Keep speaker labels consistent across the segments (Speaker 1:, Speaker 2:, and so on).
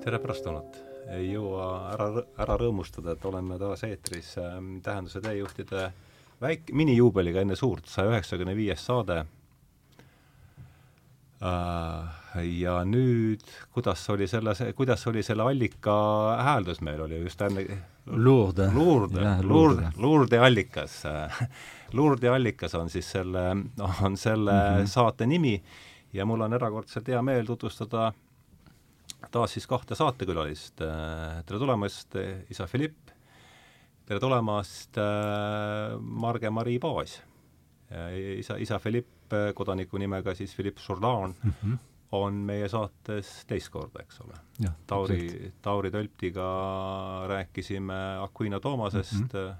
Speaker 1: tere pärastlõunat! ei jõua ära, ära rõõmustada, et oleme taas eetris ähm, Tähenduse teejuhtide väik-, minijuubeliga enne suurt, saja üheksakümne viies saade äh,. ja nüüd, kuidas oli selle, kuidas oli selle allika hääldus meil, oli just enne
Speaker 2: Lourde.
Speaker 1: Lourde, Lourde, Lourde allikas Lourde allikas on siis selle, on selle mm -hmm. saate nimi ja mul on erakordselt hea meel tutvustada taas siis kahte saatekülalist. tere tulemast, isa Philipp, tere tulemast, Marge-Mari Paas. isa, isa Philipp, kodaniku nimega siis Philipp Jourdan mm, -hmm. on meie saates teist korda, eks ole. Tauri, Tauri Tölptiga rääkisime Aquino Toomasest mm, -hmm.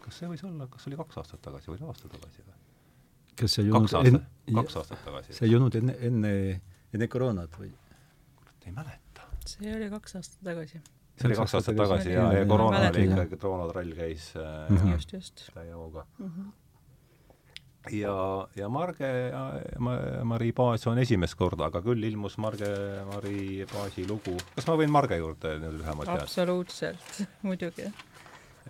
Speaker 1: kas see võis olla, kas oli kaks aastat tagasi või aasta tagasi või?
Speaker 2: kas see ei olnud
Speaker 1: kaks aastat, kaks aastat tagasi.
Speaker 2: see ei olnud enne, enne, enne koroonat või?
Speaker 1: Ei mäleta.
Speaker 3: see oli kaks aastat tagasi.
Speaker 1: see oli kaks aastat tagasi ja, ja koroona oli ikkagi, koroonatrall käis äh, mm -hmm.
Speaker 3: just, just.
Speaker 1: täie hooga mm. -hmm ja, ja Marge ja ma, Mari Paas on esimest korda, aga küll ilmus Marge, Mari Paasi lugu, kas ma võin Marge juurde nüüd lühemalt jääda?
Speaker 3: absoluutselt, muidugi.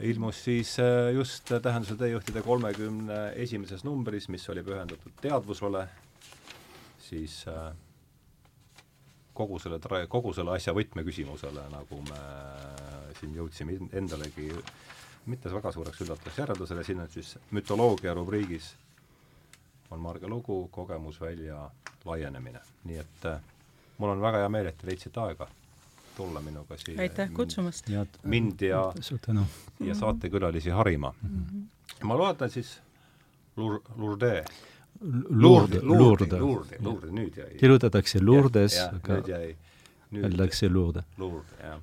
Speaker 1: ilmus siis äh, just Tähenduse teejuhtide kolmekümne esimeses numbris, mis oli pühendatud teadvusele, siis äh, kogu selle tra-, kogu selle asja võtmeküsimusele, nagu me siin jõudsime endalegi mitte väga suureks üllatuseks järeldusele, siin on siis mütoloogia rubriigis on Marge lugu Kogemusvälja laienemine. nii et äh, mul on väga hea meel, et te leidsite aega tulla minuga siia.
Speaker 3: aitäh kutsumast!
Speaker 1: mind ja, ja saatekülalisi harima mm. -hmm. ma loetan siis Lur-, Lourdes
Speaker 2: Lourde, Lourde,
Speaker 1: Lourde, Lourde, nüüd jäi.
Speaker 2: kirjutatakse Lourdes, aga öeldakse Lourde.
Speaker 1: Lourde, jah.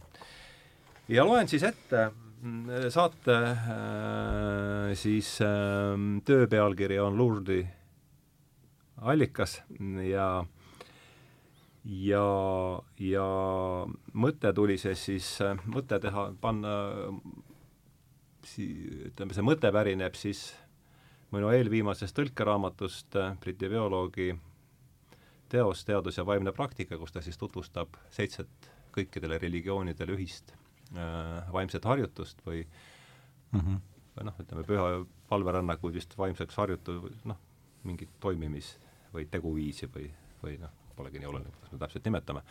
Speaker 1: ja loen siis ette mm, saate äh, siis äh, töö pealkiri on Lourdi allikas ja ja, ja mõte tuli see siis, mõte teha, panna ütleme, see mõte pärineb siis minu eelviimasest tõlkeraamatust äh, Briti bioloogi teos Teadus ja vaimne praktika, kus ta siis tutvustab seitset kõikidele religioonidele ühist äh, vaimset harjutust või mm -hmm. või noh, ütleme püha palverännakuid vist vaimseks harjutu-, noh, mingit toimimis- või teguviisi või, või noh, polegi nii oluline, kuidas me täpselt nimetame.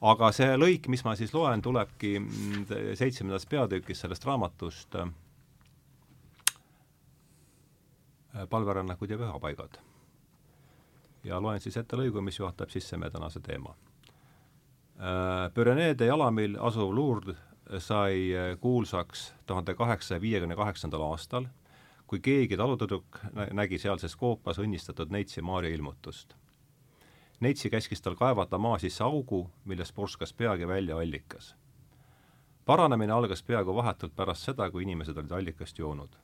Speaker 1: aga see lõik, mis ma siis loen, tulebki mm, seitsmendas peatükis sellest raamatust äh, Äh, palverännakud ja pühapaigad. ja loen siis ette lõigu, mis juhatab sisse meie tänase teema. Äh, Püreneede jalamil asuv Lourdes sai äh, kuulsaks tuhande kaheksasaja viiekümne kaheksandal aastal, kui keegi talutüdruk nägi sealses koopas õnnistatud neitsi Maarja ilmutust. neitsi käskis tal kaevata maa sisse augu, millest purskas peagi välja allikas. paranemine algas peaaegu vahetult pärast seda, kui inimesed olid allikast joonud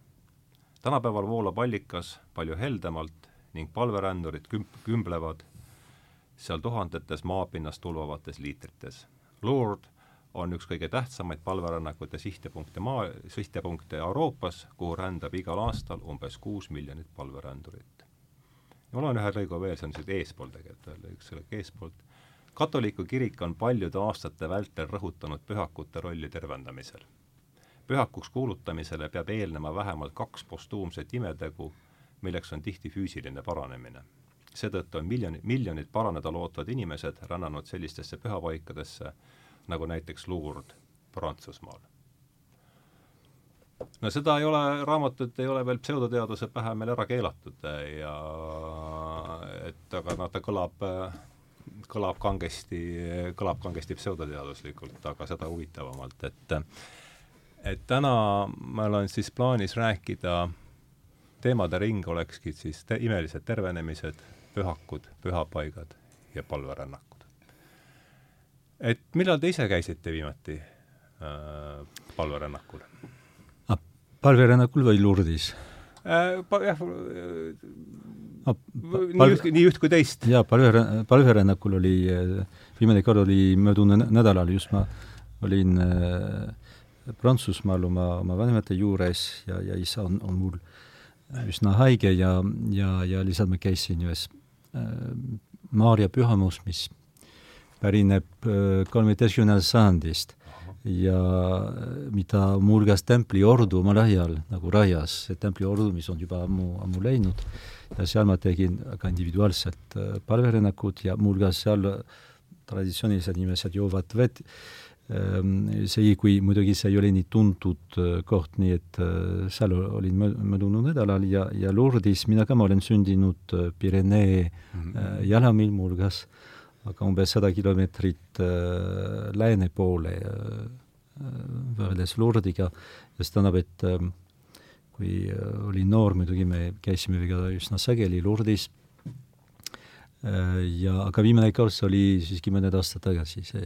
Speaker 1: tänapäeval voolab allikas palju heldemalt ning palverändurid kümp-, kümblevad seal tuhandetes maapinnast tulvavates liitrites. Lourdes on üks kõige tähtsamaid palverännakute sihtepunkte maa, sihtepunkte Euroopas, kuhu rändab igal aastal umbes kuus miljonit palverändurit. ja ma loen ühe lõigu veel, see on siit eespool tegelikult, üks lõik eespoolt. katoliku kirik on paljude aastate vältel rõhutanud pühakute rolli tervendamisel pühakuks kuulutamisele peab eelnema vähemalt kaks postuumset imetegu, milleks on tihti füüsiline paranemine. seetõttu on miljoni, miljonid paraneda lootvad inimesed rännanud sellistesse pühapaikadesse, nagu näiteks Lourdes Prantsusmaal. no seda ei ole, raamatut ei ole veel pseudoteaduse pähe meil ära keelatud ja et aga noh, ta kõlab kõlab kangesti, kõlab kangesti pseudoteaduslikult, aga seda huvitavamalt, et et täna meil on siis plaanis rääkida, teemade ring olekski siis te imelised tervenemised, pühakud, pühapaigad ja palverännakud. et millal te ise käisite viimati äh, palverännakul
Speaker 2: ah,? palverännakul või Lourdes'is
Speaker 1: äh,? jah ah,, nii üht, nii üht kui teist.
Speaker 2: jaa, palve, palverännakul oli, äh, viimane kord oli möödunud nädalal just ma olin äh, Prantsusmaal oma, oma vanemate juures ja, ja isa on, on mul üsna haige ja, ja, ja lihtsalt ma käisin ühes äh, Maarja pühamus, mis pärineb kolmeteistkümnendast sajandist. Ja mida muuhulgas templiordu omal ajal nagu rajas, see templiordu, mis on juba ammu, ammu läinud, ja seal ma tegin ka individuaalselt palverännakud ja muuhulgas seal traditsioonilised inimesed joovad vett, see, kui muidugi see ei ole nii tuntud koht, nii et seal olin möödunud nädalal ja, ja Lourdis mina ka, ma olen sündinud Pirenee mm -hmm. jalamil muuhulgas äh, aga umbes sada kilomeetrit äh, lääne poole äh, võrreldes Lourdiga ja see tähendab, et äh, kui äh, olin noor, muidugi me käisime väga üsna sageli Lourdis äh,, ja aga viimane kord see oli siiski mõned aastad tagasi, see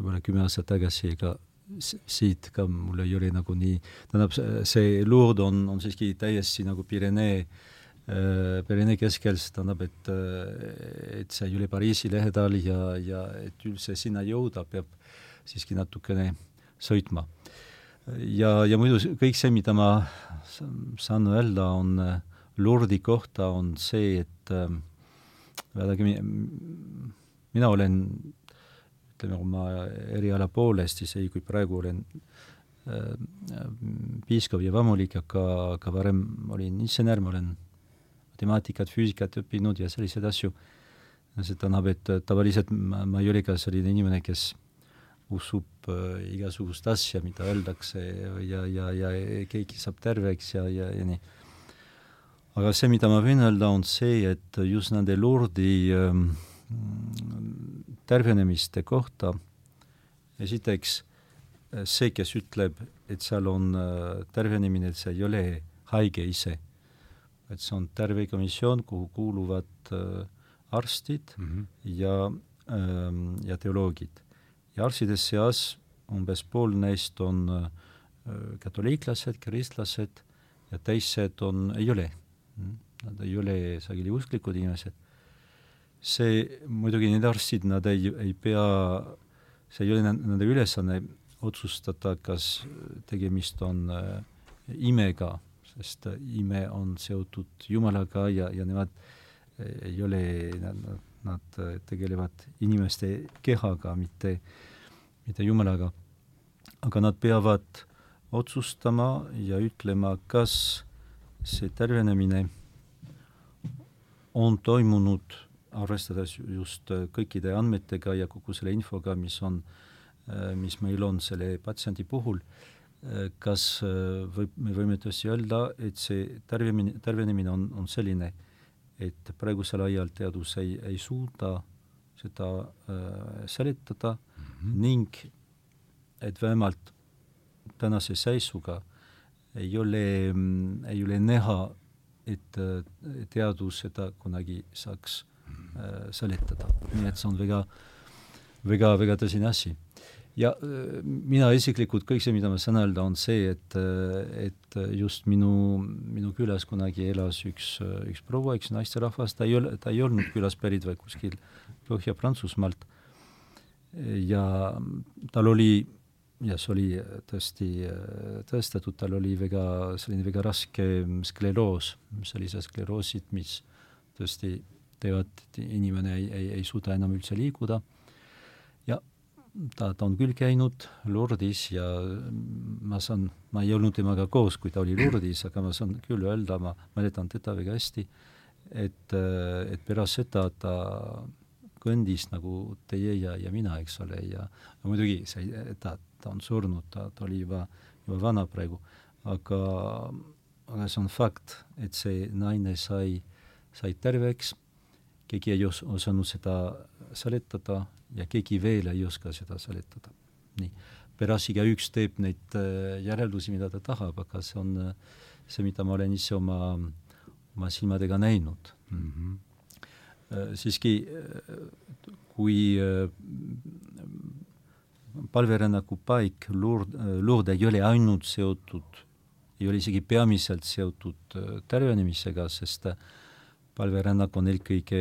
Speaker 2: võib-olla kümme aastat tagasi, ega siit ka mul ei ole nagu nii, tähendab, see Lourdes on, on siiski täiesti nagu Pirenee äh, Äh, Berliini keskel, see tähendab, et, äh, et see ei ole Pariisi lähedal ja, ja et üldse sinna jõuda, peab siiski natukene sõitma. ja, ja muidu kõik see, mida ma saan öelda, on äh, Lurdi kohta, on see, et vaadake, mina olen ütleme, oma eriala poolest, isegi kui praegu olen piiskop ja vammulik, aga, aga varem olin insener, ma olen matemaatikat, füüsikat õppinud ja selliseid asju. see tähendab, et tavaliselt ma, ma ei ole ka selline inimene, kes usub äh, igasugust asja, mida öeldakse ja, ja, ja keegi saab terveks ja, ja, ja nii. aga see, mida ma võin öelda, on see, et just nende Lurdi ähm, tervenemiste kohta esiteks see, kes ütleb, et seal on äh, tervenemine, et see ei ole haige ise et see on tervekomisjon, kuhu kuuluvad äh, arstid mm -hmm. ja ähm,, ja teoloogid. ja arstide seas umbes pool neist on äh, katoliiklased, kristlased ja teised on, ei ole. Mhm. Nad ei ole sageli usklikud inimesed. See, muidugi need arstid, nad ei, ei pea, see ei ole nende ülesanne otsustada, kas tegemist on äh, imega sest ime on seotud Jumalaga ja, ja nemad ei ole, nad, nad tegelevad inimeste kehaga, mitte, mitte Jumalaga. aga nad peavad otsustama ja ütlema, kas see tervenemine on toimunud, arvestades just kõikide andmetega ja kogu selle infoga, mis on, mis meil on selle patsiendi puhul kas äh, võib, me võime tõesti öelda, et see tervemine, tervenemine on, on selline, et praegusel ajal teadus ei, ei suuda seda äh, seletada mm -hmm. ning et vähemalt tänase seisuga ei ole, mm, ei ole näha, et äh, teadus seda kunagi saaks äh, seletada. nii et see on väga, väga, väga tõsine asi ja äh, mina isiklikult, kõik see, mida ma saan öelda, on see, et, äh, et just minu, minu külas kunagi elas üks, üks proua, üks naisterahvas, ta ei ole, ta ei olnud külas pärit, vaid kuskil Põhja-Prantsusmaalt. ja tal oli, ja see oli tõesti tõestatud, tal oli väga, selline väga raske skleroos, sellised skleroosid, mis tõesti teevad, inimene ei, ei, ei suuda enam üldse liikuda. Ja ta, ta on küll käinud Lourdis ja ma saan, ma ei olnud temaga koos, kui ta oli Lourdis, aga ma saan küll öelda, ma mäletan teda väga hästi, et, et pärast seda ta kõndis nagu teie ja, ja mina, eks ole, ja muidugi see, ta, ta on surnud, ta, ta oli juba, juba vana praegu, aga, aga see on fakt, et see naine sai, sai terveks, keegi ei os-, osanud seda seletada ja keegi veel ei oska seda seletada. nii, pärast igaüks teeb neid äh, järeldusi, mida ta tahab, aga see on äh, see, mida ma olen ise oma, oma silmadega näinud mm. -hmm. siiski, kui palverännaku paik Lourdes, Lourdes ei ole ainult seotud, ei ole isegi peamiselt seotud tervenemisega, sest palverännak on eelkõige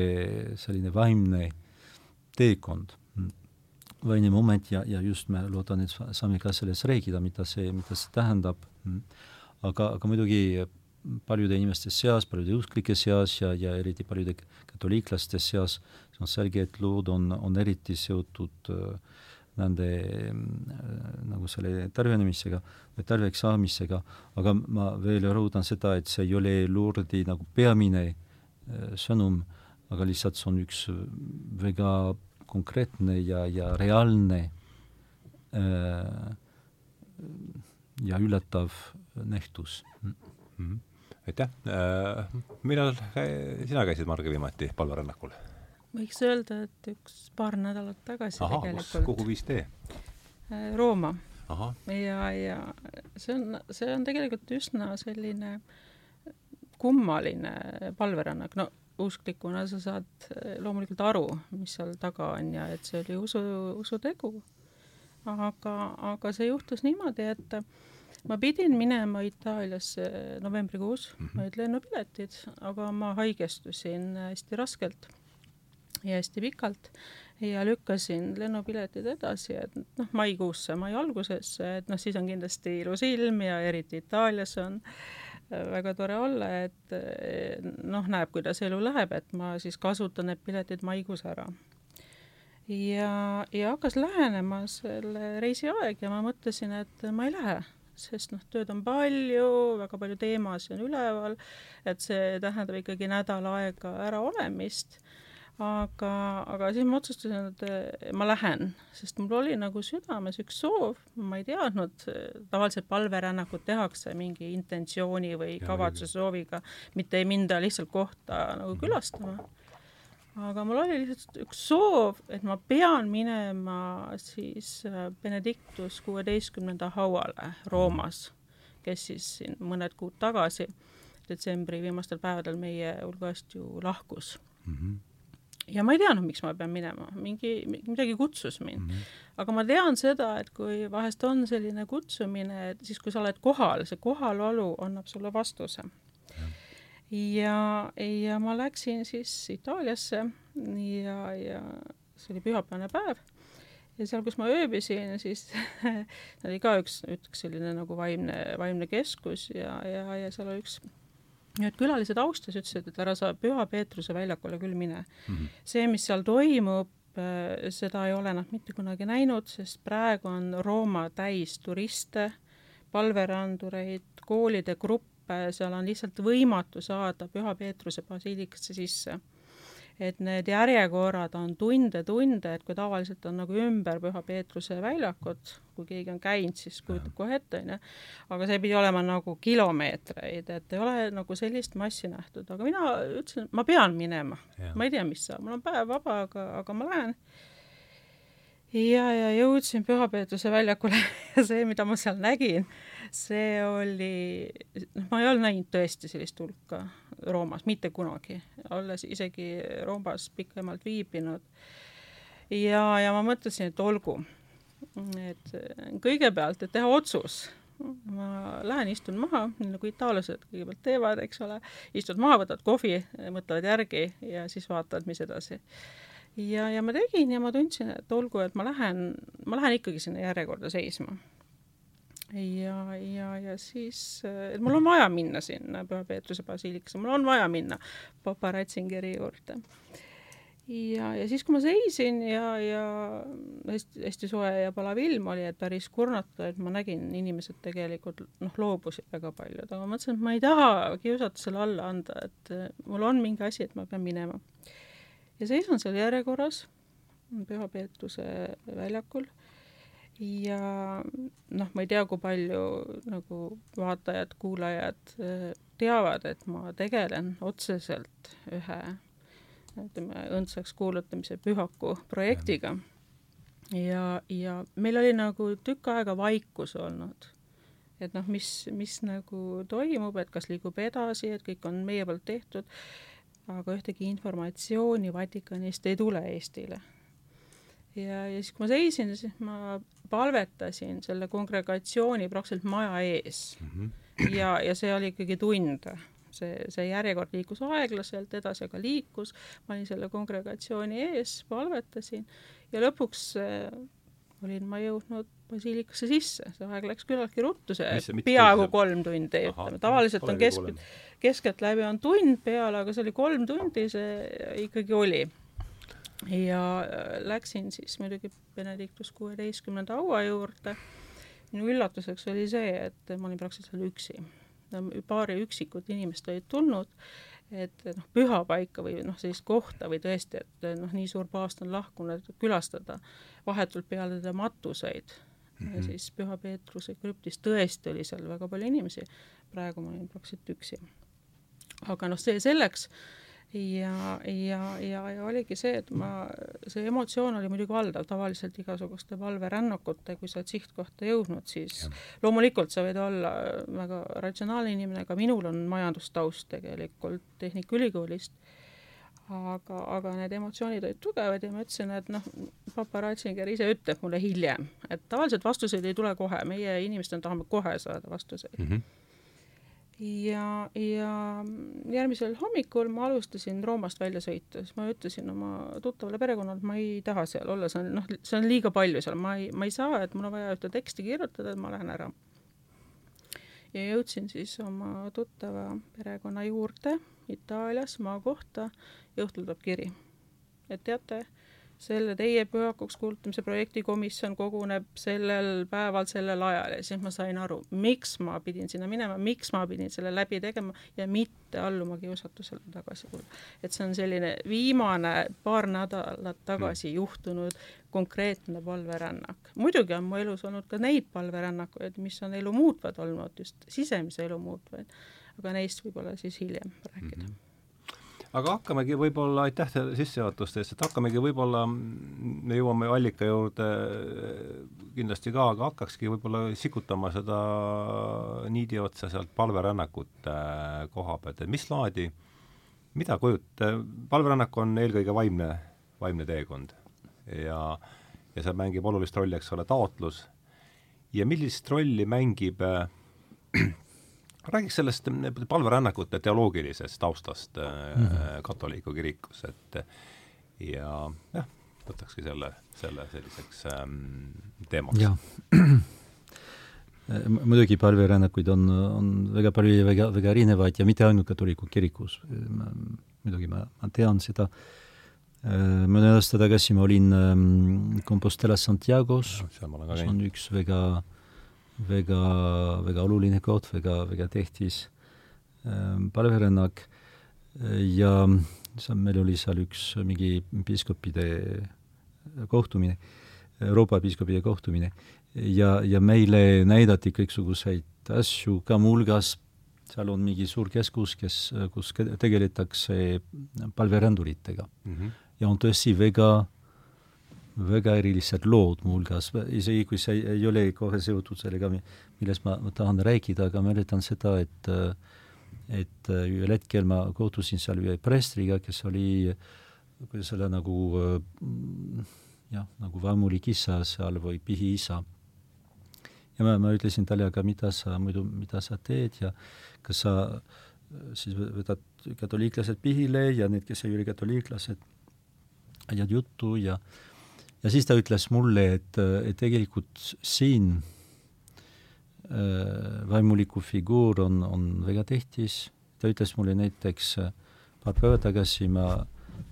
Speaker 2: selline vaimne teekond vaine moment ja, ja just me loodan, et saame ka sellest rääkida, mida see, mida see tähendab. aga, aga muidugi paljude inimeste seas, paljude usklike seas ja, ja eriti paljude katoliiklaste seas, see on selge, et lood on, on eriti seotud äh, nende äh, nagu selle tarbimisega või tarbijaks saamisega, aga ma veel rõhutan seda, et see ei ole Lourdi nagu peamine äh, sõnum, aga lihtsalt see on üks väga konkreetne ja, ja reaalne äh, ja üllatav nähtus mm.
Speaker 1: -hmm aitäh, äh, millal sina käisid, Marge, viimati palverännakul?
Speaker 3: võiks öelda, et üks paar nädalat tagasi Aha, tegelikult.
Speaker 1: kuhu viis tee?
Speaker 3: Äh, Rooma. ja, ja see on, see on tegelikult üsna selline kummaline palverännak, no usklikuna sa saad äh, loomulikult aru, mis seal taga on ja et see oli usu, usutegu. aga, aga see juhtus niimoodi, et ma pidin minema Itaaliasse novembrikuus mm, -hmm. olid lennupiletid, aga ma haigestusin hästi raskelt ja hästi pikalt ja lükkasin lennupiletid edasi, et noh, maikuusse, mai algusesse, et noh, siis on kindlasti ilus ilm ja eriti Itaalias on äh, väga tore olla, et äh, noh, näeb, kuidas elu läheb, et ma siis kasutan need piletid maikuus ära. ja, ja hakkas lähenema selle reisi aeg ja ma mõtlesin, et ma ei lähe sest noh, tööd on palju, väga palju teemasid on üleval, et see tähendab ikkagi nädal aega äraolemist, aga, aga siis ma otsustasin, et ma lähen, sest mul oli nagu südames üks soov, ma ei teadnud, tavaliselt palverännakut tehakse mingi intentsiooni või kavatsuse sooviga, mitte ei minda lihtsalt kohta nagu külastama. Aga mul oli lihtsalt üks soov, et ma pean minema siis äh, Benedictus kuueteistkümnenda hauale Roomas, kes siis siin mõned kuud tagasi, detsembri viimastel päevadel meie hulgast ju lahkus. Mm. -hmm ja ma ei teadnud, miks ma pean minema, mingi, midagi kutsus mind mm. -hmm. aga ma tean seda, et kui vahest on selline kutsumine, et siis, kui sa oled kohal, see kohalolu annab sulle vastuse ja, ja ma läksin siis Itaaliasse ja, ja see oli pühapäevane päev ja seal, kus ma ööbisin, siis oli ka üks, üks selline nagu vaimne, vaimne keskus ja, ja, ja seal oli üks need külalised austas, ütlesid, et ära sa Püha Peetruse väljakule küll mine mm. -hmm. see, mis seal toimub, äh, seda ei ole nad mitte kunagi näinud, sest praegu on Rooma täis turiste, palverandureid, koolide gruppe, seal on lihtsalt võimatu saada Püha Peetruse basiilikasse sisse. Et need järjekorrad on tunde-tunde, et kui tavaliselt on nagu ümber Püha Peetruse väljakut, kui keegi on käinud, siis kujutab kohe ette, onju, aga see pidi olema nagu kilomeetreid, et ei ole nagu sellist massi nähtud, aga mina ütlesin, ma pean minema, ma ei tea, mis saab, mul on päev vaba, aga, aga ma lähen. Ja, ja jõudsin Püha Peetruse väljakule ja see, mida ma seal nägin, see oli, noh, ma ei olnud näinud tõesti sellist hulka Roomas mitte kunagi, olles isegi Roomas pikemalt viibinud. ja, ja ma mõtlesin, et olgu, et kõigepealt, et teha otsus, ma lähen istun maha, nii nagu itaallased kõigepealt teevad, eks ole, istud maha, võtad kohvi, mõtlevad järgi ja siis vaatavad, mis edasi. Ja, ja ma tegin ja ma tundsin, et olgu, et ma lähen, ma lähen ikkagi sinna järjekorda seisma ja, ja, ja siis, et mul on vaja minna sinna Püha Peetruse basiilikasse, mul on vaja minna papa Ratzingeri juurde. ja, ja siis, kui ma seisin ja, ja hästi, hästi soe ja palav ilm oli, et päris kurnata, et ma nägin, inimesed tegelikult noh, loobusid väga paljud, aga ma mõtlesin, et ma ei taha kiusatusele alla anda, et mul on mingi asi, et ma pean minema. ja seisan seal järjekorras Püha Peetruse väljakul ja noh, ma ei tea, kui palju nagu vaatajad, kuulajad äh, teavad, et ma tegelen otseselt ühe ütleme, õndsaks kuulutamise pühaku projektiga. ja, ja meil oli nagu tükk aega vaikus olnud. et noh, mis, mis nagu toimub, et kas liigub edasi, et kõik on meie poolt tehtud, aga ühtegi informatsiooni Vatikanist ei tule Eestile ja, ja siis, kui ma seisin, siis ma palvetasin selle kongregatsiooni praktiliselt maja ees mm. -hmm. ja, ja see oli ikkagi tund. see, see järjekord liikus aeglaselt edasi, aga liikus, ma olin selle kongregatsiooni ees, palvetasin ja lõpuks olin ma jõudnud basiilikasse sisse, see aeg läks küllaltki ruttu, see peaaegu kolm tundi, ütleme, tavaliselt on kesk, keskeltläbi on tund peal, aga see oli kolm tundi, see ikkagi oli. Ja äh, läksin siis muidugi Benedictus kuueteistkümnenda haua juurde. minu üllatuseks oli see, et ma olin praktiliselt üksi. paari üksikut inimest olid tulnud et noh, pühapaika või noh, sellist kohta või tõesti, et noh, nii suur paavst on lahkunud, külastada vahetult peale teda matuseid mm -hmm. ja mhm. siis Püha Peetruse krüptis tõesti oli seal väga palju inimesi, praegu ma olin praktiliselt üksi. aga noh, see selleks ja, ja, ja, ja oligi see, et ma, see emotsioon oli muidugi valdav, tavaliselt igasuguste valverännakute, kui sa oled sihtkohta jõudnud, siis ja. loomulikult sa võid olla väga ratsionaalne inimene, ka minul on majandustaust tegelikult Tehnikaülikoolist, aga, aga need emotsioonid olid tugevad ja ma ütlesin, et noh, papa Ratzinger ise ütleb mulle hiljem, et tavaliselt vastuseid ei tule kohe, meie inimestena tahame kohe saada vastuseid mm. -hmm ja, ja järgmisel hommikul ma alustasin Roomast väljasõitu, siis ma ütlesin oma tuttavale perekonnale, et ma ei taha seal olla, see on noh, see on liiga palju seal, ma ei, ma ei saa, et mul on vaja ühte teksti kirjutada, et ma lähen ära. ja jõudsin siis oma tuttava perekonna juurde Itaalias, maakohta ja õhtul tuleb kiri, et teate selle teie pühakuks kuulutamise projektikomisjon koguneb sellel päeval, sellel ajal ja siis ma sain aru, miks ma pidin sinna minema, miks ma pidin selle läbi tegema ja mitte alluma kiusatusele tagasi tulla. et see on selline viimane paar nädalat tagasi mm. juhtunud konkreetne palverännak. muidugi on mu elus olnud ka neid palverännakuid, mis on elu muutvad olnud, just sisemise elu muutvaid, aga neist võib-olla siis hiljem rääkida mm. -hmm
Speaker 1: aga hakkamegi võib-olla, aitäh teile sissejuhatuste eest, et hakkamegi võib-olla, me jõuame allika juurde kindlasti ka, aga hakkakski võib-olla sikutama seda niidi otsa sealt palverännakute koha pealt, et mis laadi, mida kujut-, palverännak on eelkõige vaimne, vaimne teekond. Ja, ja seal mängib olulist rolli, eks ole, taotlus. Ja millist rolli mängib äh, räägiks sellest palverännakute teoloogilisest taustast mm -hmm. katoliku kirikus, et ja jah, võtakski selle, selle selliseks ähm, teemaks.
Speaker 2: muidugi palverännakuid on, on väga palju ja väga, väga erinevaid ja mitte ainult katoliku kirikus. muidugi ma, ma tean seda. Äh, mõne aasta tagasi ma olin ähm, Compostela Santiago's, mis on üks väga äh, väga, väga oluline koht, väga, väga tähtis ähm, palverännak ja seal meil oli seal üks mingi piiskopide kohtumine, Euroopa piiskopide kohtumine ja, ja meile näidati kõiksuguseid asju, ka muuhulgas seal on mingi suur keskus, kes, kus tegeletakse palveränduritega mm. -hmm. ja on tõesti väga väga erilised lood muuhulgas, isegi kui see ei, ole kohe seotud sellega, millest ma, ma tahan rääkida, aga mäletan seda, et et ühel hetkel ma kohtusin seal ühe preestriga, kes oli, kuidas öelda, nagu jah, nagu vaimulik isa seal või pihiisa. ja ma, ma ütlesin talle, aga mida sa muidu, mida sa teed ja kas sa siis võtad katoliiklased pihile ja need, kes ei ole katoliiklased, ajad juttu ja äh, ja siis ta ütles mulle, et, et tegelikult siin äh, vaimuliku figuur on, on väga tähtis, ta ütles mulle näiteks äh, paar päeva tagasi ma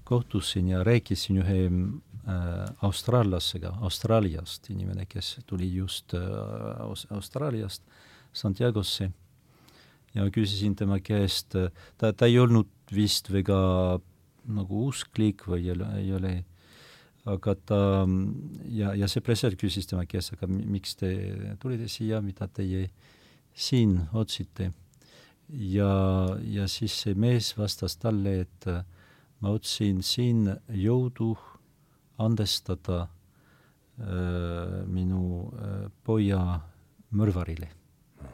Speaker 2: kohtusin ja rääkisin ühe äh, austraallasega, Austraaliast, inimene, kes tuli just äh, Austraaliast Santiagosse. Ja ma küsisin tema käest, ta, ta ei olnud vist väga nagu usklik või ei ole, ei ole aga ta ja, ja see presser küsis tema käest, aga miks te tulite siia, mida teie siin otsite? ja, ja siis see mees vastas talle, et ma otsin siin jõudu andestada äh, minu äh, poja mõrvarile,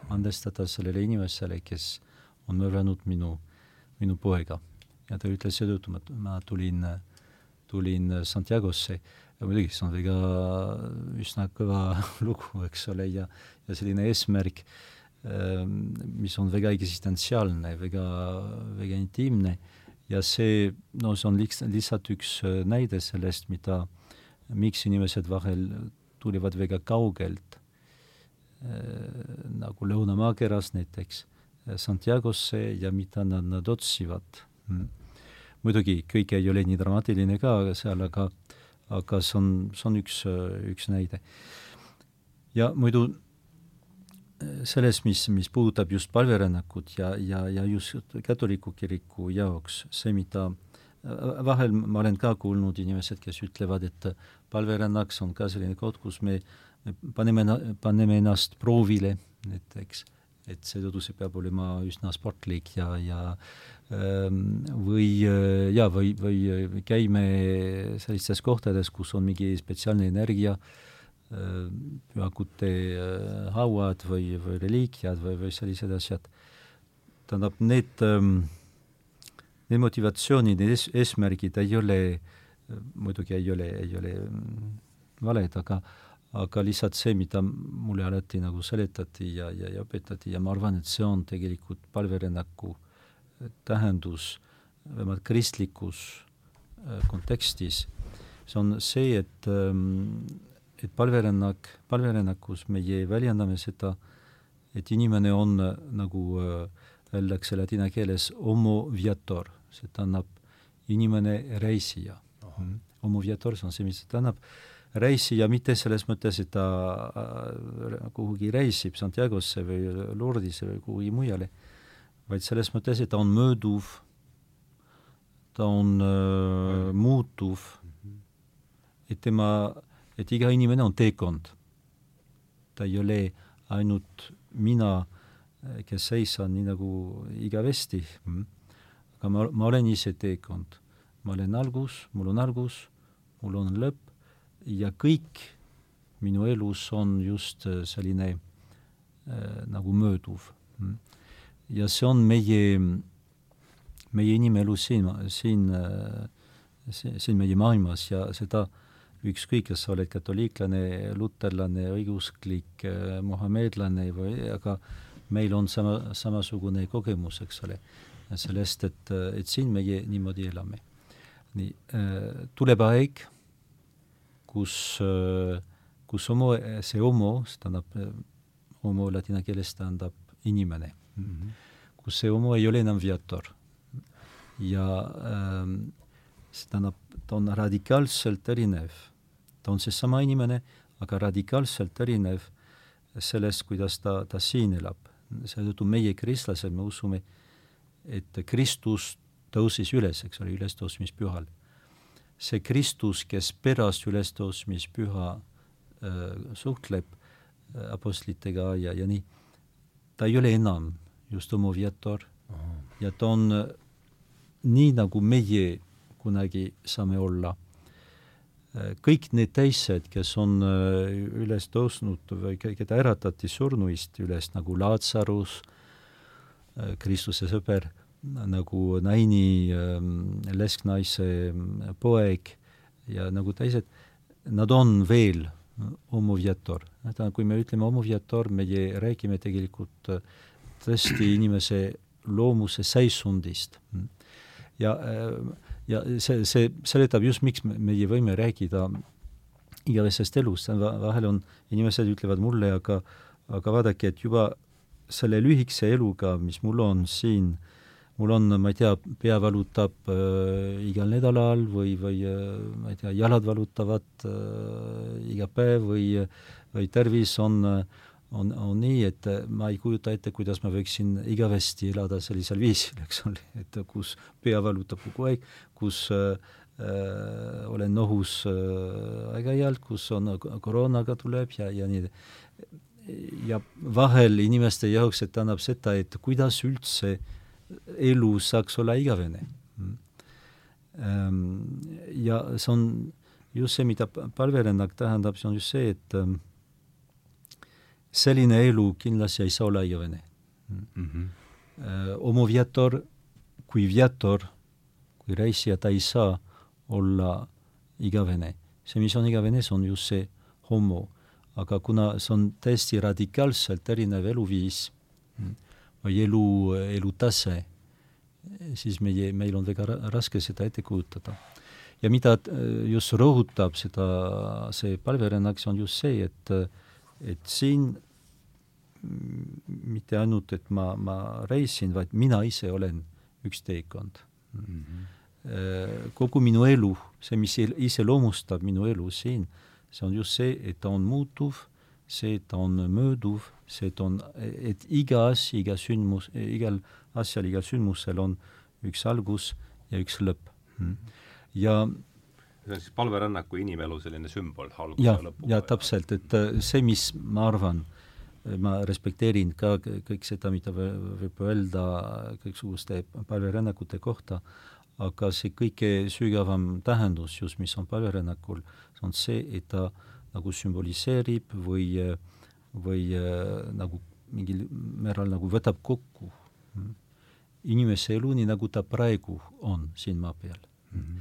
Speaker 2: andestada sellele inimesele, kes on mõrvanud minu, minu poega. ja ta ütles seetõttu, ma, ma tulin äh, tulin Santiagosse. Ja muidugi väga üsna kõva lugu, eks ole, ja, ja selline eesmärk, ähm, mis on väga eksistentsiaalne, väga, väga intiimne. Ja see, no see on lihtsalt, lihtsalt üks äh, näide sellest, mida, miks inimesed vahel tulevad väga kaugelt, nagu lõunamaakeras näiteks, Santiagosse ja mida nad, nad otsivad. Mm.. Muidugi kõik ei ole nii dramaatiline ka seal, aga, aga see on, see on üks, üks näide. ja muidu selles, mis, mis puudutab just palverännakut ja, ja, ja just katoliku kiriku jaoks, see, mida vahel ma olen ka kuulnud inimesed, kes ütlevad, et palverännaks on ka selline koht, kus me, me paneme, paneme ennast proovile näiteks, et seetõttu see peab olema üsna sportlik ja, ja või ja, või, või käime sellistes kohtades, kus on mingi spetsiaalne energia äh, pühakute äh, hauad või, või reliikiad või, või sellised asjad. tähendab, need, ähm, need motivatsioonid, need es-, eesmärgid ei ole, muidugi ei ole, ei ole mm, valed, aga aga lihtsalt see, mida mulle alati nagu seletati ja, ja, ja õpetati ja ma arvan, et see on tegelikult palverännaku tähendus, vähemalt kristlikus äh, kontekstis, see on see, et ähm, et palverännak, palverännakus meie väljendame seda, et inimene on nagu öeldakse ladina keeles homo viator, see tähendab inimene reisija. Mhm. Homo viator, see on see, mis see tähendab, reisija mitte selles mõttes, et ta äh, kuhugi reisib Santiagosse või Lourdisse või kuhugi mujale, vaid selles mõttes, et ta on mööduv, ta on äh, muutuv, mhm. et tema äh, et iga inimene on teekond. ta ei ole ainult mina, kes seisan nii nagu igavesti, mm. aga ma, ma olen ise teekond. ma olen algus, mul on algus, mul on lõpp ja kõik minu elus on just äh, selline äh, nagu mööduv. Mm. Ja see on meie, meie inimelu siin, siin, siin meie maailmas ja seda ükskõik, kas sa oled katoliiklane, luterlane, õigeusklik, mohamedlane või, aga meil on sama, samasugune kogemus, eks ole, sellest, et, et siin meie niimoodi elame. nii, tuleb aeg, kus, kus homo, see homo, see tähendab, homo ladina keeles tähendab inimene mm, -hmm. kus see homo ei ole enam viator. ja ähm, see tähendab, ta on radikaalselt erinev ta on seesama inimene, aga radikaalselt erinev sellest, kuidas ta, ta siin elab. seetõttu meie, kristlased, me usume, et Kristus tõusis üles, eks ole, ülestõusmispühal. see Kristus, kes pärast ülestõusmispüha äh, suhtleb äh, apostlitega ja, ja nii, ta ei ole enam just homoviator ja ta on äh, nii, nagu meie kunagi saame olla. Kõik need teised, kes on äh, üles tõusnud või keda äratati surnuist üles, nagu Laatsarus, Kristuse sõber, nagu Naini lesknaise poeg ja nagu teised, nad on veel homoviator. kui me ütleme homoviator, meie räägime tegelikult äh, tõesti inimese loomuse seisundist. ja äh, ja see, see seletab just, miks me, meie võime rääkida igavesest elust, vahel on, inimesed ütlevad mulle, aga aga vaadake, et juba selle lühikese eluga, mis mul on siin, mul on, ma ei tea, pea valutab äh, igal nädalal või, või äh, ma ei tea, jalad valutavad äh, iga päev või, või tervis on äh, on, on nii, et äh, ma ei kujuta ette, kuidas ma võiksin igavesti elada sellisel viisil, eks ole, et kus pea valutab kogu aeg, kus äh, äh, olen nohus äh, aeg-ajalt, kus on koroonaga tuleb ja, ja nii ja vahel inimeste jaoks, et annab seda, et kuidas üldse elu saaks olla igavene. Ähm, ja see on just see, mida palverännak tähendab, see on just see, et ähm, selline elu kindlasti ei saa olla igavene mm. -hmm. Homo viator kui viator, kui reisija, ta ei saa olla igavene. see, mis on igavene, see on just see homo. aga kuna see on täiesti radikaalselt erinev eluviis või elu, elutase, siis meie, meil on väga raske seda ette kujutada. ja mida just rõhutab seda, see palverännak, see on just see, et, et siin mitte ainult, et ma, ma reisin, vaid mina ise olen üks teekond mm. -hmm. kogu minu elu, see, mis iseloomustab minu elu siin, see on just see, et ta on muutuv, see, et ta on mööduv, see, et on, et iga asi, iga sündmus, igal asjal, igal sündmusel on üks algus ja üks lõpp mm.. ja
Speaker 1: see on siis palverännaku inimelu selline sümbol, algus ja, ja lõpp.
Speaker 2: ja täpselt, et äh, see, mis ma arvan, ma respekteerin ka kõik seda, mida võib öelda kõiksuguste palverännakute kohta, aga see kõige sügavam tähendus just, mis on palverännakul, on see, et ta nagu sümboliseerib või, või äh, nagu mingil määral nagu võtab kokku inimese elu, nii nagu ta praegu on siin maa peal mm. -hmm.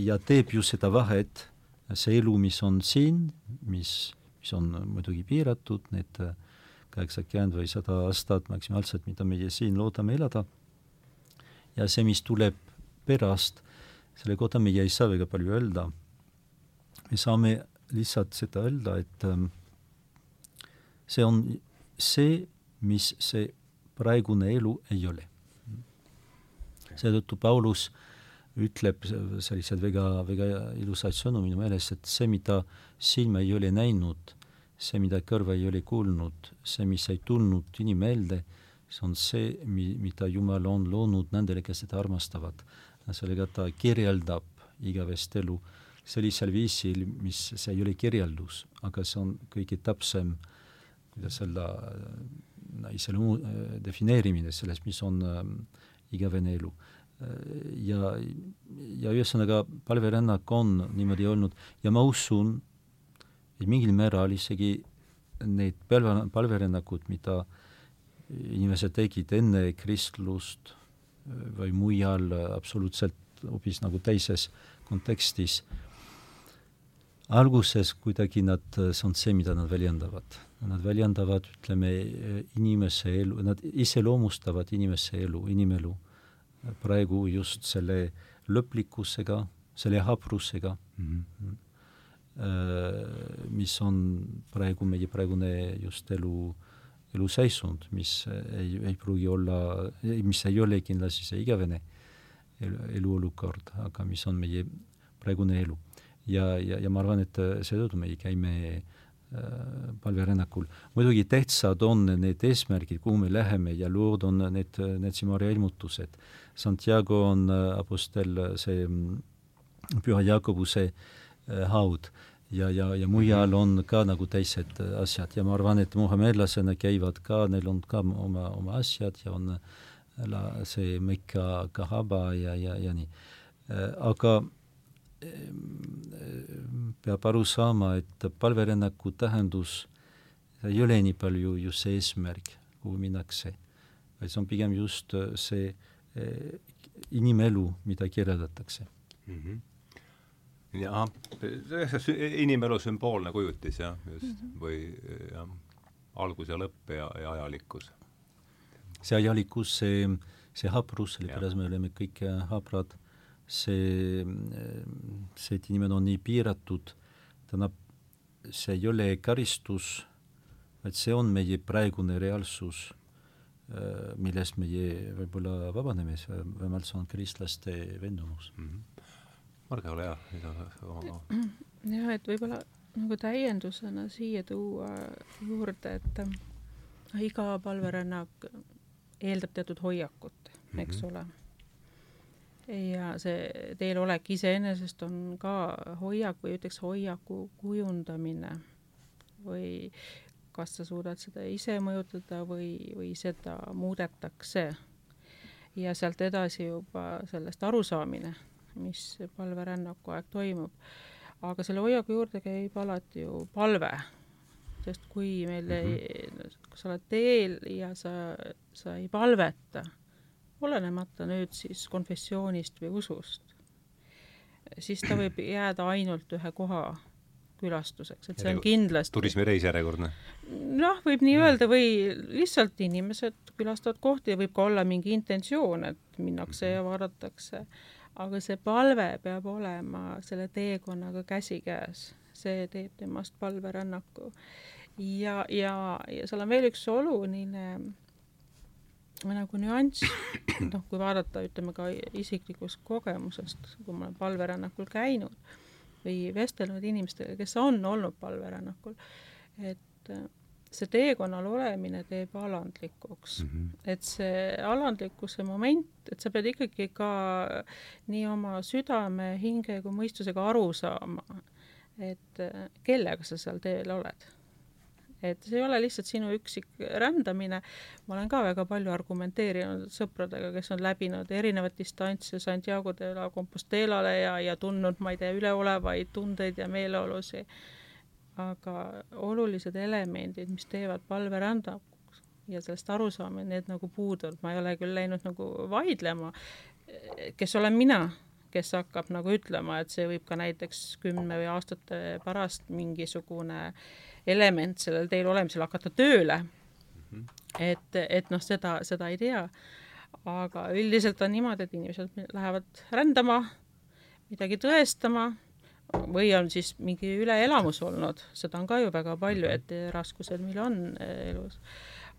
Speaker 2: Ja teeb ju seda vahet, see elu, mis on siin, mis mis on muidugi piiratud, need kaheksakümmend või sada aastat maksimaalselt, mida meie siin loodame elada, ja see, mis tuleb pärast, selle kohta meie ei saa väga palju öelda. me saame lihtsalt seda öelda, et ähm, see on see, mis see praegune elu ei ole. seetõttu Paulus ütleb sellised väga, väga ilusaid sõnu minu meelest, et see, mida silma ei ole näinud, see, mida kõrva ei ole kuulnud, see, mis ei tulnud inimmeelde, see on see, mi-, mida Jumal on loonud nendele, kes seda armastavad. sellega ta kirjeldab igavest elu sellisel viisil, mis, see ei ole kirjeldus, aga see on kõige täpsem, kuidas öelda, iseloomu defineerimine sellest, mis on äh, igavene elu ja, ja ühesõnaga palverännak on niimoodi olnud ja ma usun, et mingil määral isegi need palve, palverännakud, mida inimesed tegid enne kristlust või mujal absoluutselt hoopis nagu teises kontekstis, alguses kuidagi nad, see on see, mida nad väljendavad. Nad väljendavad, ütleme, inimese elu, nad iseloomustavad inimese elu, inimelu praegu just selle lõplikkusega, selle haprusega mm, -hmm. mis on praegu meie praegune just elu, eluseisund, mis ei, ei pruugi olla, mis ei ole kindlasti see igavene elu, eluolukord, aga mis on meie praegune elu. ja, ja, ja ma arvan, et seetõttu me käime äh, palverännakul. muidugi tähtsad on need eesmärgid, kuhu me läheme ja lood on need, need Simaria ilmutused. Santiago on äh, apostel see mm, Püha Jaakobuse äh, haud ja, ja, ja mujal on ka nagu teised asjad ja ma arvan, et muhamedlasena käivad ka, neil on ka oma, oma asjad ja on la, see Mekka Kahaba ja, ja, ja nii. aga peab aru saama, et palverännaku tähendus ei ole nii palju just see eesmärk, kuhu minnakse, vaid see on pigem just see eh, inimelu, mida kirjeldatakse mm.
Speaker 1: -hmm jah, inimelu sümboolne kujutis jah, just mm, -hmm. või jah, algus ja lõpp ja, ja ajalikkus.
Speaker 2: see ajalikkus, see, see haprus, sellepärast me oleme kõik haprad see, see, et inimene on nii piiratud, tähendab, see ei ole karistus, vaid see on meie praegune reaalsus, millest meie võib-olla vabaneme, vähemalt see on kristlaste veendumus mm. -hmm.
Speaker 1: Marge, ole hea, mida
Speaker 3: oma jah, et võib-olla nagu täiendusena siia tuua juurde, et äh, iga palverännak eeldab teatud hoiakut mm, -hmm. eks ole ja see teelolek iseenesest on ka hoiak või ütleks hoiaku kujundamine või kas sa suudad seda ise mõjutada või, või seda muudetakse. ja sealt edasi juba sellest arusaamine, mis palverännaku aeg toimub. aga selle hoiaku juurde käib alati ju palve, sest kui meil mm, -hmm. ei, kui sa oled teel ja sa, sa ei palveta olenemata nüüd siis konfessioonist või usust, siis ta võib jääda ainult ühe koha külastuseks, et see on kindlasti
Speaker 1: turismireis järjekordne?
Speaker 3: noh, võib nii öelda või lihtsalt inimesed külastavad kohti ja võib ka olla mingi intentsioon, et minnakse ja vaadatakse, aga see palve peab olema selle teekonnaga käsikäes, see teeb temast palverännaku. ja, ja, ja seal on veel üks oluline nagu nüanss, noh, kui vaadata, ütleme ka isiklikust kogemusest, kui ma olen palverännakul käinud või vestelnud inimestega, kes on olnud palverännakul, et see teekonnal olemine teeb alandlikuks mm. -hmm. et see alandlikkuse moment, et sa pead ikkagi ka nii oma südame, hinge kui mõistusega aru saama, et kellega sa seal teel oled. Et see ei ole lihtsalt sinu üksik rändamine, ma olen ka väga palju argumenteerinud sõpradega, kes on läbinud erinevat distantsi Santiago de la Compostelale ja, ja tundnud, ma ei tea, üleolevaid tundeid ja meeleolusid aga olulised elemendid, mis teevad palve rändakuks ja sellest arusaamine, need nagu puuduvad, ma ei ole küll läinud nagu vaidlema, kes olen mina, kes hakkab nagu ütlema, et see võib ka näiteks kümne või aastate pärast mingisugune element sellel teel olemisel hakata tööle. et, et noh, seda, seda ei tea. aga üldiselt on niimoodi, et inimesed lähevad rändama, midagi tõestama või on siis mingi üleelamus olnud, seda on ka ju väga palju, et raskused meil on eh, elus.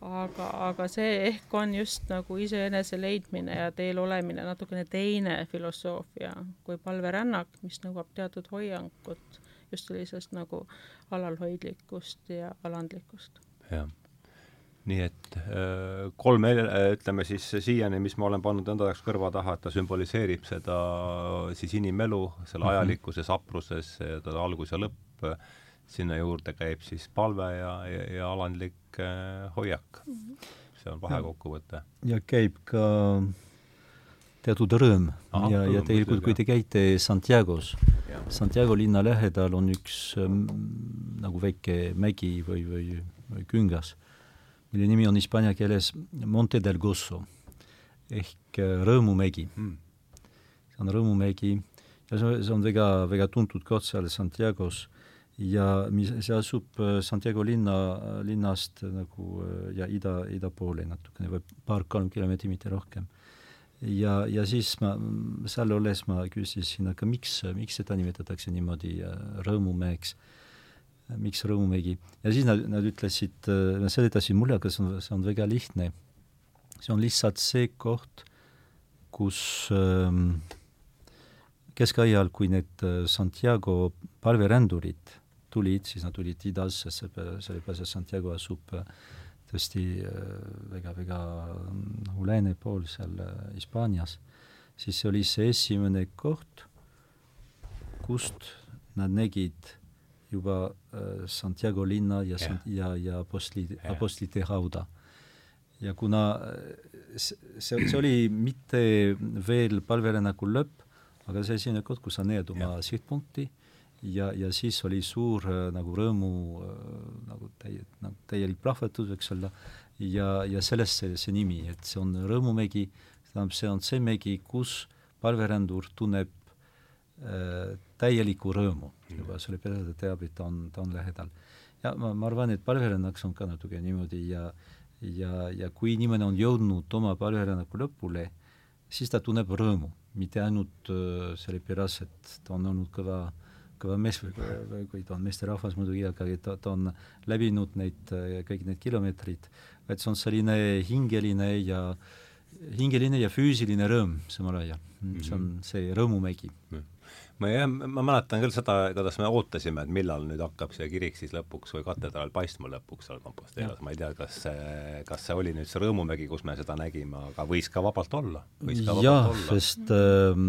Speaker 3: Aga, aga see ehk on just nagu iseenese leidmine ja teel olemine natukene teine filosoofia kui palverännak, mis nõuab teatud hoiangut, just sellisest nagu alalhoidlikkust ja alandlikkust.
Speaker 1: jah nii et äh, kolm, ütleme siis siiani, mis ma olen pannud enda jaoks kõrva taha, et ta sümboliseerib seda siis inimelu, selle mhm. ajalikkuses, apruses, ta algus ja lõpp, sinna juurde käib siis palve ja, ja, ja alandlik äh, hoiak. see on vahekokkuvõte.
Speaker 2: ja käib ka teatud rõõm. Aha, ja, ja tegelikult, kui te käite Santiago's, Santiago linna lähedal on üks ähm, nagu väike mägi või, või, või küngas mille nimi on hispaania keeles Monte del Gozo ehk äh, Rõõmumägi. Mm.. see on Rõõmumägi ja see, see on väga, väga tuntud koht seal Santiago's ja mis, see asub äh, Santiago linna, linnast nagu äh, ja ida, ida poole natukene või paar-kolm kilomeetrit, mitte rohkem. ja, ja siis ma, seal olles ma küsisin, aga miks, miks seda nimetatakse niimoodi Rõõmumäeks miks Rõõmumägi. ja siis nad, nad ütlesid, äh, seletasid mulle, aga see on, see on väga lihtne. see on lihtsalt see koht, kus ähm, keskajal, kui need äh, Santiago palverändurid tulid, siis nad tulid idas, sest sellepärast, et Santiago asub äh, tõesti väga-väga nagu lääne pool seal Hispaanias, siis see oli see esimene koht, kust nad nägid juba äh, Santiago linna ja yeah., ja, ja apostli apostlite hauda. ja kuna äh, see, see oli mitte veel palverännaku lõpp, aga see esimene koht, kus sa näed oma sihtpunkti ja, ja siis oli suur äh, nagu rõõmu nagu täie, nagu täielik plahvatus, eks ole, ja, ja sellest see, see nimi, et see on Rõõmumägi, tähendab, see on see mägi, kus palverändur tunneb äh, täielikku rõõmu. Juba selle peale ta teab, et ta on, ta on lähedal. ja ma, ma arvan, et palverännaks on ka natuke niimoodi ja ja, ja kui inimene on jõudnud oma palverännaku lõpule, siis ta tunneb rõõmu, mitte ainult äh, sellepärast, et ta on olnud kõva, kõva mees või, või kui ta on meesterahvas muidugi, aga ta, ta on läbinud neid, äh, kõik need kilomeetrid, vaid see on selline hingeline ja hingeline ja füüsiline rõõm samal ajal. see on mhm. see rõõmumägi mm. -hmm
Speaker 1: ma jah, ma mäletan küll seda, kuidas me ootasime, et millal nüüd hakkab see kirik siis lõpuks või katedraal paistma lõpuks seal Compostelas, ma ei tea, kas see, kas see oli nüüd see Rõõmumägi, kus me seda nägime, aga võis ka vabalt olla.
Speaker 2: jah, sest äh,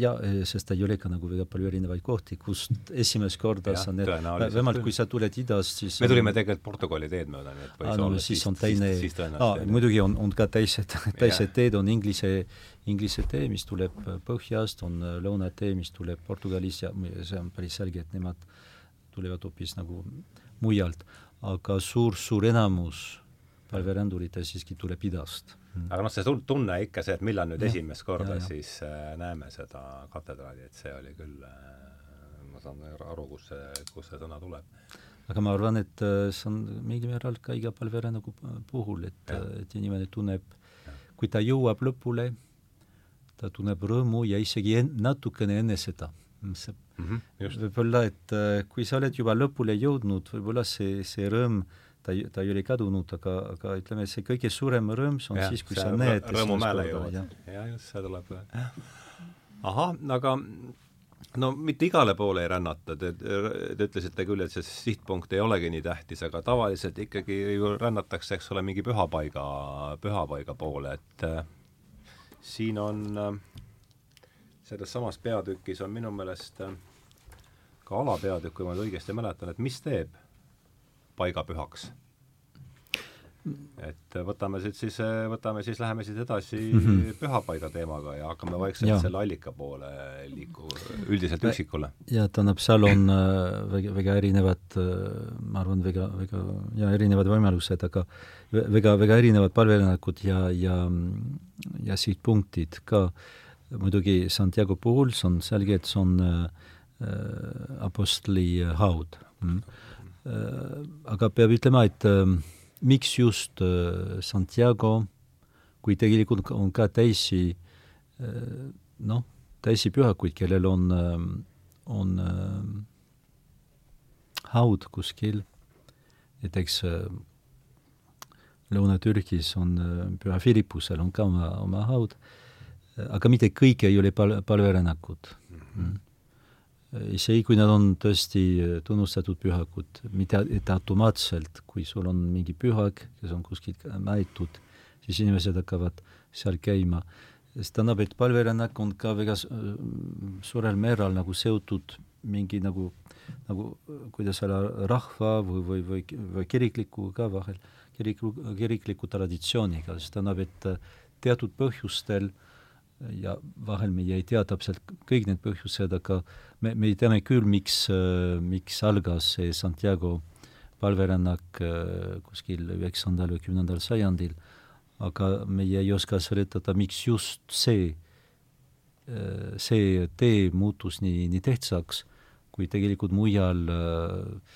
Speaker 2: ja, sest ei ole ka nagu väga palju erinevaid kohti, kust esimest korda ja, sa need, vähemalt kui sa tuled idast, siis
Speaker 1: me tulime tegelikult Portugali teed mööda, nii et
Speaker 2: võis ah, no, olla siis, siis on teine, ah, muidugi on, on ka teised, teised teed, on inglise Inglise tee, mis tuleb põhjast, on lõunatee, mis tuleb Portugalis ja see on päris selge, et nemad tulevad hoopis nagu mujalt, aga suur, suur enamus palverändurite siiski tuleb idast.
Speaker 1: aga noh, see tunne ikka see, et millal nüüd ja, esimest korda ja, ja. siis äh, näeme seda katedraali, et see oli küll äh,, ma saan aru, kus see, kust see sõna tuleb.
Speaker 2: aga ma arvan, et äh, see on mingil määral ka iga palverännaku puhul, et, et inimene tunneb, kui ta jõuab lõpule, ta tunneb rõõmu ja isegi en, natukene enne seda. see
Speaker 1: mm -hmm,
Speaker 2: võib-olla, et äh, kui sa oled juba lõpule jõudnud, võib-olla see, see rõõm ta ei, ta ei ole kadunud, aga, aga ütleme, see kõige suurem rõõm on ja, siis, kui sa näed
Speaker 1: rõõmumäele jõuad. jah, just, see tuleb ahah, aga no mitte igale poole ei rännata, te, te ütlesite küll, et see sihtpunkt ei olegi nii tähtis, aga tavaliselt ikkagi ju rännatakse, eks ole, mingi pühapaiga, pühapaiga poole, et äh, siin on äh, selles samas peatükis on minu meelest äh, ka alapeatükk, kui ma nüüd õigesti mäletan, et mis teeb paiga pühaks et võtame siit siis, võtame siis, läheme siit edasi mm -hmm. pühapaiga teemaga ja hakkame vaikselt ja. selle allika poole liiku-, üldiselt üksikule.
Speaker 2: ja tähendab, seal on äh, väga, väga erinevad, äh, ma arvan, väga, väga ja erinevad võimalused, aga väga, väga erinevad palverännakud ja, ja, ja sihtpunktid ka. muidugi Santiago puhul see on selge, et see on äh, apostli haud mm.. aga peab ütlema, et äh, miks just äh, Santiago, kui tegelikult on ka teisi äh, noh, teisi pühakuid, kellel on, äh, on haud kuskil, näiteks Lõuna-Türgis on püha Philippusel on ka oma, oma haud, aga mitte kõik ei ole pal-, palverännakud mm. -hmm isegi kui nad on tõesti äh, tunnustatud pühakud, mitte et automaatselt, kui sul on mingi pühak, kes on kuskilt mäetud, siis inimesed hakkavad seal käima. see tähendab, et palverännak on ka väga äh, suurel määral nagu seotud mingi nagu, nagu kuidas öelda, rahva või, või, või, või kirikliku ka vahel, kirikliku, kirikliku traditsiooniga, see tähendab, et äh, teatud põhjustel äh, ja vahel meie ei tea täpselt kõik need põhjused, aga me, me teame küll, miks, miks algas see Santiago palverännak äh, kuskil üheksandal või kümnendal sajandil, aga meie ei oska seletada, miks just see, äh, see tee muutus nii, nii tähtsaks, kui tegelikult mujal äh,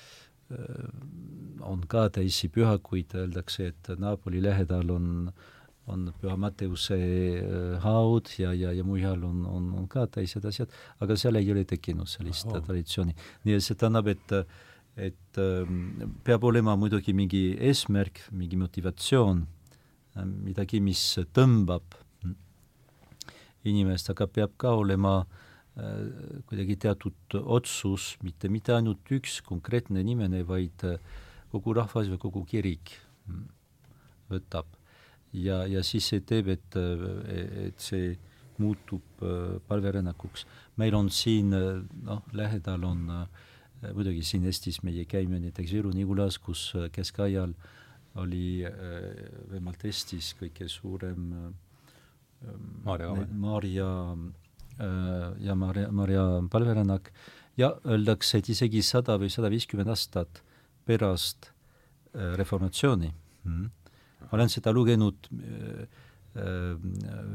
Speaker 2: on ka teisi pühakuid, öeldakse, et Napoli lähedal on äh, on Püha Matteuse äh, haud ja, ja, ja mujal on, on, on ka teised asjad, aga seal ei ole tekkinud sellist oh. traditsiooni. nii et see tähendab, et et ähm, peab olema muidugi mingi eesmärk, mingi motivatsioon, äh, midagi, mis tõmbab inimest, aga peab ka olema äh, kuidagi teatud otsus, mitte, mitte ainult üks konkreetne inimene, vaid kogu rahvas või kogu kirik mm, võtab ja, ja siis see teeb, et, et see muutub äh, palverännakuks. meil on siin äh, noh, lähedal on äh, muidugi siin Eestis meie käime näiteks Viru-Nigulas, kus keskajal oli vähemalt Eestis kõige suurem
Speaker 1: Maarja
Speaker 2: Maarja ja Maarja, Maarja palverännak. Ja öeldakse, et isegi sada või sada viiskümmend aastat pärast reformatsiooni mm, -hmm olen seda lugenud äh, äh,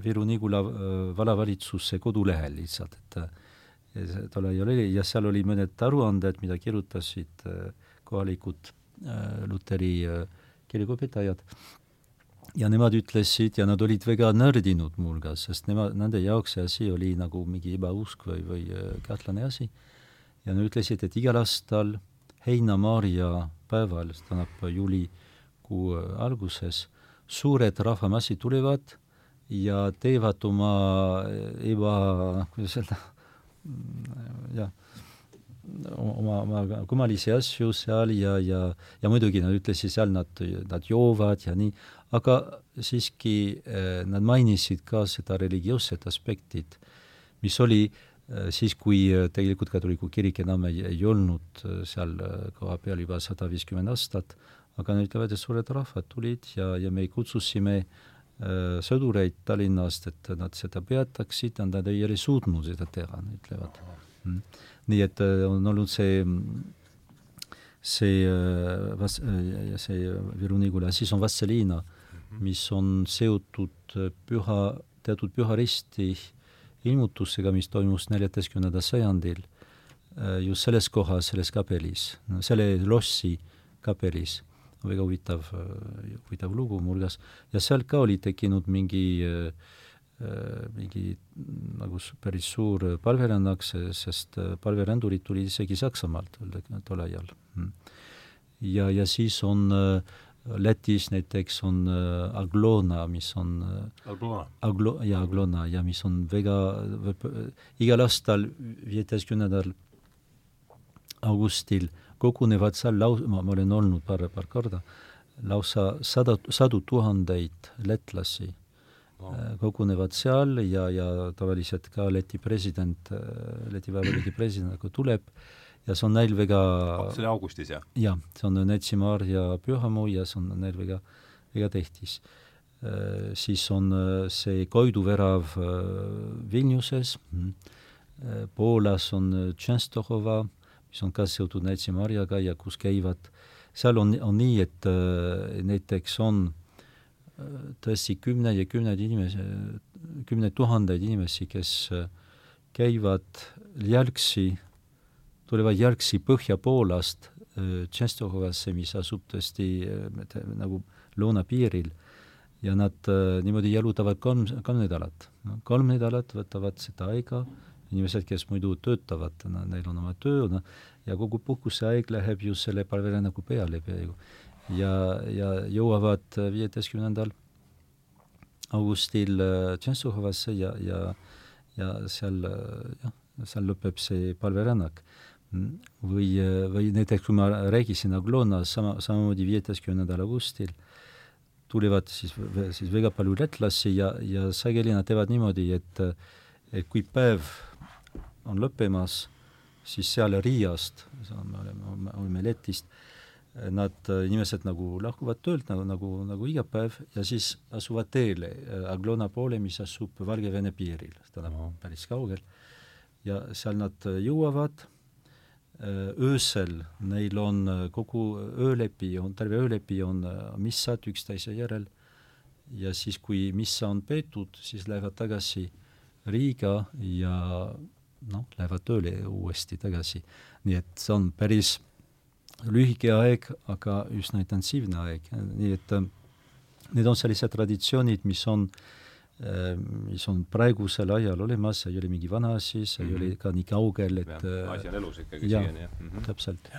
Speaker 2: Viru-Nigula äh, vallavalitsuse kodulehel lihtsalt, et tollal oli ja seal oli mõned aruanded, mida kirjutasid kohalikud luteri kirikuõpetajad ja nemad ütlesid ja nad olid väga nördinud muuhulgas, sest nemad, nende jaoks see asi oli nagu mingi ebausk või, või kahtlane asi. ja nad ütlesid, et igal aastal heinamaaria päeval, see tähendab juuli äh, kuu alguses. Suured rahvamassid tulevad ja teevad oma eba, kuidas öelda, jah, oma, oma kummalisi asju seal ja, ja, ja muidugi nad ütlesid seal, nad, nad joovad ja nii, aga siiski eh, nad mainisid ka seda religioosset aspektit, mis oli siis, kui tegelikult katoliku kirik enam ei, ei olnud seal kohapeal juba sada viiskümmend aastat, aga ütlevad, et suured rahvad tulid ja, ja me kutsusime äh, sõdureid Tallinnast, et nad seda peataksid, nad ei ole suutnud seda teha, nad ütlevad. Mm.. nii et äh, on olnud see, see äh, äh, see Viru-Nigula, siis on Vastseliina mm, -hmm. mis on seotud püha, teatud püha risti ilmutusega, mis toimus neljateistkümnendal sajandil just selles kohas, selles kapelis, selle lossi kapelis väga huvitav, huvitav lugu muuhulgas, ja sealt ka oli tekkinud mingi mingi nagu päris suur palverännak, sest palverändurid tulid isegi Saksamaalt tol ajal. Mm. ja, ja siis on Lätis näiteks on Aglona, mis on
Speaker 1: Aglona?
Speaker 2: Aglo-, jaa, Aglona ja mis on väga, igal aastal viieteistkümnendal augustil kogunevad seal lau-, ma, ma olen olnud paar, paar korda, lausa sada, sadu tuhandeid lätlasi wow. Äh, kogunevad seal ja, ja tavaliselt ka Läti president, äh, Läti Vabariigi president nagu tuleb ja see on neil väga
Speaker 1: see oli augustis, jah?
Speaker 2: jah, see on Netsimaar ja Pühamu ja see on neil väga, väga tähtis. Äh, siis on see Koidu värav Vilniuses, mhm. Poolas on Tšenstohova, mis on ka seotud Näitsi marjaga ja kus käivad, seal on, on nii, et äh, näiteks on äh, tõesti kümneid ja kümneid inimesi, kümneid tuhandeid inimesi, kes äh, käivad jalgsi, tulevad jalgsi Põhja-Poolast Tšenstohovasse, mis asub tõesti nagu lõunapiiril, ja nad niimoodi jalutavad kolm, kolm nädalat. kolm nädalat võtavad seda aega inimesed, kes muidu töötavad, neil on oma töö, noh, ja kogu puhkuseaeg läheb just selle palverännaku peale peaaegu. ja, ja jõuavad viieteistkümnendal augustil äh, Tšentsuhovasse ja, ja, ja seal jah, seal lõpeb see palverännak. või, või näiteks kui ma rääkisin Aglonas sama, samamoodi viieteistkümnendal augustil, tulevad siis, siis väga palju lätlasi ja, ja sageli nad teevad niimoodi, et et kui päev on lõppemas, siis seal Riiast, me oleme, oleme Lätist, nad, inimesed nagu lahkuvad töölt nagu, nagu, nagu iga päev ja siis asuvad teele Aglona poole, mis asub Valgevene piiril, seda on päris kaugel, ja seal nad jõuavad, öösel neil on kogu öölepi, on terve öölepi on missad üksteise järel. Ja siis, kui missa on peetud, siis lähevad tagasi Riiga ja noh, lähevad tööle uuesti tagasi. nii et see on päris lühike aeg, aga üsna intensiivne aeg, nii et äh, need on sellised traditsioonid, mis on äh, mis on praegusel ajal olemas, see ei ole mingi vana asi, see mm -hmm. ei ole mhm. ka nii kaugel, et
Speaker 1: ja, asi on elus ikkagi ja, siiani, jah
Speaker 2: mm -hmm.? täpselt.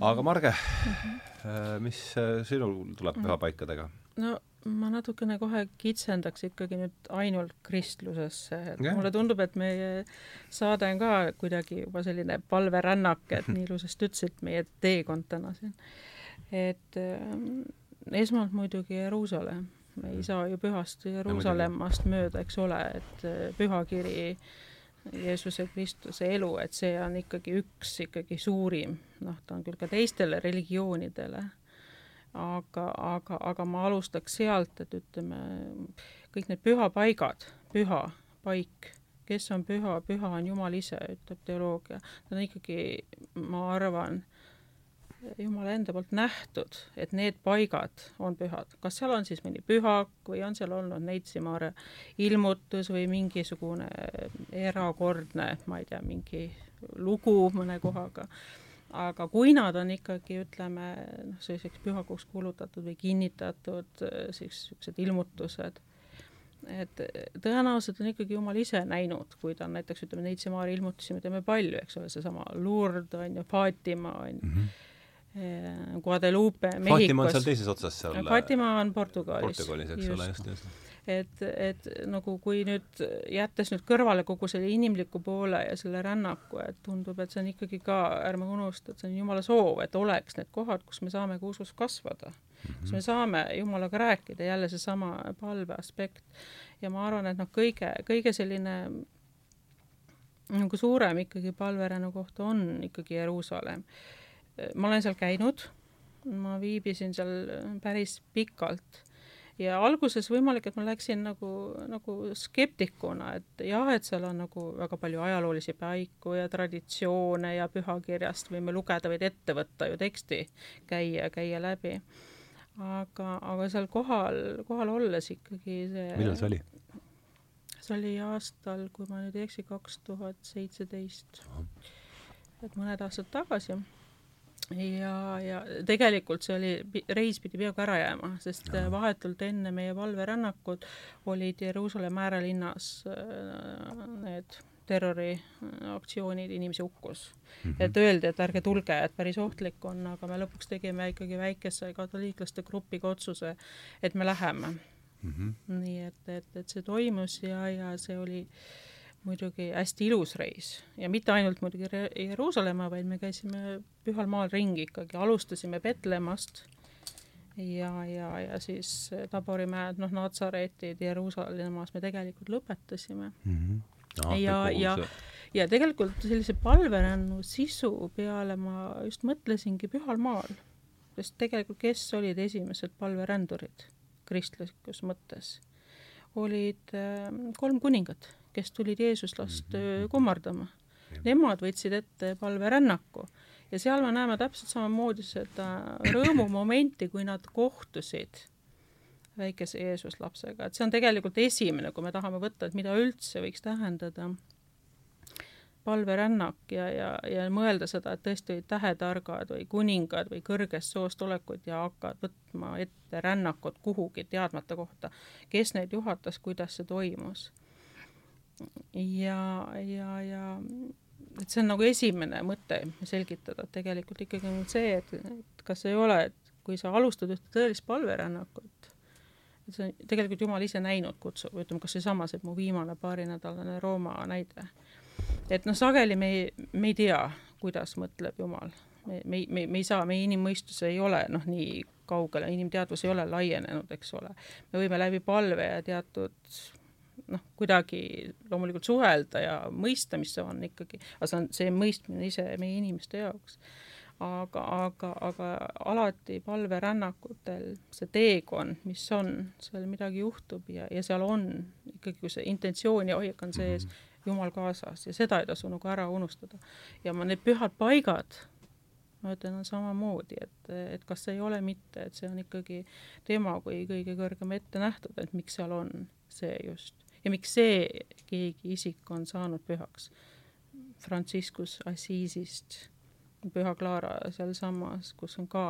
Speaker 1: aga Marge mm, -hmm. mis sinul tuleb pühapaikadega?
Speaker 3: no ma natukene kohe kitsendaks ikkagi nüüd ainult kristlusesse, et yeah. mulle tundub, et meie saade on ka kuidagi juba selline palverännak, et nii ilusasti ütlesid, meie teekond täna siin. et äh, esmalt muidugi Jeruusalemm, me ei saa ju pühast Jeruusalemmast mööda, eks ole, et äh, pühakiri Jeesuse Kristuse elu, et see on ikkagi üks ikkagi suurim, noh, ta on küll ka teistele religioonidele aga, aga, aga ma alustaks sealt, et ütleme, kõik need pühapaigad, püha paik, kes on püha, püha on Jumal ise, ütleb teoloogia. ta on ikkagi, ma arvan, Jumala enda poolt nähtud, et need paigad on pühad. kas seal on siis mõni pühak või on seal olnud Neitsimaare ilmutus või mingisugune erakordne, ma ei tea, mingi lugu mõne kohaga aga kui nad on ikkagi, ütleme, noh, selliseks pühakuks kuulutatud või kinnitatud, siis niisugused ilmutused, et tõenäoliselt on ikkagi Jumal ise näinud, kui ta on näiteks, ütleme, neid Samaari ilmutusi me teeme palju, eks ole, seesama Lourdes on ju, Fatima on ju mm, -hmm. Guadeloupe, Mehhikos.
Speaker 1: Fatima on seal teises otsas seal.
Speaker 3: Fatima on Portugalis.
Speaker 1: Portugalis, eks ole, just, just
Speaker 3: et, et nagu kui nüüd jättes nüüd kõrvale kogu selle inimliku poole ja selle rännaku, et tundub, et see on ikkagi ka, ärme unusta, et see on Jumala soov, et oleks need kohad, kus me saame ka usus kasvada mm. -hmm. kus me saame Jumalaga rääkida, jälle seesama palve aspekt. ja ma arvan, et noh, kõige, kõige selline nagu suurem ikkagi palverännu koht on ikkagi Jeruusalemm. ma olen seal käinud, ma viibisin seal päris pikalt ja alguses võimalik, et ma läksin nagu, nagu skeptikuna, et jah, et seal on nagu väga palju ajaloolisi paiku ja traditsioone ja pühakirjast võime lugeda, võid ette võtta ju teksti, käia, käia läbi. aga, aga seal kohal, kohal olles ikkagi see
Speaker 1: millal see oli?
Speaker 3: see oli aastal, kui ma nüüd ei eksi, kaks tuhat seitseteist. et mõned aastad tagasi ja, ja tegelikult see oli, reis pidi peaaegu ära jääma, sest ja. vahetult enne meie valverännakut olid Jeruusalemma äärelinnas äh, need terroriaktsioonid, inimesi hukkus mm. -hmm. et öeldi, et ärge tulge, et päris ohtlik on, aga me lõpuks tegime ikkagi väikese katoliiklaste grupiga otsuse, et me läheme mm. -hmm. nii et, et, et see toimus ja, ja see oli muidugi hästi ilus reis ja mitte ainult muidugi Jeruusalemma, vaid me käisime Pühal maal ringi ikkagi, alustasime Betlemmast ja, ja, ja siis Taborimäed, noh, Natsaretid, Jeruusalemmas me tegelikult lõpetasime mm. -hmm no, ja, ja, ja tegelikult sellise palverännu sisu peale ma just mõtlesingi Pühal Maal, sest tegelikult kes olid esimesed palverändurid kristlikus mõttes? olid äh, kolm kuningat, kes tulid Jeesuslast mm -hmm. kummardama. Nemad võtsid ette palverännaku ja seal me näeme täpselt samamoodi seda rõõmumomenti, kui nad kohtusid väikese Jeesuslapsega, et see on tegelikult esimene, kui me tahame võtta, et mida üldse võiks tähendada palverännak ja, ja, ja mõelda seda, et tõesti olid tähetargad või kuningad või kõrgest soost olekud ja hakkavad võtma ette rännakut kuhugi teadmata kohta, kes neid juhatas, kuidas see toimus. Ja, ja, ja et see on nagu esimene mõte selgitada, et tegelikult ikkagi on see, et, et kas ei ole, et kui sa alustad ühte tõelist palverännakut, see on tegelikult Jumal ise näinud kutsu, ütleme kas seesama, see mu viimane paarinädalane Rooma näide. et noh, sageli me ei, me ei tea, kuidas mõtleb Jumal. me, me, me, me ei saa, meie inimmõistus ei ole noh, nii kaugele, inimteadvus ei ole laienenud, eks ole. me võime läbi palve ja teatud noh, kuidagi loomulikult suhelda ja mõista, mis see on ikkagi, aga see on see mõistmine ise meie inimeste jaoks aga, aga, aga alati palverännakutel see teekond, mis on, seal midagi juhtub ja, ja seal on ikkagi, kui see intentsioon ja hoiak on sees mm, -hmm. Jumal kaasas ja seda ei tasu nagu ära unustada. ja ma need pühad paigad, ma ütlen, on samamoodi, et, et kas see ei ole mitte, et see on ikkagi tema kui kõige kõrgem ette nähtud, et miks seal on see just ja miks see keegi isik on saanud pühaks. Franciscus Assisist Püha Clara sealsamas, kus on ka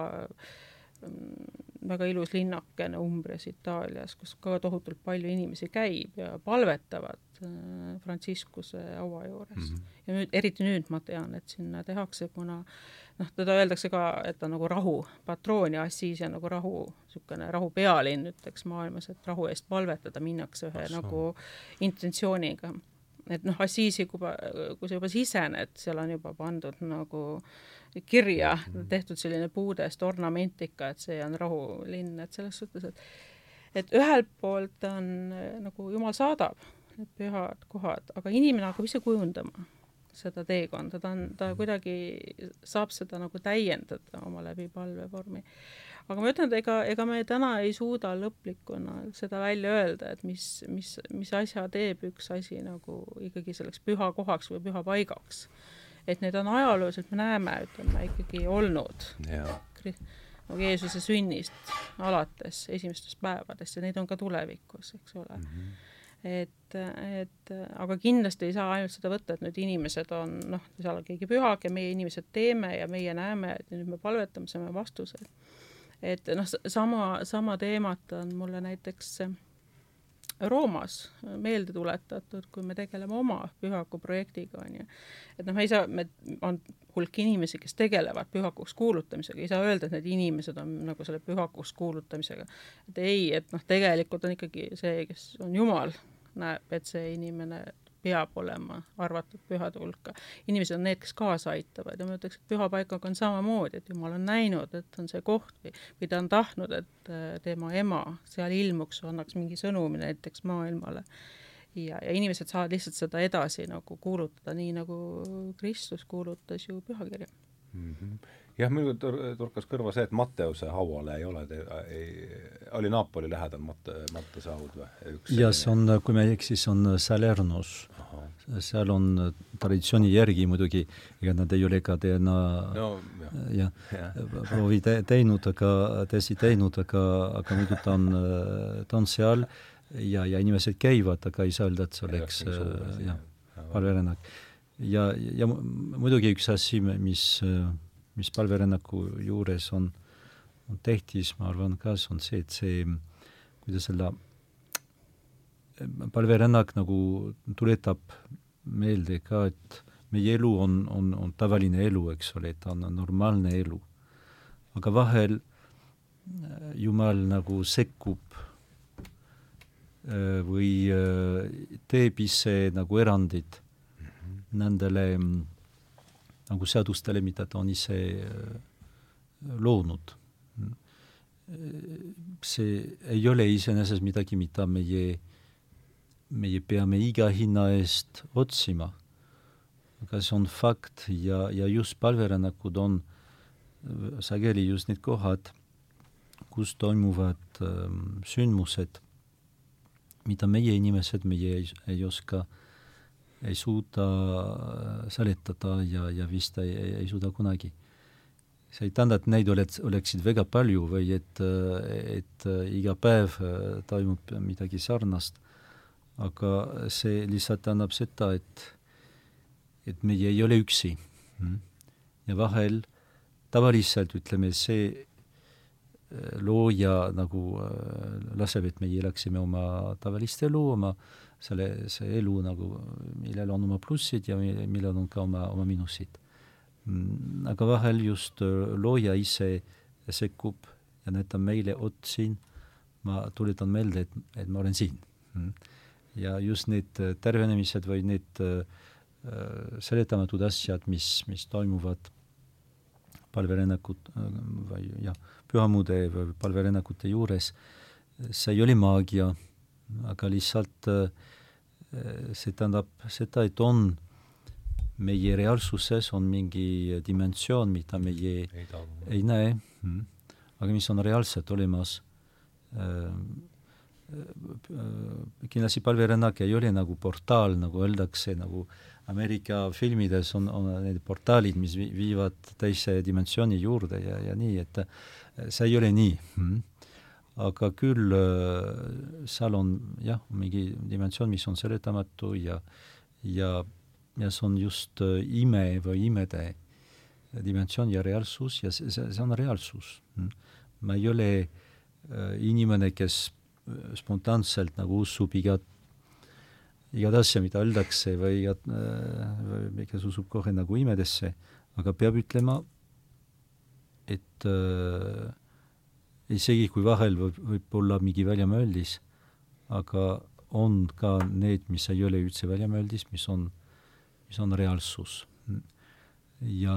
Speaker 3: mm, väga ilus linnakene Umbrias, Itaalias, kus ka tohutult palju inimesi käib ja palvetavad äh, Franciscuse haua juures mm. -hmm. ja nüüd, eriti nüüd ma tean, et sinna tehakse, kuna noh, teda öeldakse ka, et ta on nagu rahu patroon ja Assis on nagu rahu, niisugune rahu pealinn, ütleks maailmas, et rahu eest palvetada minnakse ühe Assu. nagu intentsiooniga et noh, Assisi, kui, kui sa juba sisened, seal on juba pandud nagu kirja mm, -hmm. tehtud selline puudest ornamentika, et see on rahulinn, et selles suhtes, et et ühelt poolt on nagu Jumal saadab need pühad kohad, aga inimene hakkab ise kujundama seda teekonda, ta on, ta kuidagi saab seda nagu täiendada oma läbi palvevormi. Aga ma ütlen, et ega, ega me täna ei suuda lõplikuna seda välja öelda, et mis, mis, mis asja teeb üks asi nagu ikkagi selleks pühakohaks või pühapaigaks. et need on ajalooliselt, me näeme, ütleme ikkagi olnud. Nagu Jeesuse sünnist alates esimestest päevadest ja neid on ka tulevikus, eks ole. Mm. -hmm et, et aga kindlasti ei saa ainult seda võtta, et nüüd inimesed on noh, seal on keegi pühake, meie inimesed teeme ja meie näeme, et nüüd me palvetame, saame vastused et noh, sama, sama teemat on mulle näiteks Roomas meelde tuletatud, kui me tegeleme oma pühaku projektiga, on ju. et noh, me ei saa, me, on hulk inimesi, kes tegelevad pühakuks kuulutamisega, ei saa öelda, et need inimesed on nagu selle pühakuks kuulutamisega. et ei, et noh, tegelikult on ikkagi see, kes on Jumal, näeb, et see inimene peab olema arvatud pühade hulka. inimesed on need, kes kaasa aitavad ja ma ütleks, et pühapaikaga on samamoodi, et Jumal on näinud, et on see koht või, või ta on tahtnud, et äh, tema ema seal ilmuks, annaks mingi sõnumi näiteks maailmale. ja, ja inimesed saavad lihtsalt seda edasi nagu kuulutada, nii nagu Kristus kuulutas ju pühakirja
Speaker 1: mm. -hmm jah, mul torkas kõrva see, et Matteuse hauale ei ole, ei, oli Napoli lähedal Matte, Mattuse haud või?
Speaker 2: jah, see on, kui ma ei eksi, see on Salernus. seal on traditsiooni järgi muidugi, ega nad ei ole ka DNA no, jah ja. ja, proovi te, teinud, aga, testi teinud, aga, aga muidu ta on, ta on seal ja, ja inimesed käivad, aga ei saa öelda, et see oleks jah, palverännak. ja, ja muidugi üks asi, mis äh, mis palverännaku juures on, on tähtis, ma arvan ka, on see, et see, kuidas öelda, palverännak nagu tuletab meelde ka, et meie elu on, on, on tavaline elu, eks ole, ta on normaalne elu. aga vahel äh, Jumal nagu sekkub äh, või äh, teeb ise nagu erandid mm -hmm. nendele nagu seadustele, mida ta on ise loonud. see ei ole iseenesest midagi, mida meie, meie peame iga hinna eest otsima aga see on fakt ja, ja just palverännakud on äh, sageli just need kohad, kus toimuvad ähm, sündmused, mida meie inimesed, meie ei, ei oska, ei suuda äh, seletada ja, ja vist ei, ei, ei suuda kunagi. see ei tähenda, et neid oleks, oleksid väga palju või et, äh, et iga päev toimub midagi sarnast, aga see lihtsalt annab seda, et et meie ei ole üksi. Hmm. ja vahel tavaliselt ütleme, see äh, looja nagu äh, laseb, et meie elaksime oma tavalist elu, oma selle, see elu nagu, millel on oma plussid ja millel on ka oma, oma miinusid. Hmm. aga vahel just äh, looja ise sekkub ja näitab meile, ot siin, ma tuletan meelde, et, et ma olen siin. Hmm. ja just need tervenemised või need äh, Äh, seletamatud asjad, mis, mis toimuvad palverännakud äh, või jah, pühamude või palverännakute juures, see ei ole maagia, aga lihtsalt äh, see tähendab seda, et on meie reaalsuses on mingi dimensioon, mida meie ei, ei näe. Mm., aga mis on reaalselt olemas kindlasti palverännak ei ole nagu portaal, nagu öeldakse, nagu Ameerika filmides on, on need portaalid, mis viivad teise dimensiooni juurde ja, ja nii, et see ei ole nii. Mm.. Aga küll äh, seal on jah, mingi dimensioon, mis on seletamatu ja, ja, ja see on just äh, ime või imede dimensioon ja reaalsus ja see, see, see on reaalsus. Mm.. ma ei ole äh, inimene, kes spontaanselt nagu usub igat igat asja, mida öeldakse või igat, kes usub kohe nagu imedesse, aga peab ütlema, et äh, isegi kui vahel võib, võib olla mingi väljamõeldis, aga on ka need, mis ei ole üldse väljamõeldis, mis on, mis on reaalsus. ja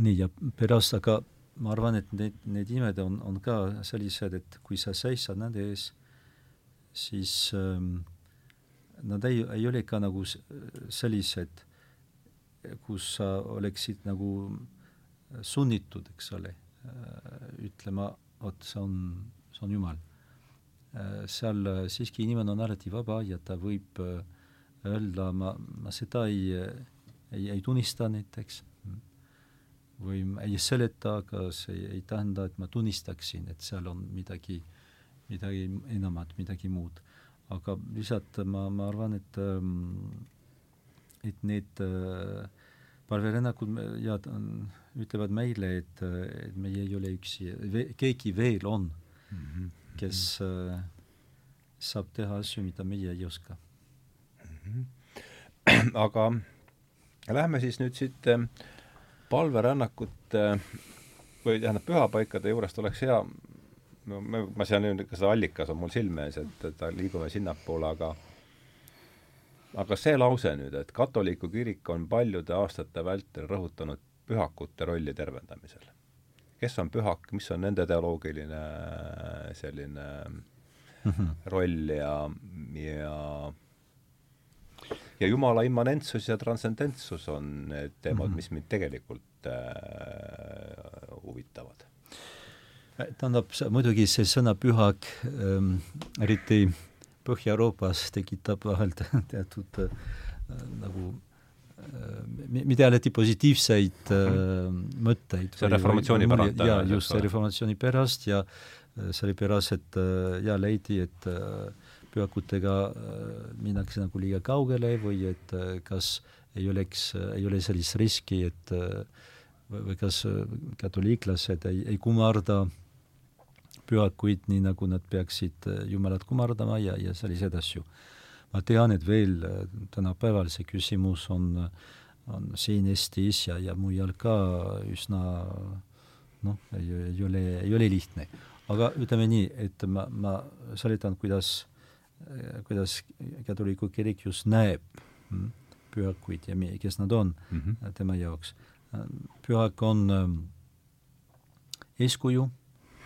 Speaker 2: nii, ja pärast, aga ma arvan, et need, need imed on, on ka sellised, et kui sa seisad nende ees, siis ähm, nad ei, ei ole ka nagu sellised, kus sa oleksid nagu sunnitud, eks ole, ütlema, vot see on, see on Jumal. seal siiski inimene on alati vaba ja ta võib öelda, ma, ma seda ei, ei, ei tunnista näiteks või ei seleta, aga see ei tähenda, et ma tunnistaksin, et seal on midagi, midagi enamat, midagi muud aga lihtsalt ma, ma arvan, et ähm, et need äh, palverännakud ja ütlevad meile, et, et meie ei ole üksi, keegi veel on mm, -hmm. kes äh, saab teha asju, mida meie ei oska mm.
Speaker 1: -hmm. aga lähme siis nüüd siit äh, palverännakute või tähendab, pühapaikade juurest oleks hea no ma, ma seal nüüd see allikas on mul silme ees, et, et liigume sinnapoole, aga aga see lause nüüd, et katoliku kirik on paljude aastate vältel rõhutanud pühakute rolli tervendamisel. kes on pühak, mis on nende teoloogiline selline mm -hmm. roll ja, ja ja Jumala immanentsus ja transcendentsus on need teemad mm, -hmm. mis mind tegelikult äh, huvitavad
Speaker 2: tähendab, muidugi see sõna pühak ähm, eriti Põhja-Euroopas tekitab vahel teatud äh, nagu äh, mitte alati positiivseid äh, mõtteid.
Speaker 1: see on reformatsiooni pärast.
Speaker 2: jaa, just, see reformatsiooni pärast ja äh, sellepärast, et äh, jaa, leidi, et äh, pühakutega äh, minnakse nagu liiga kaugele või et äh, kas ei oleks äh,, ei ole sellist riski, et äh, või kas katoliiklased ei, ei kummarda pühakuid nii, nagu nad peaksid Jumalat kummardama ja, ja selliseid asju. ma tean, et veel tänapäeval see küsimus on, on siin Eestis ja, ja mujal ka üsna noh, ei, ole, ei ole lihtne. aga ütleme nii, et ma, ma seletan, kuidas, kuidas katoliku kirik just näeb mm, pühakuid ja mi-, kes nad on mm -hmm. tema jaoks. pühak on eeskuju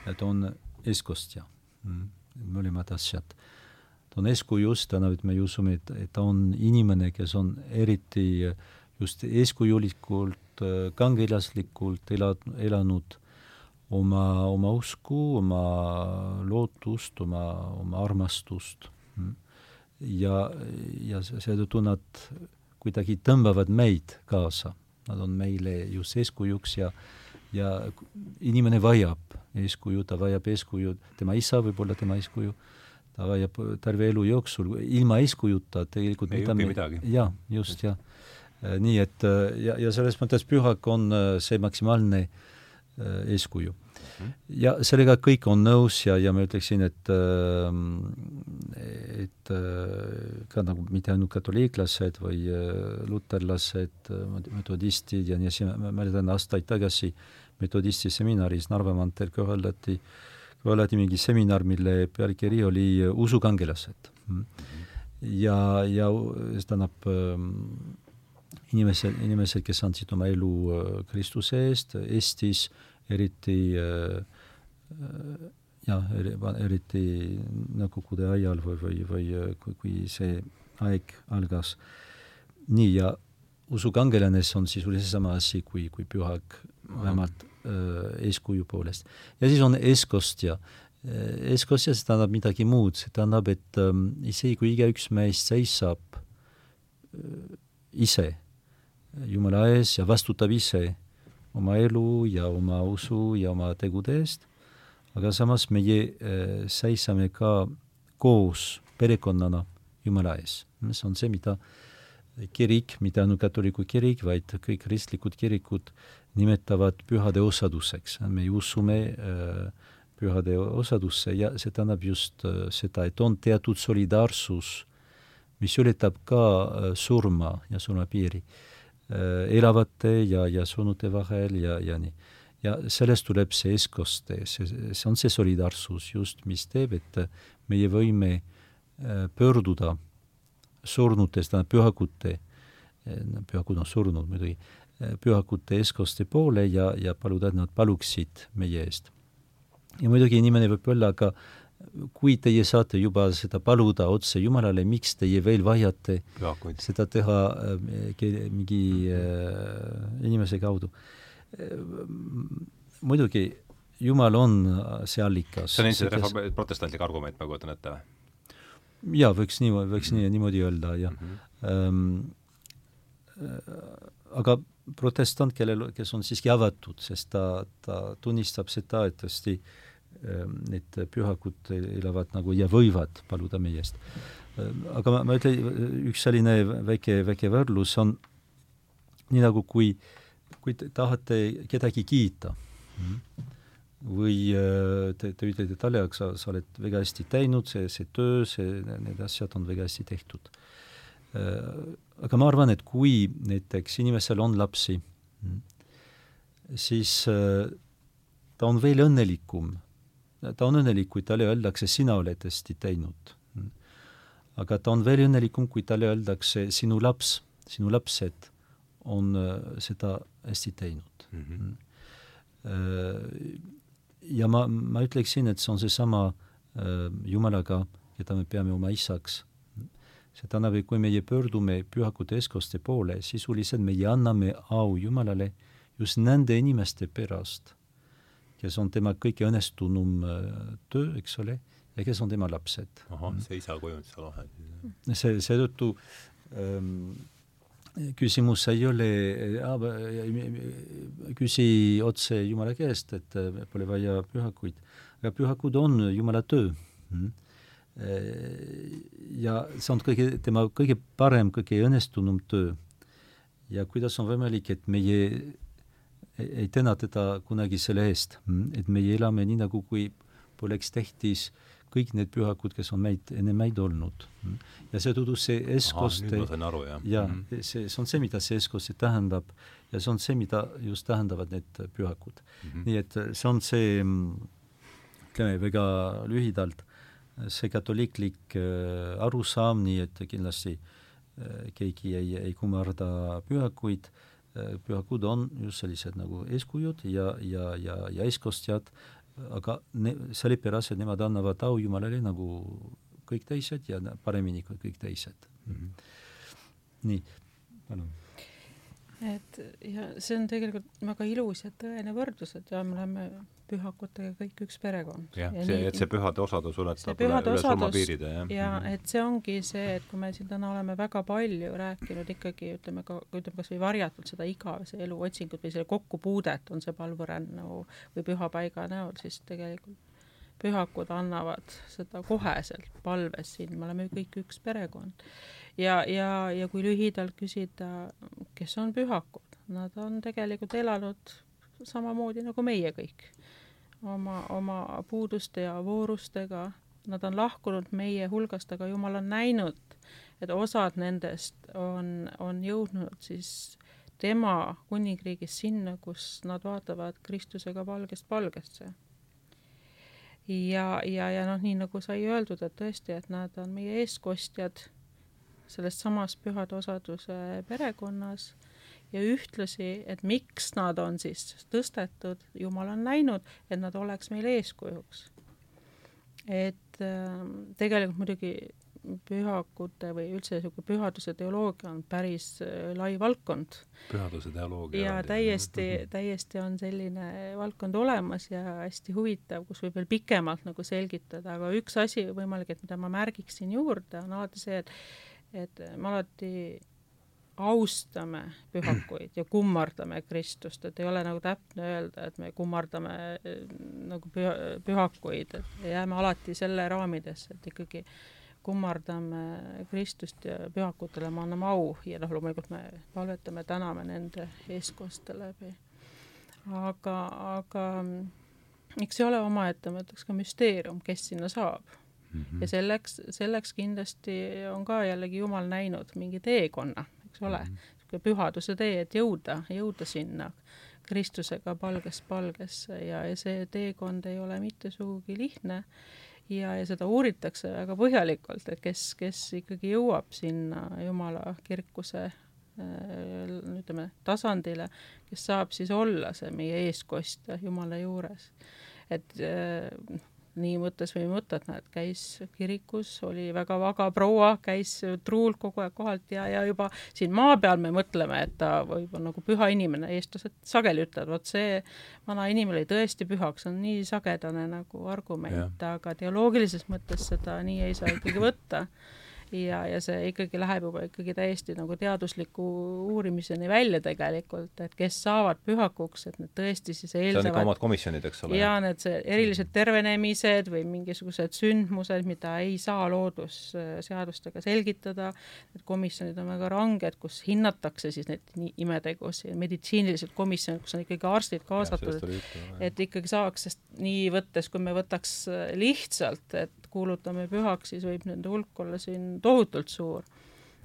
Speaker 2: ta on eeskostja mm., mõlemad asjad. ta on eeskujust, et me usume, et, et ta on inimene, kes on eriti just eeskujulikult, äh, kangelaslikult ela-, elanud oma, oma usku, oma lootust, oma, oma armastust. Mm. ja, ja seetõttu nad kuidagi tõmbavad meid kaasa, nad on meile just eeskujuks ja ja inimene vajab eeskuju, ta vajab eeskuju, tema isa võib olla tema eeskuju, ta vajab terve elu jooksul, ilma eeskujuta tegelikult
Speaker 1: ei õpi midagi.
Speaker 2: jaa, just, jah. nii et ja, ja selles mõttes pühak on see maksimaalne eeskuju ja sellega kõik on nõus ja, ja ma ütleksin, et et ka nagu mitte ainult katoliiklased või luterlased, metodistid ja nii edasi, ma mäletan aastaid tagasi metodisti seminaris Narva maanteel korraldati, korraldati mingi seminar, mille pealkiri oli Usukangelased. ja, ja see tähendab inimesed, inimesed, kes andsid oma elu Kristuse eest Eestis eriti äh, äh, jah, eriti Nõukogude ajal või, või, või äh, kui, kui see aeg algas. nii, ja usukangelane on sisuliselt sama asi kui, kui pühak, vähemalt äh, eeskuju poolest. ja siis on eeskostja. eeskostja, see tähendab midagi muud, see tähendab, et ähm, isegi kui igaüks meist seisab äh, ise Jumala ees ja vastutab ise oma elu ja oma usu ja oma tegude eest, aga samas meie äh, seisame ka koos perekonnana Jumala ees. see on see, mida kirik, mitte ainult katoliku kirik, vaid kõik kristlikud kirikud nimetavad pühade osaduseks. me usume äh, pühade osadusse ja see tähendab just äh, seda, et on teatud solidaarsus, mis ületab ka äh, surma ja surmapiiri elavate ja, ja surnute vahel ja, ja nii. ja sellest tuleb see eestkoste, see, see on see solidaarsus just, mis teeb, et meie võime pöörduda surnutest, tähendab pühakute, pühakud on surnud muidugi, pühakute eestkoste poole ja, ja paluda, et nad paluksid meie eest. ja muidugi inimene võib öelda, aga kui teie saate juba seda paluda otse Jumalale, miks teie veel vajate
Speaker 1: Pühakuid.
Speaker 2: seda teha äh, mingi äh, inimese kaudu äh,? muidugi, Jumal on see allikas.
Speaker 1: see on endiselt reform-, protestantlik argument, ma kujutan ette või?
Speaker 2: jaa, võiks nii, võiks nii, niimoodi öelda, jah mm. -hmm. Ähm, aga protestant, kellel, kes on siiski avatud, sest ta, ta tunnistab seda, et tõesti äh, Ehm, need pühakud elavad nagu ja võivad paluda meie eest. Ehm, aga ma, ma ütlen, üks selline väike, väike võrdlus on nii nagu kui, kui te tahate kedagi kiita mhm. või äh, te, te ütlete talle, sa, sa oled väga hästi teinud, see, see töö, see, need asjad on väga hästi tehtud. Ehm, aga ma arvan, et kui näiteks inimesel on lapsi, siis äh, ta on veel õnnelikum ta on õnnelik, kui talle öeldakse, sina oled hästi teinud. aga ta on veel õnnelikum, kui talle öeldakse, sinu laps, sinu lapsed on äh, seda hästi teinud mm. -hmm. ja ma, ma ütleksin, et see on seesama äh, Jumalaga, keda me peame oma isaks. See tähendab, et kui meie pöördume pühakute eestkoste poole, sisuliselt meie anname au Jumalale just nende inimeste pärast kes on tema kõige õnnestunum äh, töö, eks ole, ja kes on tema lapsed.
Speaker 1: ahah, see isa kujund seal vahel.
Speaker 2: see, seetõttu ähm, küsimus ei ole, küsi otse Jumala käest, et äh, pole vaja pühakuid. aga pühakud on Jumala töö mm.. Ja see on kõige, tema kõige parem, kõige õnnestunum töö. ja kuidas on võimalik, et meie ei täna teda kunagi selle eest, et meie elame nii, nagu kui poleks tähtis kõik need pühakud, kes on meid, enne meid olnud. ja seetõttu see eskoste ja mm -hmm. see, see on see, mida see eskoste tähendab ja see on see, mida just tähendavad need pühakud mm. -hmm. nii et see on see, ütleme väga lühidalt, see katoliiklik äh, arusaam, nii et kindlasti äh, keegi ei, ei kummarda pühakuid äh,, pühakud on just sellised nagu eeskujud ja, ja, ja, ja eeskostjad, aga ne-, sellepärast, et nemad annavad au Jumalale nagu kõik teised ja paremini kui kõik teised mm. -hmm. nii, palun
Speaker 3: et ja see on tegelikult väga ilus ja tõene võrdlus, et ja me oleme pühakutega kõik üks perekond.
Speaker 1: jah, see, et see pühade osadus ületab üle, üle surmapiiride,
Speaker 3: jah. ja -hmm. et see ongi see, et kui me siin täna oleme väga palju rääkinud ikkagi ütleme ka, ütleme kas või varjatult seda igavese elu otsingut või selle kokkupuudet on see palverännu või pühapaiga näol, siis tegelikult pühakud annavad seda koheselt palves siin, me oleme kõik üks perekond ja, ja, ja kui lühidalt küsida, kes on pühakud, nad on tegelikult elanud samamoodi nagu meie kõik, oma, oma puuduste ja voorustega, nad on lahkunud meie hulgast, aga Jumal on näinud, et osad nendest on, on jõudnud siis tema kuningriigis sinna, kus nad vaatavad Kristusega valgest valgesse. ja, ja, ja noh, nii nagu sai öeldud, et tõesti, et nad on meie eestkostjad selles samas pühade osaduse perekonnas ja ühtlasi, et miks nad on siis tõstetud, Jumal on näinud, et nad oleks meile eeskujuks. et äh, tegelikult muidugi pühakute või üldse niisugune pühaduse teoloogia on päris äh, lai valdkond.
Speaker 1: pühaduse teoloogia.
Speaker 3: ja täiesti, täiesti on selline valdkond olemas ja hästi huvitav, kus võib veel pikemalt nagu selgitada, aga üks asi võimalik, et mida ma märgiksin juurde, on alati see, et et me alati austame pühakuid ja kummardame Kristust, et ei ole nagu täpne öelda, et me kummardame eh, nagu püha, pühakuid, et jääme alati selle raamidesse, et ikkagi kummardame Kristust ja pühakutele me anname au ja noh, loomulikult me palvetame, täname nende eestkoste läbi. aga, aga eks see ole omaette, ma ütleks ka müsteerium, kes sinna saab Mm -hmm. ja selleks, selleks kindlasti on ka jällegi Jumal näinud mingi teekonna, eks ole mm, -hmm. pühaduse tee, et jõuda, jõuda sinna Kristusega palgest palgesse ja, ja see teekond ei ole mitte sugugi lihtne ja, ja seda uuritakse väga põhjalikult, et kes, kes ikkagi jõuab sinna Jumala kirkuse äh, ütleme, tasandile, kes saab siis olla see meie eestkostja Jumala juures. et äh, nii mõttes võime võtta, et näed, käis kirikus, oli väga vaga proua, käis truult kogu aeg kohalt ja, ja juba siin maa peal me mõtleme, et ta võib olla nagu püha inimene, eestlased sageli ütlevad, vot see vana inimene oli tõesti pühaks, on nii sagedane nagu argument, aga teoloogilises mõttes seda nii ei saa ikkagi võtta ja, ja see ikkagi läheb juba ikkagi täiesti nagu teadusliku uurimiseni välja tegelikult, et kes saavad pühakuks, et need tõesti siis eeldavad see on
Speaker 1: ikka omad komisjonid, eks ole?
Speaker 3: jaa, need see erilised tervenemised või mingisugused sündmused, mida ei saa loodusseadustega selgitada, need komisjonid on väga ranged, kus hinnatakse siis neid imetegusid, meditsiinilised komisjonid, kus on ikkagi arstid kaasatud, et ikkagi saaks, sest nii võttes, kui me võtaks lihtsalt, et kuulutame pühaks, siis võib nende hulk olla siin tohutult suur.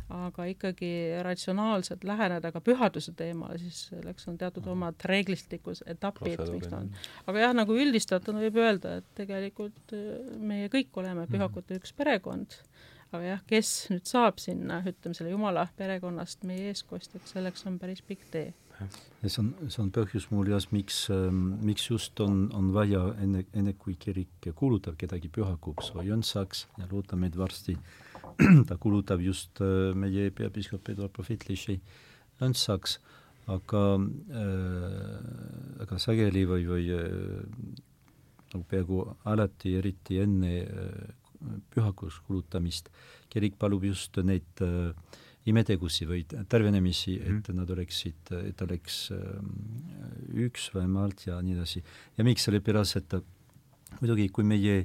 Speaker 3: aga ikkagi ratsionaalselt läheneda ka pühaduse teemale, siis selleks on teatud omad reeglistikus etapid, miks ta on. aga jah, nagu üldistatuna võib öelda, et tegelikult äh, meie kõik oleme mhm. pühakute üks perekond, aga jah, kes nüüd saab sinna, ütleme selle jumala perekonnast meie eeskostjaks, selleks on päris pikk tee
Speaker 2: see on, see on põhjus muuseas, miks ähm,, miks just on, on vaja enne, enne kui kirik kuulutab kedagi pühakuks või õndsaks ja loodame, et varsti ta kuulutab just äh, meie peapiiskop Eduard Prohvetliši õndsaks, aga äh,, aga sageli või, või äh, nagu peaaegu alati, eriti enne äh, pühakuks kuulutamist, kirik palub just neid äh, imetegusi või tervenemisi et nad oleksid, et oleks ähm, üks vähemalt ja nii edasi. ja miks, sellepärast et muidugi, kui meie,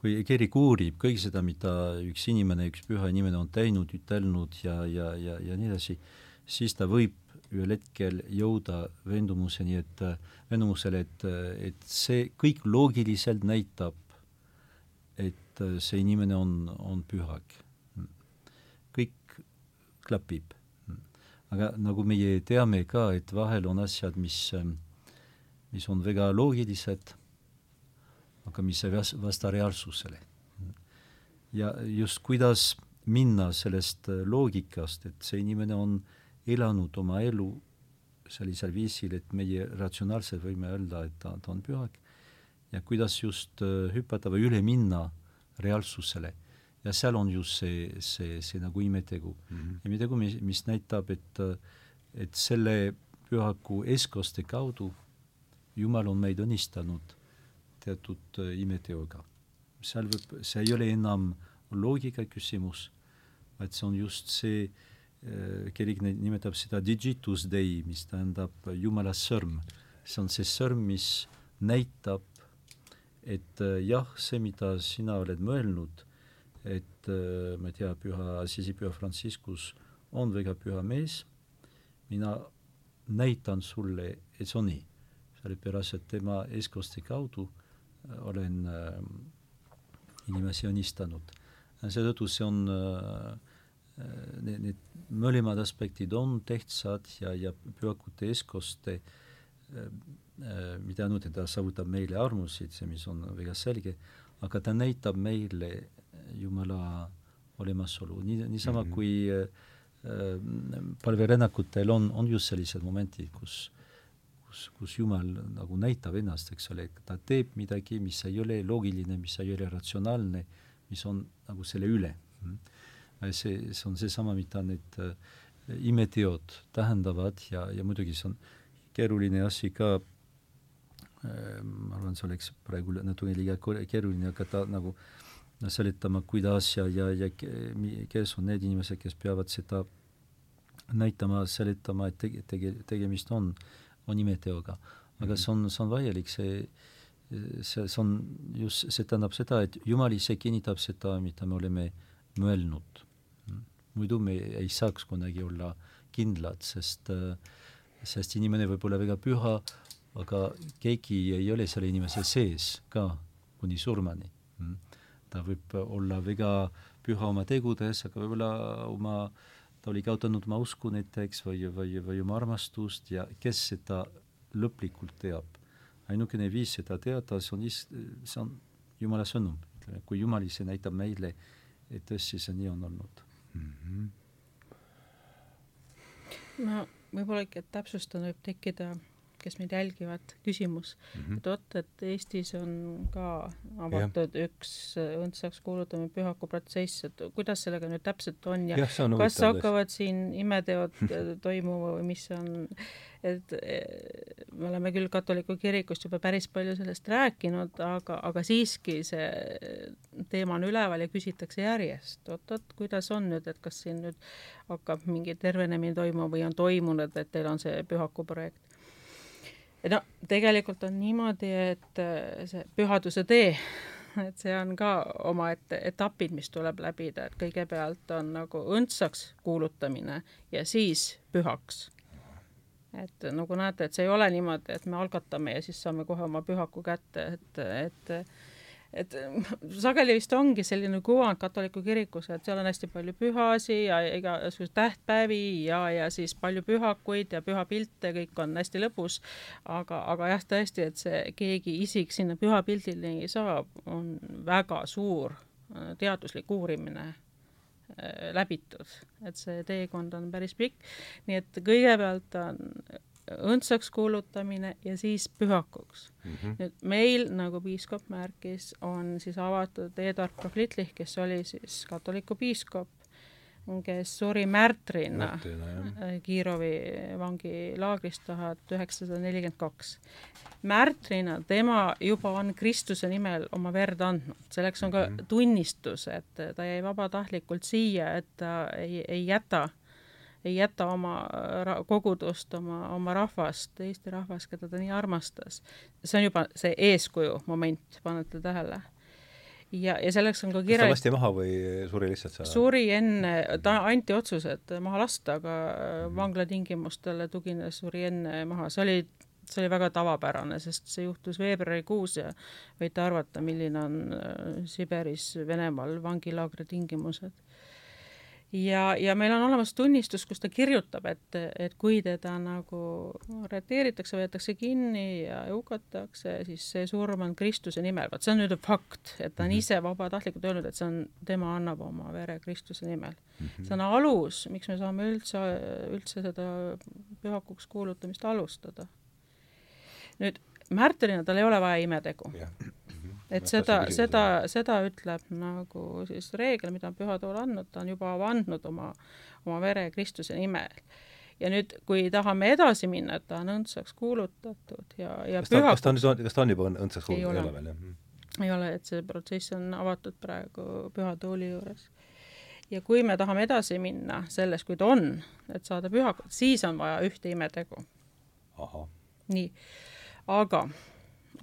Speaker 2: kui kirik uurib kõike seda, mida üks inimene, üks püha inimene on teinud, ütelnud ja, ja, ja, ja nii edasi, siis ta võib ühel hetkel jõuda veendumuseni, et, veendumusele, et, et see kõik loogiliselt näitab, et see inimene on, on pühak. Klapib. aga nagu meie teame ka, et vahel on asjad, mis, mis on väga loogilised, aga mis ei vasta reaalsusele. ja just kuidas minna sellest loogikast, et see inimene on elanud oma elu sellisel viisil, et meie ratsionaalselt võime öelda, et ta, ta on pühak, ja kuidas just äh, hüpata või üle minna reaalsusele. Ja seal on just see, see, see nagu imetegu mm. -hmm. imetegu, mis, mis näitab, et, et selle pühaku eestkoste kaudu Jumal on meid õnnistanud teatud äh, imeteoga. seal võib, see ei ole enam loogika küsimus, vaid see on just see, äh, kirik nimetab seda digitus dei, mis tähendab Jumala sõrm. see on see sõrm, mis näitab et äh, jah, see, mida sina oled mõelnud, et äh, ma ei tea, püha Assisi püha Franciscus on väga püha mees, mina näitan sulle, et see on nii. sellepärast, et tema eestkoste kaudu äh, olen äh, inimesi õnnistanud. seetõttu see on äh, need, need mõlemad aspektid on tähtsad ja, ja pühakute eestkoste äh, Äh, mida ainult, et ta saavutab meile armusid, see, mis on väga selge, aga ta näitab meile Jumala olemasolu, nii, niisama mm -hmm. kui äh, äh, palverännakutel on, on just sellised momendid, kus kus, kus Jumal nagu näitab ennast, eks ole, ta teeb midagi, mis ei ole loogiline, mis ei ole ratsionaalne, mis on nagu selle üle mm. see, see on seesama, mida need äh, imeteod tähendavad ja, ja muidugi see on keeruline asi ka Ehm, ma arvan, see oleks praegu natuke liiga keeruline hakata nagu seletama, kuidas ja, ja, ja kes on need inimesed, kes peavad seda näitama, seletama, et tege-, tege-, tegemist on, on imeteoga. aga mhm. see on, see on vajalik, see, see, see on just, see tähendab seda, et Jumal ise kinnitab seda, mida me oleme mõelnud. muidu me ei saaks kunagi olla kindlad, sest, sest inimene võib olla väga püha, aga keegi ei ole selle inimese sees ka kuni surmani mm.. Ta võib olla väga püha oma tegudes, aga võib-olla oma, ta oli kaotanud oma usku näiteks või, või, või oma armastust ja kes seda lõplikult teab. ainukene viis seda teada, see on, see on Jumala sõnum, ütleme, kui Jumal ise näitab meile, et tõesti see nii on olnud mm. -hmm.
Speaker 3: no võib-olla ikka täpsustada võib tekkida kes meid jälgivad, küsimus mm, -hmm. et vot, et Eestis on ka avatud ja. üks õndsaks kuulutamine pühaku protsess, et kuidas sellega nüüd täpselt on ja, ja kas hakkavad siin imeteod toimuma või mis on, et eh, me oleme küll katoliku kirikust juba päris palju sellest rääkinud, aga, aga siiski see teema on üleval ja küsitakse järjest, oot-oot, kuidas on nüüd, et kas siin nüüd hakkab mingi tervenemine toimuma või on toimunud, et teil on see pühaku projekt? No tegelikult on niimoodi, et äh, see pühaduse tee, et see on ka omaette etapid, mis tuleb läbida, et kõigepealt on nagu õndsaks kuulutamine ja siis pühaks. et nagu näete, et see ei ole niimoodi, et me algatame ja siis saame kohe oma pühaku kätte, et, et et sageli vist ongi selline kuvand katoliku kirikus, et seal on hästi palju pühasi ja igasuguseid tähtpäevi ja, ja siis palju pühakuid ja pühapilte, kõik on hästi lõbus. aga, aga jah, tõesti, et see keegi isik sinna pühapildini saab, on väga suur äh, teaduslik uurimine äh, läbitud, et see teekond on päris pikk. nii et kõigepealt on õndsaks kuulutamine ja siis pühakuks mm. -hmm. nüüd meil, nagu piiskop märkis, on siis avatud Eduard Prohlitlich, kes oli siis katoliku piiskop, kes suri märtrina äh, Kirovi vangilaagrist tuhat üheksasada nelikümmend kaks. märtrina tema juba on Kristuse nimel oma verd andnud, selleks on ka -hmm. tunnistus, et ta jäi vabatahtlikult siia, et ta ei, ei jäta äh, ei jäta oma ra-, kogudust, oma, oma rahvast, Eesti rahvast, keda ta nii armastas. see on juba see eeskuju moment, panete tähele. ja, ja selleks on ka
Speaker 1: kas ta
Speaker 3: kirjalik
Speaker 1: lasti maha või suri lihtsalt seal?
Speaker 3: suri enne, ta anti otsus, et maha lasta, aga vangla tingimustele tugines suri enne maha, see oli, see oli väga tavapärane, sest see juhtus veebruarikuus ja võite arvata, milline on äh, Siberis, Venemaal vangilaagri tingimused ja, ja meil on olemas tunnistus, kus ta kirjutab, et, et kui teda nagu arreteeritakse, võetakse kinni ja hukatakse, siis see surm on Kristuse nimel, vot see on nüüd fakt, et ta on mhm. ise vabatahtlikult öelnud, et see on, tema annab oma vere Kristuse nimel mm. -hmm. see on alus, miks me saame üldse, üldse seda pühakuks kuulutamist alustada. nüüd märtrina tal ei ole vaja imetegu yeah et seda, seda, seda ütleb nagu siis reegel, mida on Püha Tool andnud, ta on juba andnud oma, oma vere Kristuse nimel. ja nüüd, kui tahame edasi minna, et ta on õndsaks kuulutatud ja, ja
Speaker 1: kas ta, püha... kas ta on kas ta on juba õndsaks kuulutatud,
Speaker 3: ei ole veel, jah? ei ole, et see protsess on avatud praegu Püha Tooli juures. ja kui me tahame edasi minna selles, kui ta on, et saada pühakud, siis on vaja ühte imetegu. nii, aga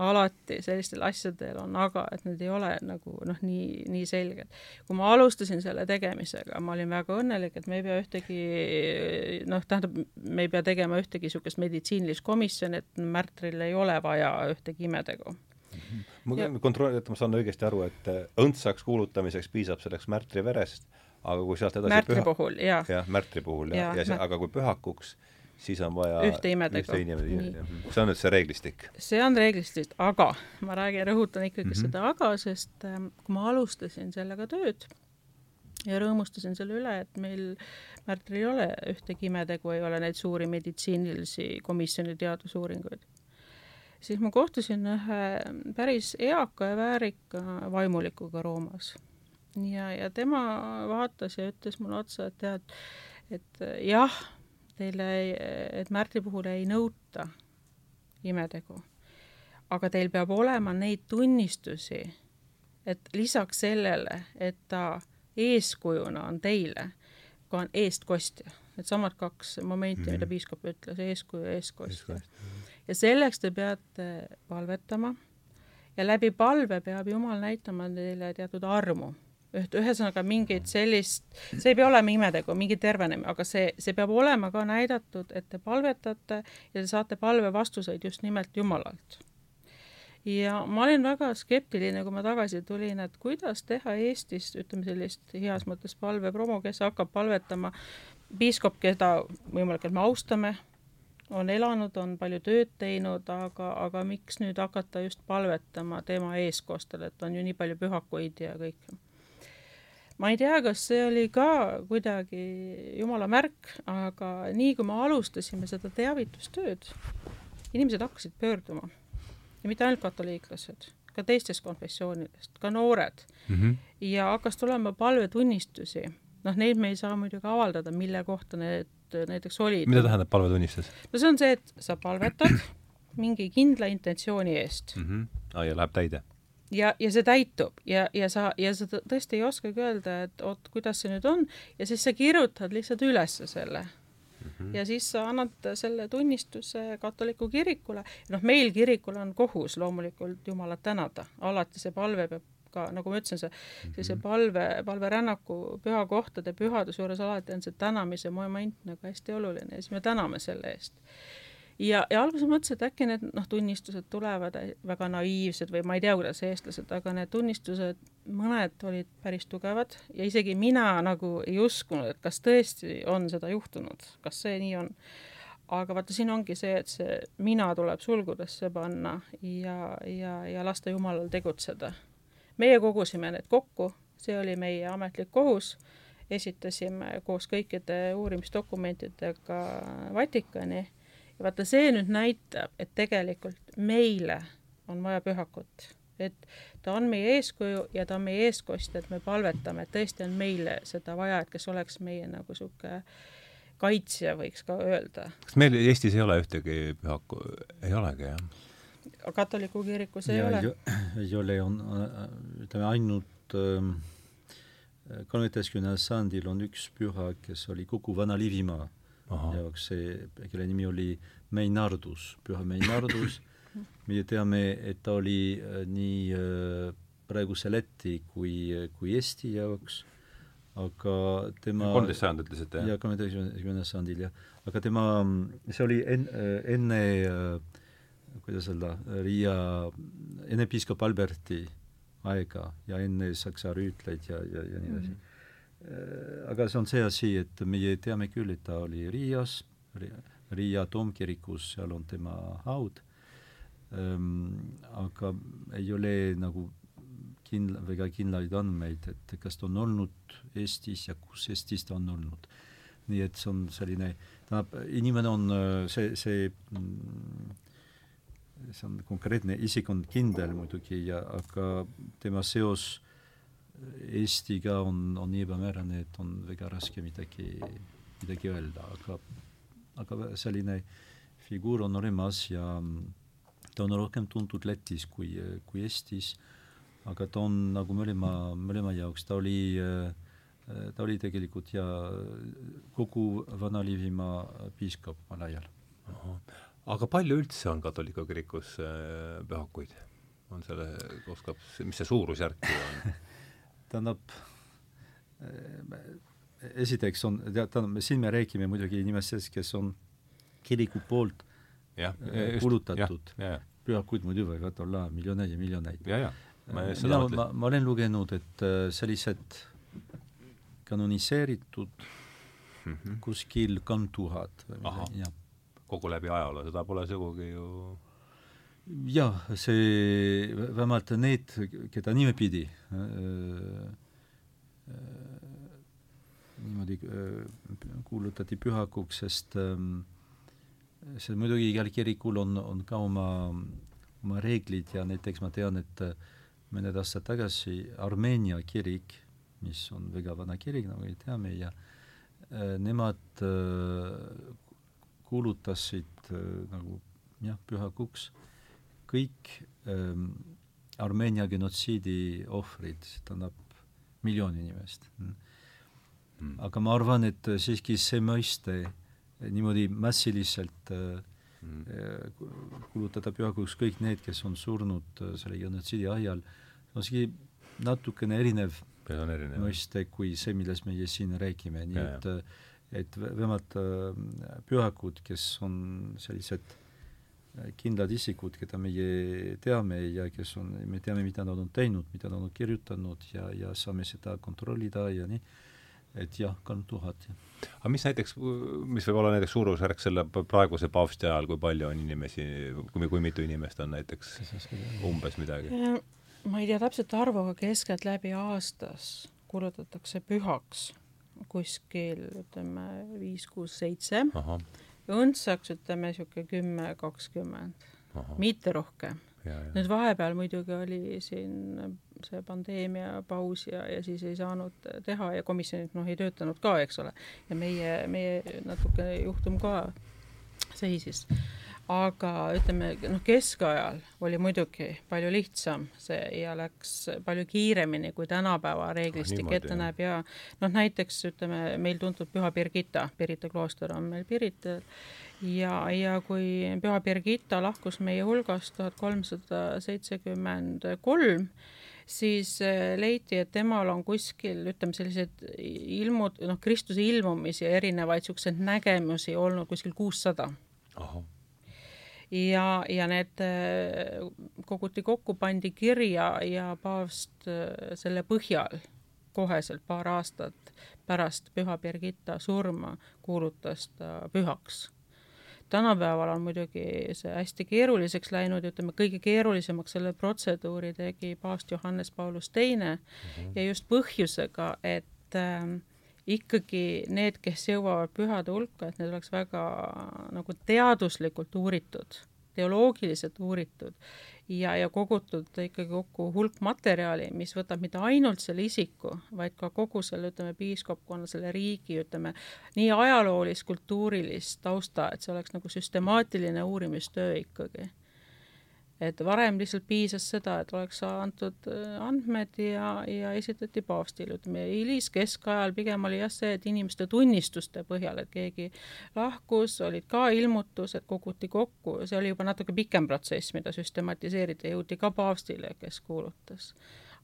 Speaker 3: alati sellistel asjadel on aga, et need ei ole nagu noh, nii, nii selged. kui ma alustasin selle tegemisega, ma olin väga õnnelik, et me ei pea ühtegi noh, tähendab, me ei pea tegema ühtegi niisugust meditsiinilist komisjoni, et märtril ei ole vaja ühtegi imetegu
Speaker 1: ma kontrollin, et ma saan õigesti aru, et õndsaks kuulutamiseks piisab selleks märtri verest, aga kui sealt edasi
Speaker 3: märtri püha... puhul, jah.
Speaker 1: jah, märtri puhul ja, ja, ja see, aga kui pühakuks siis on vaja
Speaker 3: ühte imetegu.
Speaker 1: see on nüüd see reeglistik?
Speaker 3: see on reeglistik, aga ma räägin, rõhutan ikkagi mm -hmm. seda aga, sest ähm, kui ma alustasin sellega tööd ja rõõmustasin selle üle, et meil Märtril ei ole ühtegi imetegu, ei ole neid suuri meditsiinilisi komisjoni teadusuuringuid, siis ma kohtusin ühe päris eaka ja väärika vaimulikuga Roomas. ja, ja tema vaatas ja ütles mulle otsa, et tead, et jah, teile, et Märtli puhul ei nõuta imetegu, aga teil peab olema neid tunnistusi, et lisaks sellele, et ta eeskujuna on teile, ka on eestkostja, needsamad kaks momenti mm, -hmm. mida piiskop ütles, eeskuju ja eestkostja. ja selleks te peate palvetama ja läbi palve peab Jumal näitama teile teatud armu ühesõnaga mingit sellist, see ei pea olema imetegu, mingi tervenemine, aga see, see peab olema ka näidatud, et te palvetate ja te saate palvevastuseid just nimelt Jumalalt. ja ma olin väga skeptiline, kui ma tagasi tulin, et kuidas teha Eestis, ütleme sellist heas mõttes palvepromo, kes hakkab palvetama, piiskop, keda võimalik, et me austame, on elanud, on palju tööd teinud, aga, aga miks nüüd hakata just palvetama tema eeskostel, et on ju nii palju pühakuid ja kõike ma ei tea, kas see oli ka kuidagi jumala märk, aga nii kui me alustasime seda teavitustööd, inimesed hakkasid pöörduma ja mitte ainult katoliiklased, ka teistest konfessioonidest, ka noored mm. -hmm. ja hakkas tulema palvetunnistusi, noh, neid me ei saa muidugi avaldada, mille kohta need näiteks olid.
Speaker 1: mida tähendab palvetunnistus?
Speaker 3: no see on see, et sa palvetad mingi kindla intentsiooni eest
Speaker 1: mm. -hmm. Ah, ja läheb täide
Speaker 3: ja, ja see täitub ja, ja sa, ja sa tõesti ei oskagi öelda, et oot, kuidas see nüüd on ja siis sa kirjutad lihtsalt ülesse selle mm. -hmm. ja siis sa annad selle tunnistuse katoliku kirikule. noh, meil kirikul on kohus loomulikult Jumalat tänada, alati see palve peab ka, nagu ma ütlesin, see, see mhm. palve, palverännaku pühakohtade pühaduse juures alati on see tänamise moment nagu hästi oluline ja siis me täname selle eest ja, ja alguses mõtlesin, et äkki need noh, tunnistused tulevad väga naiivsed või ma ei tea, kuidas eestlased, aga need tunnistused, mõned olid päris tugevad ja isegi mina nagu ei uskunud, et kas tõesti on seda juhtunud, kas see nii on. aga vaata, siin ongi see, et see mina tuleb sulgudesse panna ja, ja, ja lasta Jumalal tegutseda. meie kogusime need kokku, see oli meie ametlik kohus esitasime koos kõikide uurimisdokumentidega Vatikani vaata, see nüüd näitab, et tegelikult meile on vaja pühakut, et ta on meie eeskuju ja ta on meie eeskostja, et me palvetame, et tõesti on meile seda vaja, et kes oleks meie nagu niisugune kaitsja, võiks ka öelda.
Speaker 1: kas meil Eestis ei ole ühtegi pühaku, ei olegi, jah?
Speaker 3: katoliku kirikus ei ja, ole?
Speaker 2: ei ole, on ütleme ainult ähm, kolmeteistkümnendal sajandil on üks püha, kes oli kogu Vana-Liivimaa jaoks see, kelle nimi oli Meinardus, püha Meinardus meie teame, et ta oli äh, nii äh, praeguse Läti kui, kui Eesti jaoks, aga tema
Speaker 1: kolmteist sajandit lihtsalt, jah?
Speaker 2: jaa, kolmeteistkümnendal sajandil, jah. aga tema, see oli en-, enne kuidas öelda, Riia, enne piiskop Alberti aega ja enne saksa rüütleid ja, ja, ja nii edasi mm. -hmm. Aga see on see asi, et meie teame küll, et ta oli Riias, Riia toomkirikus, seal on tema haud ähm,, aga ei ole nagu kindla, väga kindlaid andmeid, et kas ta on olnud Eestis ja kus Eestis ta on olnud. nii et see on selline, tähendab, inimene on see, see see on konkreetne isik on kindel muidugi ja aga tema seos Eestiga on, on nii ebamäärane, et on väga raske midagi, midagi öelda, aga aga selline figuur on olemas ja ta on rohkem tuntud Lätis kui, kui Eestis, aga ta on nagu mõlema, mõlema jaoks, ta oli, ta oli tegelikult ja kogu Vana-Liivimaa piiskop omal ajal.
Speaker 1: aga palju üldse on katoliku kirikus äh, pühakuid? on selle, oskab, mis see suurusjärk on
Speaker 2: tähendab, esiteks on, tähendab, siin me räägime muidugi inimestest, kes on kiriku poolt
Speaker 1: ja,
Speaker 2: äh, kulutatud. pühakuid muidu võivad olla miljoneid ja miljoneid.
Speaker 1: ma,
Speaker 2: äh, mina, ma, ma olen lugenud, et sellised kanoniseeritud mm -hmm. kuskil kolm tuhat.
Speaker 1: kogu läbi ajaloo, seda pole sugugi ju
Speaker 2: jah, see, vähemalt need, keda nimepidi äh, äh, niimoodi äh, kuulutati pühakuks, sest ähm, see muidugi igal kirikul on, on ka oma, oma reeglid ja näiteks ma tean, et äh, mõned aastad tagasi Armeenia kirik, mis on väga vana kirik, nagu me teame, ja äh, nemad kuulutasid nagu jah, pühakuks kõik ähm, Armeenia genotsiidi ohvrid, tähendab miljon inimest mm aga ma arvan, et äh, siiski see mõiste äh, niimoodi massiliselt äh, mm. kulutada pühakuks kõik need, kes on surnud selle genotsiidi ajal, on isegi natukene erinev,
Speaker 1: erinev.
Speaker 2: mõiste kui see, millest meie siin räägime, nii ja, et et vähemalt pühakud, kes on sellised kindlad isikud, keda meie teame ja kes on, me teame, mida nad on teinud, mida nad on kirjutanud ja, ja saame seda kontrollida ja nii et jah, kolm tuhat.
Speaker 1: aga mis näiteks, mis võib olla näiteks suurusjärk selle praeguse paavsti ajal, kui palju on inimesi, kui, kui mitu inimest on näiteks umbes midagi?
Speaker 3: Ma ei tea täpset arvu, aga keskeltläbi aastas kulutatakse pühaks kuskil ütleme viis, kuus, seitse. Õndsaks ütleme niisugune kümme, kakskümmend, mitte rohkem. nüüd vahepeal muidugi oli siin see pandeemia paus ja, ja siis ei saanud teha ja komisjonid noh, ei töötanud ka, eks ole. ja meie, meie natuke juhtum ka seisis. Aga ütleme, noh, keskajal oli muidugi palju lihtsam see ja läks palju kiiremini, kui tänapäeva reeglistik ah, ette näeb ja noh, näiteks ütleme, meil tuntud Püha Birgitta, Pirita klooster on meil Pirital ja, ja kui Püha Birgitta lahkus meie hulgast tuhat kolmsada seitsekümmend kolm, siis äh, leiti, et temal on kuskil, ütleme, sellised ilmud, noh, Kristuse ilmumisi, erinevaid niisuguseid nägemusi olnud kuskil kuussada. Ja, ja need äh, koguti kokku, pandi kirja ja paavst äh, selle põhjal koheselt paar aastat pärast Püha Birgitta surma kuulutas ta pühaks tänapäeval on muidugi see hästi keeruliseks läinud, ütleme kõige keerulisemaks selle protseduuri tegi paavst Johannes Paulus Teine mm -hmm. ja just põhjusega, et äh, ikkagi need, kes jõuavad pühade hulka, et need oleks väga nagu teaduslikult uuritud, teoloogiliselt uuritud ja, ja kogutud ikkagi kokku hulk materjali, mis võtab mitte ainult selle isiku, vaid ka kogu selle, ütleme, piiskopkonna, selle riigi, ütleme, nii ajaloolist, kultuurilist tausta, et see oleks nagu süstemaatiline uurimistöö ikkagi et varem lihtsalt piisas seda, et oleks antud äh, andmed ja, ja esitati paavstile, ütleme hiliskeskajal pigem oli jah see, et inimeste tunnistuste põhjal, et keegi lahkus, olid ka ilmutused, koguti kokku, see oli juba natuke pikem protsess, mida süstematiseerida, jõuti ka paavstile, kes kuulutas.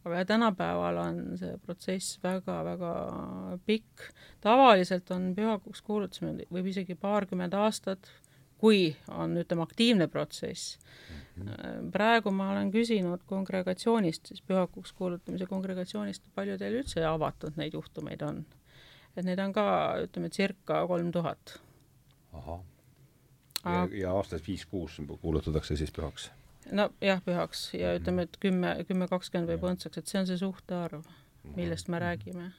Speaker 3: aga tänapäeval on see protsess väga-väga pikk. tavaliselt on pühakuks kuulutamine, võib isegi paarkümmend aastat, kui on, ütleme, aktiivne protsess. Mhm. praegu ma olen küsinud kongregatsioonist, siis pühakuks kuulutamise kongregatsioonist, palju teil üldse avatud neid juhtumeid on? et neid on ka, ütleme, circa kolm tuhat.
Speaker 1: ahah. ja, ja aastas viis-kuus kuulutatakse siis pühaks?
Speaker 3: nojah, pühaks ja mhm. ütleme, et kümme, kümme, kakskümmend või põntsaks, et see on see suhtarv, millest me räägime.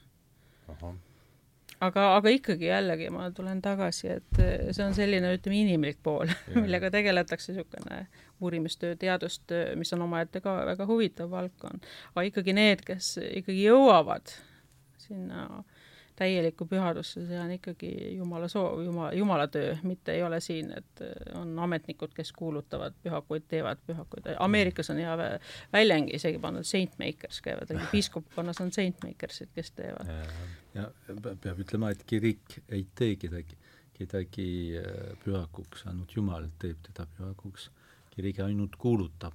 Speaker 3: Aga, aga ikkagi jällegi ma tulen tagasi, et see on selline, ütleme, inimlik pool, millega tegeletakse, niisugune uurimistöö, teadustöö, mis on omaette ka väga huvitav valdkond. aga ikkagi need, kes ikkagi jõuavad sinna täielikku pühadusse, see on ikkagi Jumala soov, Jumala, Jumala töö, mitte ei ole siin, et äh, on ametnikud, kes kuulutavad pühakuid, teevad pühakuid. Ameerikas on hea väljend isegi pannud saint makers käivad, piiskopkonnas on saint makers'id, kes teevad.
Speaker 2: ja peab ütlema, et kirik ei tee kedagi, kedagi äh, pühakuks, ainult Jumal teeb teda pühakuks. kirik ainult kuulutab.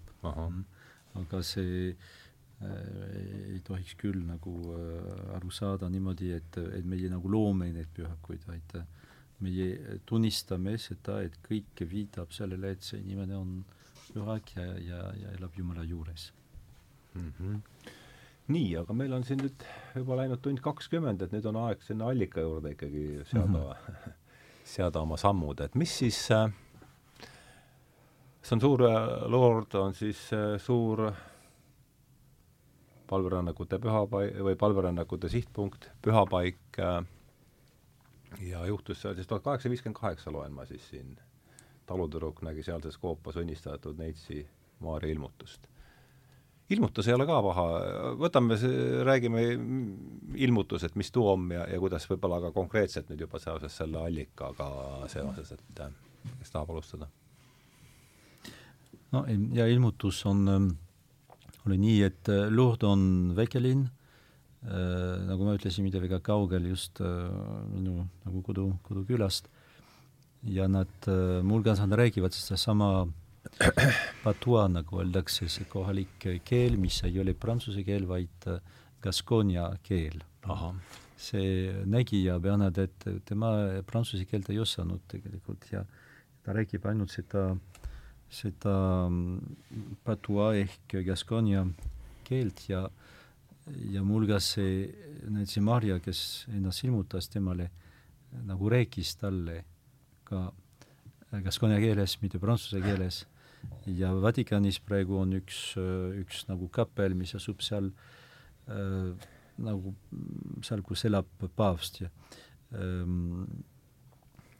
Speaker 2: aga see Äh, ei tohiks küll nagu äh, aru saada niimoodi, et, et meie nagu loome neid pühakuid, vaid äh, meie tunnistame seda, et kõik viitab sellele, et see inimene on pühak ja, ja, ja elab Jumala juures
Speaker 1: mm. -hmm. nii, aga meil on siin nüüd juba läinud tund kakskümmend, et nüüd on aeg sinna allika juurde ikkagi seada mm, -hmm. seada oma sammud, et mis siis äh, see on suur lord, on siis äh, suur palverännakute pühapaik või palverännakute sihtpunkt, pühapaik äh, ja juhtus seal siis tuhat kaheksasada viiskümmend kaheksa, loen ma siis siin, talutüdruk nägi sealses koopas õnnistatud neitsi Maarja ilmutust. ilmutus ei ole ka paha, võtame, räägime ilmutus, et mis too on ja, ja kuidas võib-olla ka konkreetselt nüüd juba seoses selle allikaga seoses, et äh, kes tahab alustada?
Speaker 2: no ja ilmutus on ähm oli nii, et äh, Lourdes on väikelinn äh,, nagu ma ütlesin, mitte väga kaugel just äh, minu nagu kodu, kodukülast, ja nad äh,, muuhulgas nad räägivad sedasama patua, nagu öeldakse, see kohalik keel, mis ei ole prantsuse keel, vaid äh, Gaskonia keel. see nägija Bernadette, tema prantsuse keelt ei osanud tegelikult ja ta räägib ainult seda äh, seda mm, patua ehk Gaskonia keelt ja ja muuhulgas see, nüüd see Marja, kes ennast ilmutas temale, nagu rääkis talle ka Gaskonia keeles, mitte prantsuse keeles, ja Vatikanis praegu on üks, üks nagu kapel, mis asub seal äh, nagu seal, kus elab paavst ja ähm,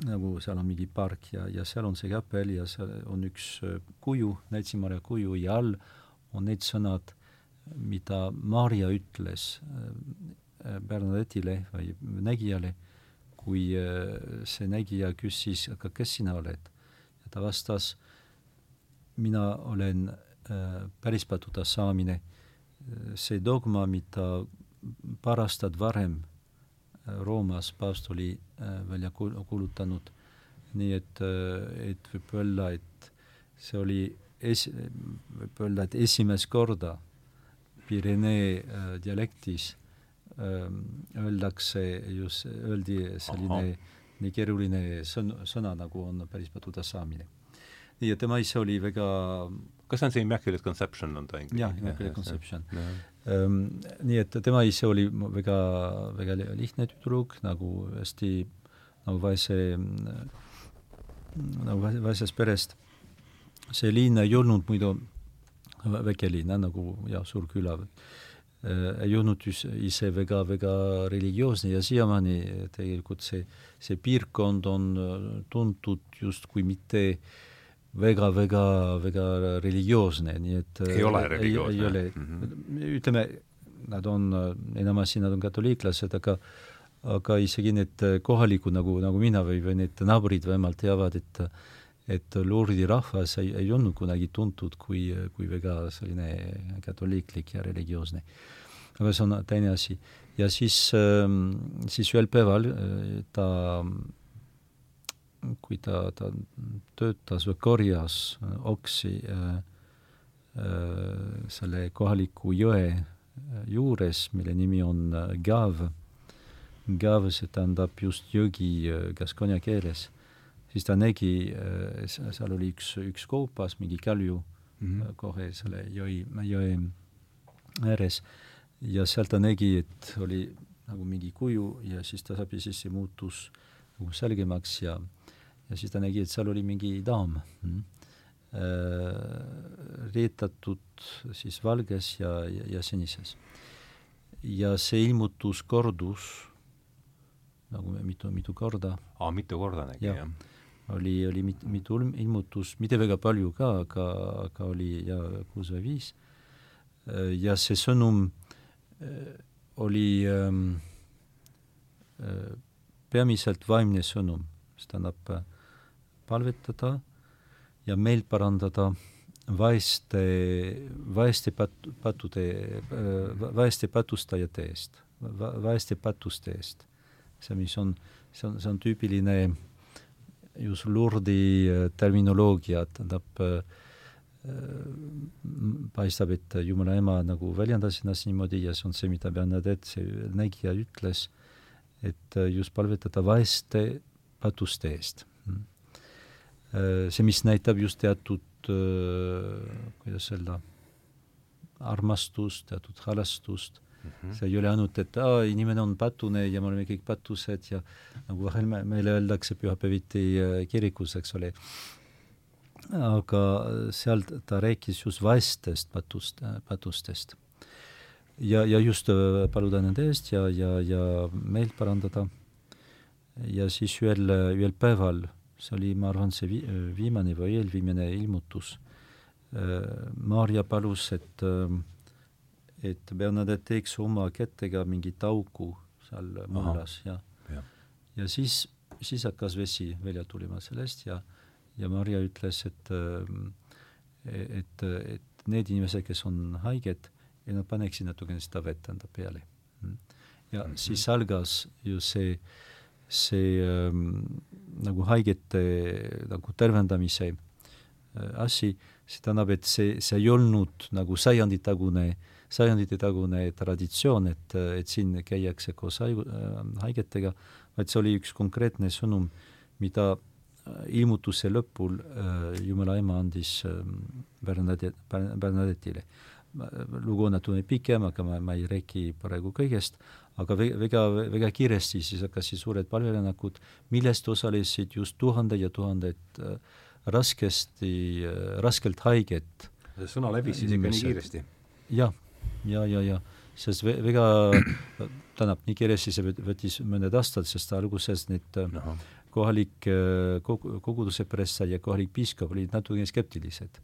Speaker 2: nagu seal on mingi park ja, ja seal on see kapel ja seal on üks äh, kuju, Näitsi-Maarja kuju ja all on need sõnad, mida Maarja ütles äh, äh, Bernadetile või nägijale, kui see nägija küsis, aga kes sina oled? ja ta vastas, mina olen päris paduda saamine, see dogma, mida paar aastat varem Roomas paavst oli äh, välja kuulutanud, nii et, äh, et võib öelda, et see oli es-, võib öelda, et esimest korda Pirenee äh, dialektis äh, öeldakse just, öeldi selline Aha. nii keeruline sõn-, sõna, nagu on päris paduda saamine. nii et tema ise oli väga
Speaker 1: kas see on see Immaculate Conception on ta
Speaker 2: inglise? jah, Immaculate Conception ähm,. Nii et tema ise oli väga, väga lihtne tüdruk, nagu hästi nagu vaese, nagu vaesest perest. see linn ei olnud muidu väike linn, nagu jah, suur küla äh,, ei olnud ise väga, väga religioosne ja siiamaani tegelikult see, see piirkond on tuntud justkui mitte äh, väga, väga, väga religioosne, nii et
Speaker 1: ei ole religioosne?
Speaker 2: ei ole mm, -hmm. ütleme, nad on, enamasti nad on katoliiklased, aga aga isegi need kohalikud, nagu, nagu mina või, või need naabrid vähemalt teavad, et et Lourdi rahvas ei, ei olnud kunagi tuntud kui, kui väga selline katoliiklik ja religioosne. aga see on teine asi. ja siis, siis ühel päeval ta kui ta, ta töötas või korjas oksi äh, äh, selle kohaliku jõe juures, mille nimi on Gav. Gav, see tähendab just jõgi Gaskonia keeles. siis ta nägi, seal oli üks, üks koopas, mingi kalju mm -hmm. kohe selle jõi, jõe ääres ja seal ta nägi, et oli nagu mingi kuju ja siis ta sabisisse muutus nagu selgemaks ja ja siis ta nägi, et seal oli mingi daam mm, äh, rietatud siis valges ja, ja, ja sinises. ja see ilmutus kordus nagu mitu, mitu korda.
Speaker 1: aa, mitu korda nägi ja., jah?
Speaker 2: oli, oli mit, mitu ilmutus, mitte väga palju ka, aga, aga oli ja kuus või viis. Äh, ja see sõnum äh, oli ähm, äh, peamiselt vaimne sõnum, see tähendab äh, palvetada ja meelt parandada vaeste, vaeste pat-, patude, äh, vaeste patustajate eest, vaeste patuste eest. see, mis on, see on, see on tüüpiline just lurdi terminoloogia, tähendab äh, paistab, et Jumala ema nagu väljendas ennast niimoodi ja see on see, mida Bernadette, see nägija ütles, et just palvetada vaeste patuste eest. See, mis näitab just teatud, kuidas öelda, armastust, teatud halastust mm, -hmm. see ei ole ainult, et aa, inimene on patune ja me oleme kõik patused ja nagu vahel me, meile öeldakse pühapäeviti kirikus, eks ole, aga seal ta rääkis just vaestest patust, patustest. ja, ja just äh, paluda nende eest ja, ja, ja meelt parandada. ja siis ühel, ühel päeval, see oli, ma arvan, see vi-, viimane või eelviimane ilmutus, äh, Maarja palus, et et Bernadette teeks oma kätega mingit auku seal maalas ja, ja., ja siis, siis hakkas vesi välja tulema sellest ja ja Maria ütles, et et, et need inimesed, kes on haiged, et nad paneksid natukene seda vett enda peale. ja mm -hmm. siis algas ju see, see ähm, nagu haigete nagu tervendamise äh, asi, see tähendab, et see, see ei olnud nagu sajanditagune, sajandite-tagune traditsioon, et, et siin käiakse koos haigu, äh, haigetega, vaid see oli üks konkreetne sõnum, mida ilmutuse lõpul äh, Jumala ema andis äh, Bernadette, Bernadette'ile. lugu on natuke pikem, aga ma, ma ei räägi praegu kõigest, aga väga, väga kiiresti siis hakkasid suured palverännakud, millest osalesid just tuhanded ja tuhanded äh, raskesti äh,, raskelt haiged.
Speaker 1: see sõna levis siis ikka nii kiiresti?
Speaker 2: jah, ja, ja, ja, ja sest väga, tähendab, nii kiiresti see võttis mõned aastad, sest alguses need kohalik äh, kogu, koguduse pressa ja kohalik piiskop olid natuke skeptilised.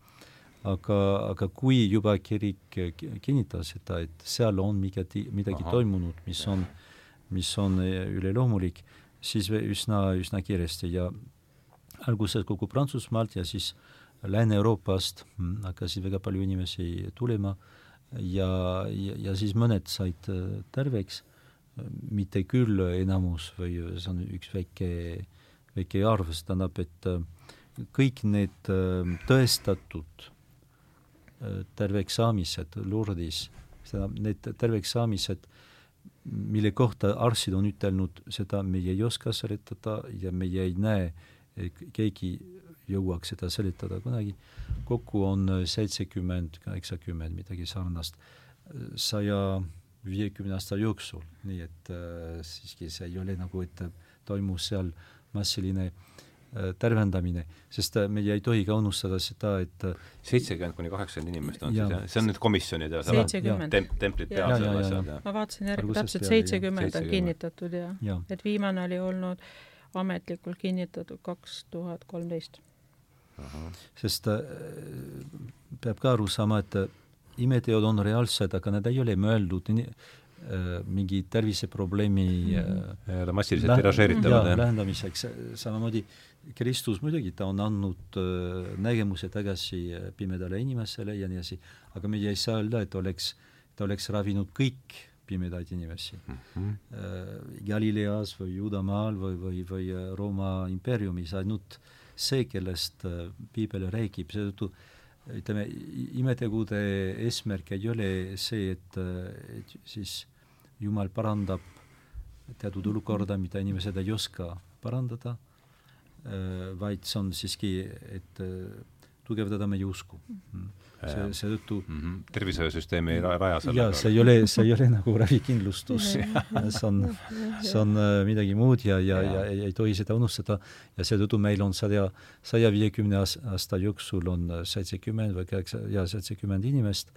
Speaker 2: Aga, aga kui juba kirik kinnitas seda, et seal on midagi, midagi Aha. toimunud, mis on, mis on äh, üleloomulik, siis üsna, üsna kiiresti. Ja alguses kogu Prantsusmaalt ja siis Lääne-Euroopast mm, hakkasid väga palju inimesi tulema. Ja, ja, ja siis mõned said äh, terveks, mitte küll enamus või see on üks väike väike arv, see tähendab, et kõik need tõestatud terveks saamised Lourdis, seda, need terveks saamised, mille kohta arstid on ütelnud, seda meie ei oska seletada ja meie ei näe, keegi jõuaks seda seletada kunagi, kokku on seitsekümmend, kaheksakümmend, midagi sarnast, saja viiekümne aasta jooksul, nii et äh, siiski see ei ole nagu, et toimus seal massiline äh, tervendamine, sest äh, meie ei tohi ka unustada seda, et äh,
Speaker 1: seitsekümmend kuni kaheksakümmend inimest on ja. siis jah, see on nüüd komisjonid ja temp-, templid
Speaker 3: peal seal asjad, jah? ma vaatasin järgi, täpselt seitsekümmend on kinnitatud ja, ja., et viimane oli olnud ametlikult kinnitatud kaks tuhat kolmteist.
Speaker 2: sest äh, peab ka aru saama, et imeteod on reaalsed, aga need ei ole mõeldud nii, Äh, mingi terviseprobleemi
Speaker 1: mm. massiliselt tiražeeritavad,
Speaker 2: jah? vähendamiseks, samamoodi Kristus muidugi, ta on andnud äh, nägemuse tagasi pimedale inimesele ja nii edasi, aga meie ei saa öelda, et oleks, ta oleks ravinud kõik pimedaid inimesi mm. -hmm. Äh, Galileas või Juudamaal või, või, või Rooma impeeriumis ainult see, kellest piibel räägib, seetõttu ütleme, imetegude eesmärk ei ole see, et, et siis Jumal parandab teatud olukorda, mida inimesed ei oska parandada, vaid see on siiski, et tugevdada meie usku. Mm. See, seetõttu
Speaker 1: mm -hmm. tervishoiusüsteem ei raja selle
Speaker 2: jaa, see ei ole, see ei ole nagu ravikindlustus. See on, see on äh, midagi muud ja, ja, ja, ja ei, ei tohi seda unustada. Ja seetõttu meil on saja, saja viiekümne aasta jooksul on seitsekümmend või kaheksa, jaa, seitsekümmend inimest,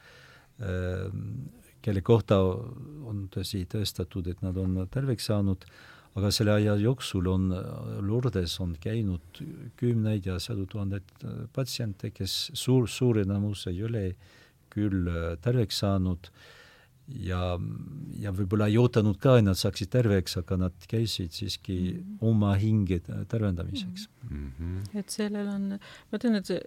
Speaker 2: kelle kohta on tõsi tõestatud, et nad on terveks saanud, aga selle aja jooksul on Lourdes on käinud kümneid ja sadu tuhandeid patsiente, kes suur, suur enamus ei ole küll terveks saanud ja, ja võib-olla ei ootanud ka, et nad saaksid terveks, aga nad käisid siiski mm -hmm. oma hinge tervendamiseks
Speaker 3: mm. -hmm. et sellel on, ma ütlen, et see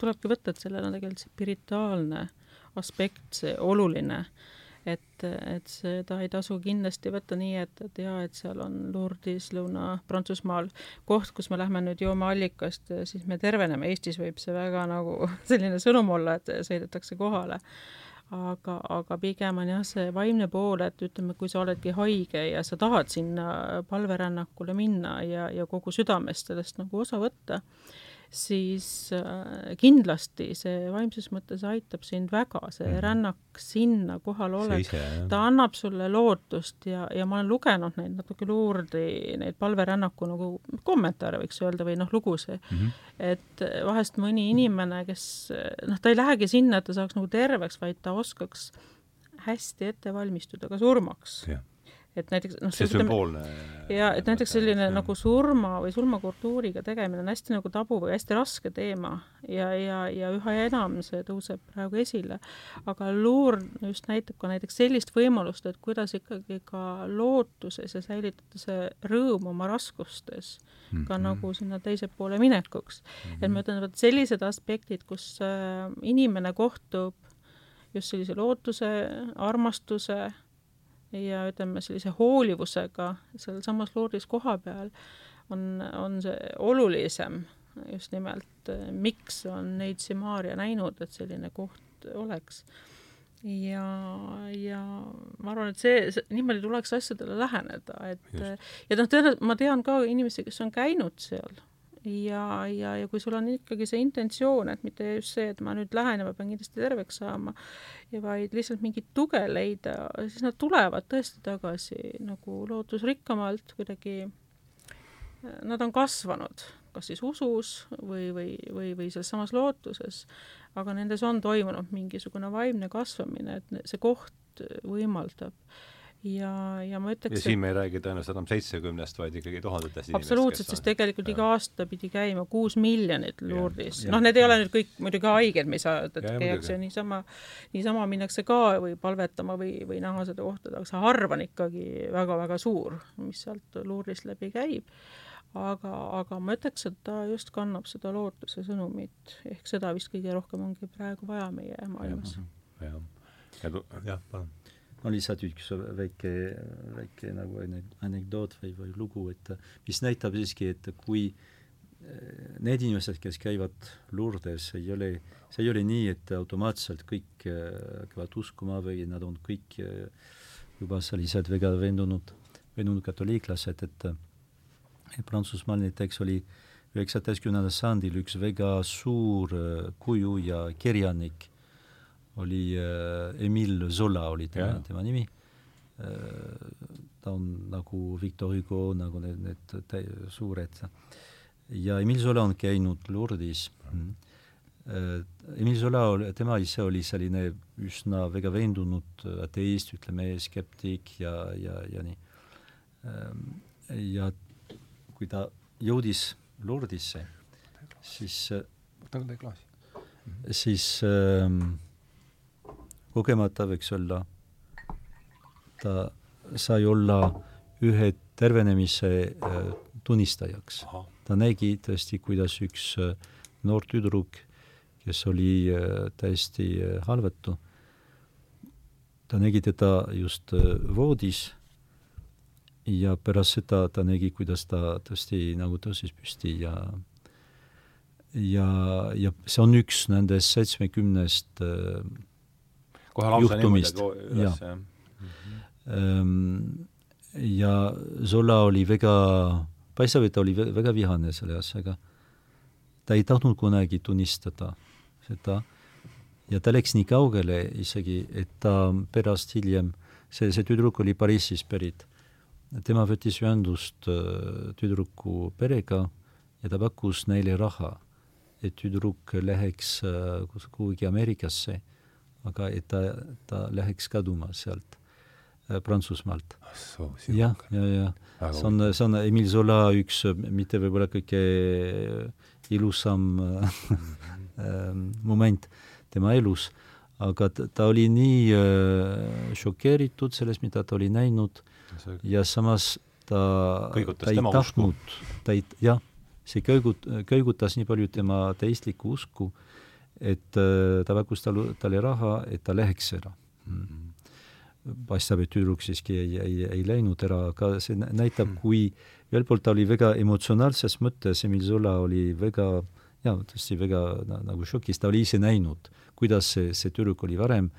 Speaker 3: tulebki võtta, et sellel on tegelikult spirituaalne aspekt, see oluline et, et seda ei tasu kindlasti võtta nii, et, et jaa, et seal on Lourdis Lõuna-Prantsusmaal koht, kus me lähme nüüd joome allikast, siis me terveneme, Eestis võib see väga nagu selline sõnum olla, et sõidetakse kohale. Aga, aga pigem on jah, see vaimne pool, et ütleme, kui sa oledki haige ja sa tahad sinna palverännakule minna ja, ja kogu südamest sellest nagu osa võtta, siis äh, kindlasti see vaimses mõttes aitab sind väga, see mm -hmm. rännak sinna kohal olek, ta annab sulle lootust ja, ja ma olen lugenud neid natuke luurdi, neid palverännaku nagu kommentaare, võiks öelda, või noh, lugusid. Mm, -hmm. et vahest mõni inimene, kes noh, ta ei lähegi sinna, et ta saaks nagu terveks, vaid ta oskaks hästi ette valmistuda ka surmaks. Yeah et näiteks noh,
Speaker 1: see sümboolne
Speaker 3: ja et näiteks selline jah. nagu surma või surmakultuuriga tegemine on hästi nagu tabu või hästi raske teema ja, ja, ja üha enam see tõuseb praegu esile. aga luur just näitab ka näiteks sellist võimalust, et kuidas ikkagi ka lootuses ja säilitada see rõõm oma raskustes mm -hmm. ka mhm. nagu sinna teise poole minekuks mm. -hmm. et ma ütlen, et sellised aspektid, kus äh, inimene kohtub just sellise lootuse, armastuse ja ütleme, sellise hoolivusega sealsamas Lourdis kohapeal on, on see olulisem just nimelt, miks on Neitsi Maarja näinud, et selline koht oleks. ja, ja ma arvan, et see, see, niimoodi tuleks asjadele läheneda, et just. ja noh, tõenäoliselt ma tean ka inimesi, kes on käinud seal ja, ja, ja kui sul on ikkagi see intentsioon, et mitte just see, et ma nüüd lähen ja ma pean kindlasti terveks saama, vaid lihtsalt mingit tuge leida, siis nad tulevad tõesti tagasi nagu lootusrikkamalt kuidagi, nad on kasvanud, kas siis usus või, või, või, või selles samas lootuses, aga nendes on toimunud mingisugune vaimne kasvamine, et see koht võimaldab ja, ja ma ütleks
Speaker 1: ja siin me ei räägi tõenäoliselt enam seitsekümnest, vaid ikkagi tuhandetest
Speaker 3: absoluutselt, sest tegelikult iga aasta pidi käima kuus miljonit Lourdis. noh, need ei ole nüüd kõik muidugi haiged, me ei saa öelda, et käiakse niisama, niisama minnakse ka või palvetama või, või näha seda kohta, aga see arv on ikkagi väga-väga suur, mis sealt Lourdist läbi käib. Aga, aga ma ütleks, et ta just kannab seda lootuse sõnumit, ehk seda vist kõige rohkem ongi praegu vaja meie maailmas.
Speaker 1: jah, jah, palun
Speaker 2: no lihtsalt üks väike, väike nagu anekdoot või, või lugu, et mis näitab siiski, et kui eh, need inimesed, kes käivad Lourdes, ei ole, see ei ole nii, et automaatselt kõik eh, hakkavad uskuma või nad on kõik eh, juba sellised väga veendunud, veendunud katoliiklased, et Prantsusmaal näiteks oli üheksateistkümnendal sajandil üks väga suur kuju ja kirjanik oli äh, Emile Zola oli tema, tema nimi äh,. ta on nagu Victor Hugo, nagu need, need suured. ja Emile Zola on käinud Lourdis mm.. Äh, Emile Zola, tema ise oli selline üsna väga veendunud ateist, ütleme, skeptik ja, ja, ja nii ja kui ta jõudis Lourdisse, siis
Speaker 1: võtan teie klaasi.
Speaker 2: siis ähm, kogemata võiks olla, ta sai olla ühe tervenemise äh, tunnistajaks. ta nägi tõesti, kuidas üks äh, noor tüdruk, kes oli äh, täiesti halvatu, ta nägi teda just voodis ja pärast seda ta nägi, kuidas ta tõesti nagu tõusis püsti ja ja, ja see on üks nendest seitsmekümnest
Speaker 1: kohe lausa niimoodi
Speaker 2: Juhtumist.
Speaker 1: üles,
Speaker 2: Jah. ähm, ja Zola oli väga, paistab, et ta oli vä- väga vihane selle asjaga. ta ei tahtnud kunagi tunnistada seda ja ta läks nii kaugele isegi, et ta pärast hiljem, see, see tüdruk oli Pariisist pärit, tema võttis ühendust äh, tüdruku perega ja ta pakkus neile raha, et tüdruk läheks äh, kuhugi Ameerikasse, aga et ta, ta läheks kaduma sealt äh, Prantsusmaalt.
Speaker 1: ah
Speaker 2: jah, ja, ja.
Speaker 1: Väga
Speaker 2: see on, see on Emile Zola üks äh, mitte võib-olla kõige ilusam äh, ähm, moment tema elus, aga ta, ta oli nii äh, šokeeritud sellest, mida ta oli näinud ja samas ta,
Speaker 1: Kõigutas
Speaker 2: ta ei tahtnud, ta ei, jah, see kõigut-, kõigutas nii palju tema teistlikku usku, et äh, ta pakkus talle, talle raha, et ta läheks ära mm. paistab, et tüdruk siiski ei, ei, ei läinud ära, aga see nä- näitab
Speaker 1: Mm.
Speaker 2: mm., kui ühelt poolt ta oli väga emotsionaalses mõttes, Emil Zola oli väga, jaa, tõesti väga na, nagu šokis, ta oli ise näinud, kuidas see, see tüdruk oli varem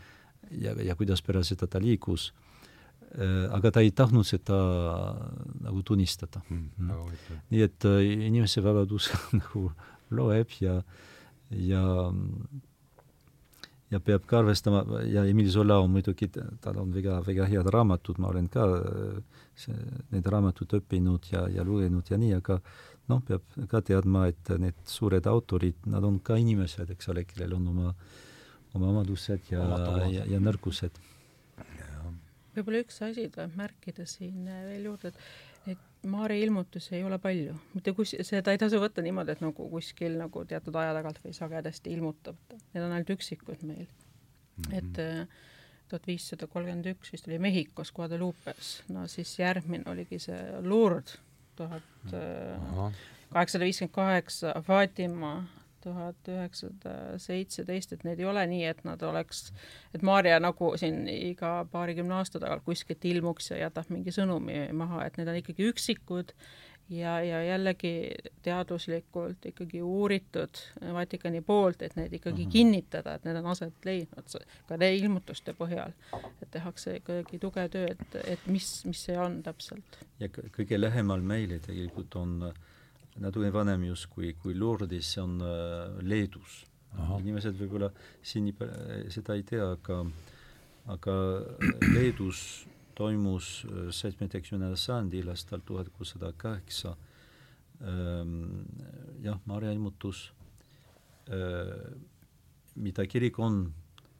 Speaker 2: ja, ja kuidas pärast seda ta liigus Äh, aga ta ei tahtnud seda nagu tunnistada.
Speaker 1: mm, huvitav.
Speaker 2: nii et äh, inimese vabadus nagu loeb ja, ja ja peab ka arvestama ja Emil Zola on muidugi, tal on väga, väga head raamatud, ma olen ka äh, see, need raamatud õppinud ja, ja lugenud ja nii, aga noh, peab ka teadma, et need suured autorid, nad on ka inimesed, eks ole, kellel on oma, oma omadused ja ja, ja nõrkused.
Speaker 3: võib-olla üks asi tuleb märkida siin veel juurde, et et Maarja ilmutusi ei ole palju, mitte kus, seda ei tasu võtta niimoodi, et nagu kuskil nagu teatud aja tagant või sagedasti ilmutab, need on ainult üksikud meil mm. -hmm. et äh, tuhat viissada kolmkümmend üks vist oli Mehhikos Guadalupes, no siis järgmine oligi see Lourdes, tuhat
Speaker 1: ahah,
Speaker 3: kaheksasada viiskümmend kaheksa, Fatima tuhat üheksasada seitseteist, et need ei ole nii, et nad oleks, et Maarja nagu siin iga paarikümne aasta tagant kuskilt ilmuks ja jätab mingi sõnumi maha, et need on ikkagi üksikud ja, ja jällegi teaduslikult ikkagi uuritud Vatikani poolt, et need ikkagi mm -hmm. kinnitada, et need on aset leidnud, ka ilmutuste põhjal, et tehakse ikkagi tugev töö, et, et mis, mis see on täpselt.
Speaker 2: ja kõ- kõige lähemal meile tegelikult on äh, natuke vanem just kui, kui Lourdis, see on äh, Leedus. Inimesed võib-olla siin pä- seda ei tea, aga aga Leedus toimus äh, seitsmeteistkümnendal sajandil aastal tuhat kuussada kaheksa ähm, jah, Maarja ilmutus äh,, mida kirik on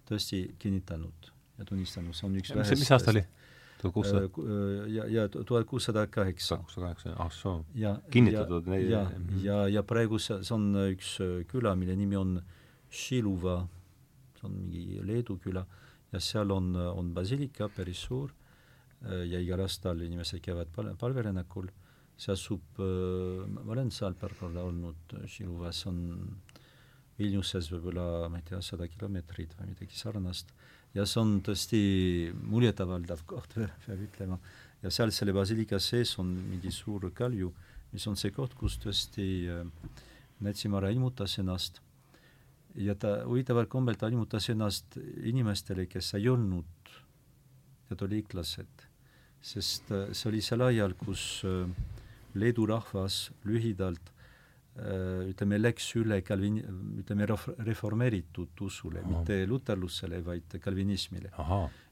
Speaker 2: tõesti kinnitanud ja tunnistanud, see on üks
Speaker 1: mis, mis aasta oli? Tuhat kuussada
Speaker 2: äh, ja, ja tuhat kuussada kaheksa.
Speaker 1: kakssada kaheksa, ah soo.
Speaker 2: ja
Speaker 1: Kinnitatud neid-
Speaker 2: ja,
Speaker 1: mhm.
Speaker 2: ja, ja praegu see, on üks äh, küla, mille nimi on Šiluva, see on mingi Leedu küla, ja seal on, on basilika päris suur äh, ja igal aastal inimesed käivad pal-, palverännakul, see asub äh,, ma olen seal paar korda olnud, Šiluvas on Vilniuses võib-olla, ma ei tea, sada kilomeetrit või midagi sarnast, ja see on tõesti muljetavaldav koht, peab ütlema. ja seal selle basilika sees on mingi suur kalju, mis on see koht, kus tõesti äh, Natsimara ilmutas ennast ja ta huvitaval kombel ta ilmutas ennast inimestele, kes ei olnud katoliiklased, sest äh, see oli sel ajal, kus äh, Leedu rahvas lühidalt ütleme, läks üle kalvin-, ütleme, ref- reformeeritud usule, mitte luterlusele, vaid kalvinismile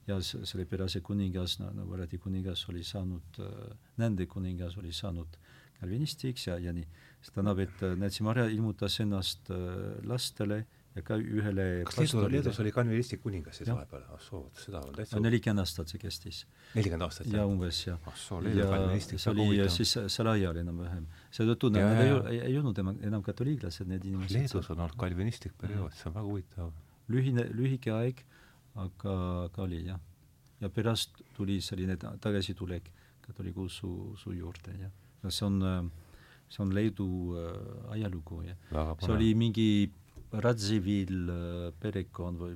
Speaker 2: ja s- sellepärast see kuningas, nagu öeldi, kuningas oli saanud, nende kuningas oli saanud kalvinistiks ja, ja nii. see tähendab, et äh, Natsi Marja ilmutas ennast lastele ka ühele
Speaker 1: kas Leedu, Leedus oli kalvinistlik kuningas siis
Speaker 2: Jah.
Speaker 1: vahepeal, ah soo, vot seda on täitsa
Speaker 2: nelikümmend aastat see kestis
Speaker 1: nelikümmend aastat,
Speaker 2: ja umbes ja
Speaker 1: ah soo, Leedu
Speaker 2: see
Speaker 1: väga huvitav.
Speaker 2: siis sel ajal enam-vähem. seetõttu nad ei, ei, olnud enam, enam katoliiklased, need inimesed.
Speaker 1: Leedus on olnud kalvinistlik periood, see on väga huvitav.
Speaker 2: lühine, lühike aeg, aga, aga oli jah. ja pärast tuli selline ta- tagasitulek katoliku usu, usu juurde ja no see on, see on Leedu äh, ajalugu ja
Speaker 1: väga
Speaker 2: see oli mingi Radzivill äh, perekond või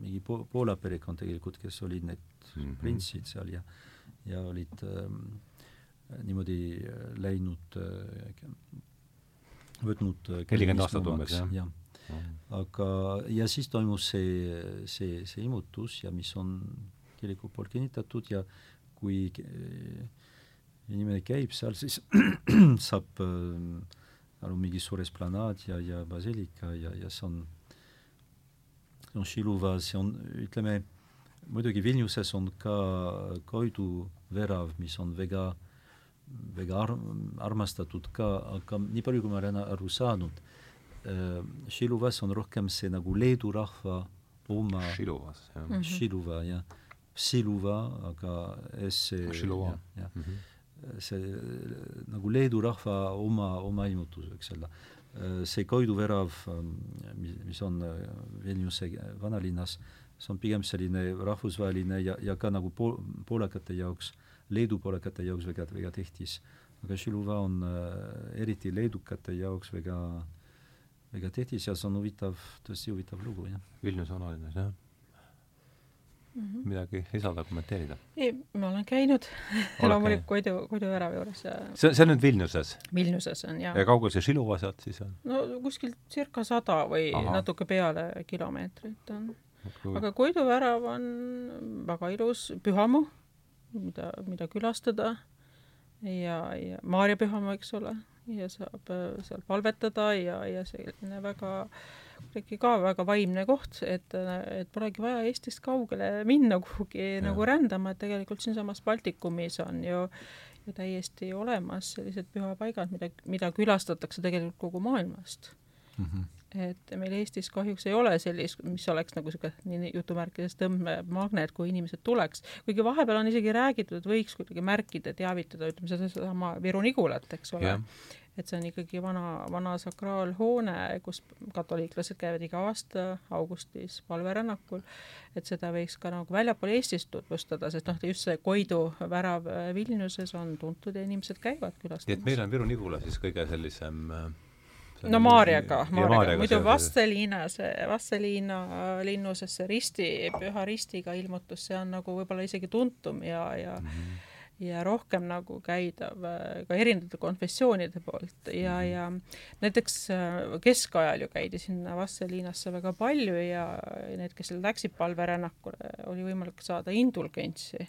Speaker 2: mingi po Poola perekond tegelikult, kes olid need mm
Speaker 1: Mhm.
Speaker 2: -hmm. printsid seal ja ja olid ähm, niimoodi äh, läinud äh, võtnud
Speaker 1: nelikümmend aastat umbes, jah
Speaker 2: ja. ja.. aga, ja siis toimus see, see, see imutus ja mis on kiriku poolt kinnitatud ja kui inimene käib seal, siis saab äh, aru mingi suur esplanaad ja, ja basilika ja, ja see on, see on Šiluva, see on, ütleme, muidugi Vilniuses on ka Koidu värav, mis on väga, väga ar-, armastatud ka, aga nii palju, kui ma olen aru saanud Šiluvas on rohkem see nagu Leedu rahva oma
Speaker 1: Šiluvas, jah.
Speaker 2: Šiluva, jah. Šiluva, aga S
Speaker 1: Šiluva. jah,
Speaker 2: jah mm -hmm see nagu Leedu rahva oma, oma ilmutus, eks ole. see Koidu värav, mis, mis on Vilniuse vanalinnas, see on pigem selline rahvusvaheline ja, ja ka nagu pool, poolakate jaoks, Leedu poolakate jaoks väga, väga tähtis. aga Šiluva on äh, eriti leedukate jaoks väga, väga tähtis ja see on huvitav, tõesti huvitav lugu, jah.
Speaker 1: Vilniuse vanalinnas, jah mm -hmm. midagi lisada, kommenteerida?
Speaker 3: ei, ma olen käinud loomulikult Koidu, Koidu värava juures ja
Speaker 1: see, see on nüüd Vilniuses?
Speaker 3: Vilniuses on, jaa.
Speaker 1: ja kaugel see Šilova sealt siis on?
Speaker 3: no kuskil circa sada või Aha. natuke peale kilomeetrit on. aga Koidu värav on väga ilus pühamu, mida, mida külastada ja, ja Maarja pühamu, eks ole, ja saab äh, seal palvetada ja, ja selline väga äh, kuidagi ka väga vaimne koht, et, et polegi vaja Eestist kaugele minna kuhugi ja. nagu rändama, et tegelikult siinsamas Baltikumis on ju ju täiesti olemas sellised pühapaigad, mida, mida külastatakse tegelikult kogu maailmast mm. -hmm et meil Eestis kahjuks ei ole sellist, mis oleks nagu niisugune nii jutumärkides tõmbemagnet, kui inimesed tuleks. kuigi vahepeal on isegi räägitud, et võiks kuidagi märkida, teavitada, ütleme sedasama Viru Nigulat, eks ole yeah et see on ikkagi vana, vana sakraalhoone, kus katoliiklased käivad iga aasta augustis palverännakul, et seda võiks ka nagu väljapool Eestist tutvustada, sest noh, just see Koidu värav äh, Vilniuses on tuntud ja inimesed käivad külastamas.
Speaker 1: nii et meil on Viru-Nigula siis kõige sellisem äh,
Speaker 3: no Maarjaga, Maarjaga, muidu Vastseliina, see Vastseliina linnuses see risti, püha ristiga ilmutus, see on nagu võib-olla isegi tuntum ja, ja mm -hmm ja rohkem nagu käidav äh, ka erinevate konfessioonide poolt ja, mhm. ja näiteks äh, keskajal ju käidi sinna Vastseliinasse väga palju ja need, kes läksid palverännakule, oli võimalik saada indulgentsi.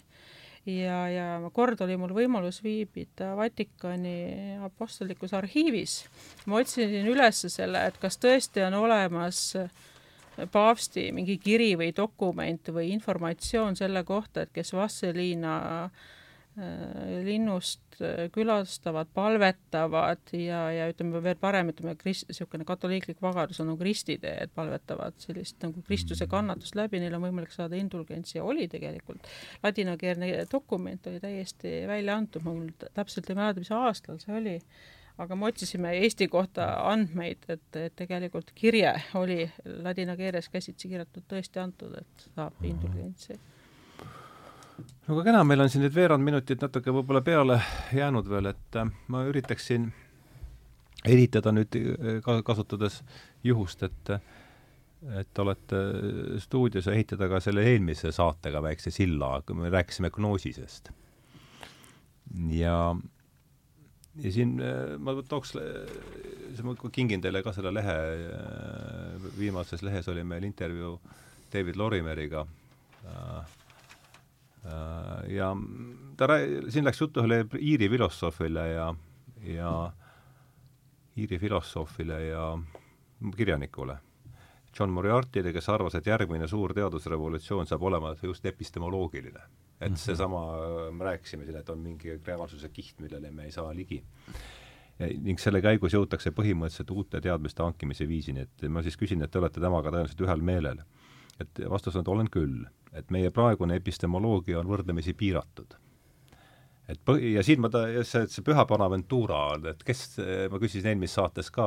Speaker 3: ja, ja kord oli mul võimalus viibida Vatikani apostlikus arhiivis. ma otsisin üles selle, et kas tõesti on olemas paavsti mingi kiri või dokument või informatsioon selle kohta, et kes Vasseliina äh, Äh, linnust äh, külastavad, palvetavad ja, ja ütleme veel parem, ütleme krist-, niisugune katoliiklik vagadus on nagu kristitee, et palvetavad sellist nagu Kristuse kannatust läbi, neil on võimalik saada indulgentsi ja oli tegelikult. ladinakeelne dokument oli täiesti välja antud, ma mul täpselt ei mäleta, mis aastal see oli, aga me otsisime Eesti kohta andmeid, et, et tegelikult kirje oli ladina keeles käsitsi kirjutatud, tõesti antud, et saab indulgentsi
Speaker 1: no aga kena, meil on siin nüüd veerand minutit natuke võib-olla peale jäänud veel, et äh, ma üritaksin ehitada nüüd äh, ka kasutades juhust, et et olete stuudios ehitada ka selle eelmise saatega väikse silla, kui me rääkisime gnoosisest. ja, ja siin äh, ma tooks, ma kingin teile ka selle lehe, viimases lehes oli meil intervjuu David Lorimeriga äh, Äh, ja ta rää-, siin läks juttu ühele Iiri filosoofile ja, ja Iiri filosoofile ja kirjanikule, John Moriartile, kes arvas, et järgmine suur teadusrevolutsioon saab olema just epistemoloogiline. et mm -hmm. seesama, me rääkisime siin, et on mingi reaalsuse kiht, millele me ei saa ligi. ning selle käigus jõutakse põhimõtteliselt uute teadmiste hankimise viisini, et ma siis küsin, et te olete temaga tõenäoliselt ühel meelel. et vastus on, et olen küll et meie praegune epistemoloogia on võrdlemisi piiratud. et põhi, ja siin ma ta, see, see Püha Bonaventura, et kes, ma küsisin eelmises saates ka,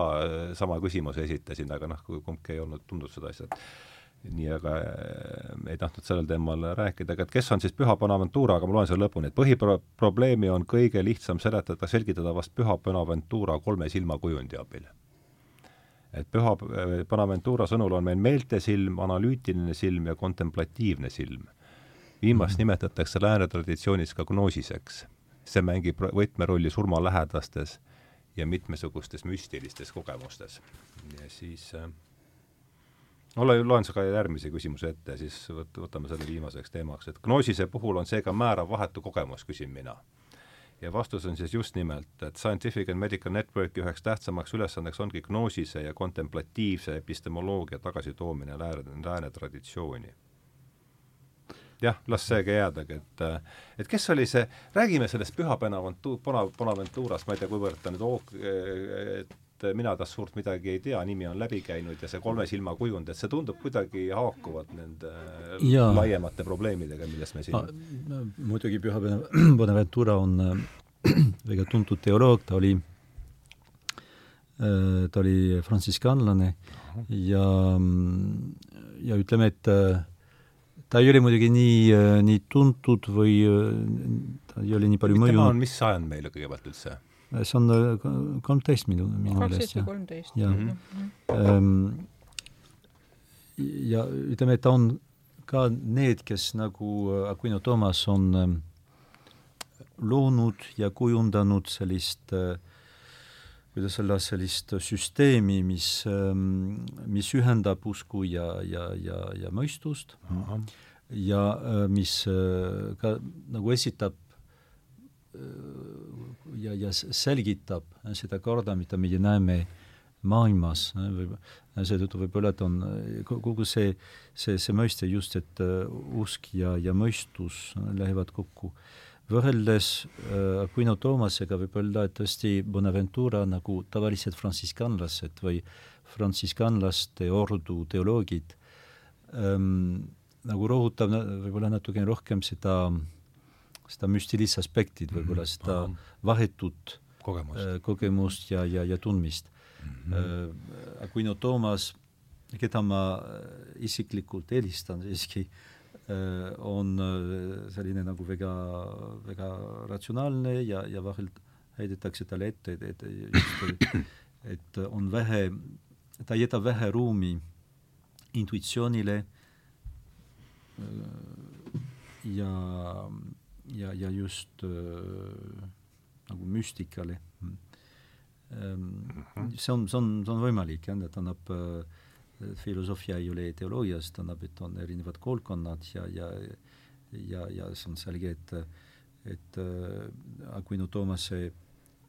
Speaker 1: sama küsimuse esitasin, aga noh, kumbki ei olnud tundnud seda asja, et nii, aga äh, ei tahtnud sellel teemal rääkida, aga et kes on siis Püha Bonaventura, aga ma loen selle lõpuni, et põhiprobleemi on kõige lihtsam seletada, selgitada vast Püha Bonaventura kolme silmakujundi abil et püha Bonaventura sõnul on meil meeltesilm, analüütiline silm ja kontemplatiivne silm. viimast -hmm. nimetatakse lääne traditsioonis ka gnoosiseks. see mängib võtmerolli surmalähedastes ja mitmesugustes müstilistes kogemustes. ja siis äh, ole, loen ka järgmise küsimuse ette, siis võt-, võtame selle viimaseks teemaks, et gnoosise puhul on seega määrav vahetu kogemus, küsin mina. Ja vastus on siis just nimelt, et Scientific and Medical Networki üheks tähtsamaks ülesandeks ongi gnoosise ja kontemplatiivse epistemoloogia tagasitoomine lääne, lääne traditsiooni. Jah, las seega jäädagi, et et kes oli see, räägime sellest Püha Bonaventu-, Bona-, Bonaventurast, ma ei tea, kuivõrd ta nüüd hoog-, et mina tast suurt midagi ei tea, nimi on läbi käinud ja see kolme silma kujund, et see tundub kuidagi haakuvat nende ja. laiemate probleemidega, millest me siin
Speaker 2: ah, muidugi Püha Bonaventura on äh, väga tuntud teoloog, ta oli äh, ta oli frantsiskanlane ja, ja ütleme, et äh, ta ei ole muidugi nii, nii tuntud või ta ei ole nii palju mõjunud. tema
Speaker 1: on mis sajand meile kõigepealt üldse?
Speaker 2: See on kolmteist minu, minu
Speaker 3: meelest. kaksteist või kolmteist.
Speaker 2: jah mm -hmm.. ja ütleme, et ta on ka need, kes nagu Aquino Toomas on loonud ja kujundanud sellist äh, kuidas öelda, sellist süsteemi, mis, ähm, mis ühendab usku ja, ja, ja, ja mõistust Aha. ja äh, mis äh, ka nagu esitab äh, ja, ja selgitab seda korda, mida meie näeme maailmas, seetõttu võib-olla, et on kogu see, see, see mõiste just, et usk ja, ja mõistus lähevad kokku. Äh, võrreldes äh, Aquino Toomasega võib öelda, et tõesti Bonaventura nagu tavalised frantsiskanlased või frantsiskanlaste ordu teoloogid ähm, nagu rõhutab võib-olla natukene rohkem seda, seda müstilist aspekti, võib-olla mhm. seda vahetut
Speaker 1: kogemust, äh,
Speaker 2: kogemust ja, ja, ja tundmist mm. -hmm. Äh, Aquino Toomas, keda ma äh, isiklikult eelistan siiski on selline nagu väga, väga ratsionaalne ja, ja vahel heidetakse talle ette, et, et et on vähe, ta jätab vähe ruumi intuitsioonile ja, ja, ja just äh, nagu müstikale. Mhm. see on, see on, see on võimalik, jah, et annab äh, filosoofia ei ole teoloogiast, tähendab, et on erinevad koolkonnad ja, ja ja, ja see on selge, et et äh, Aquino Toomase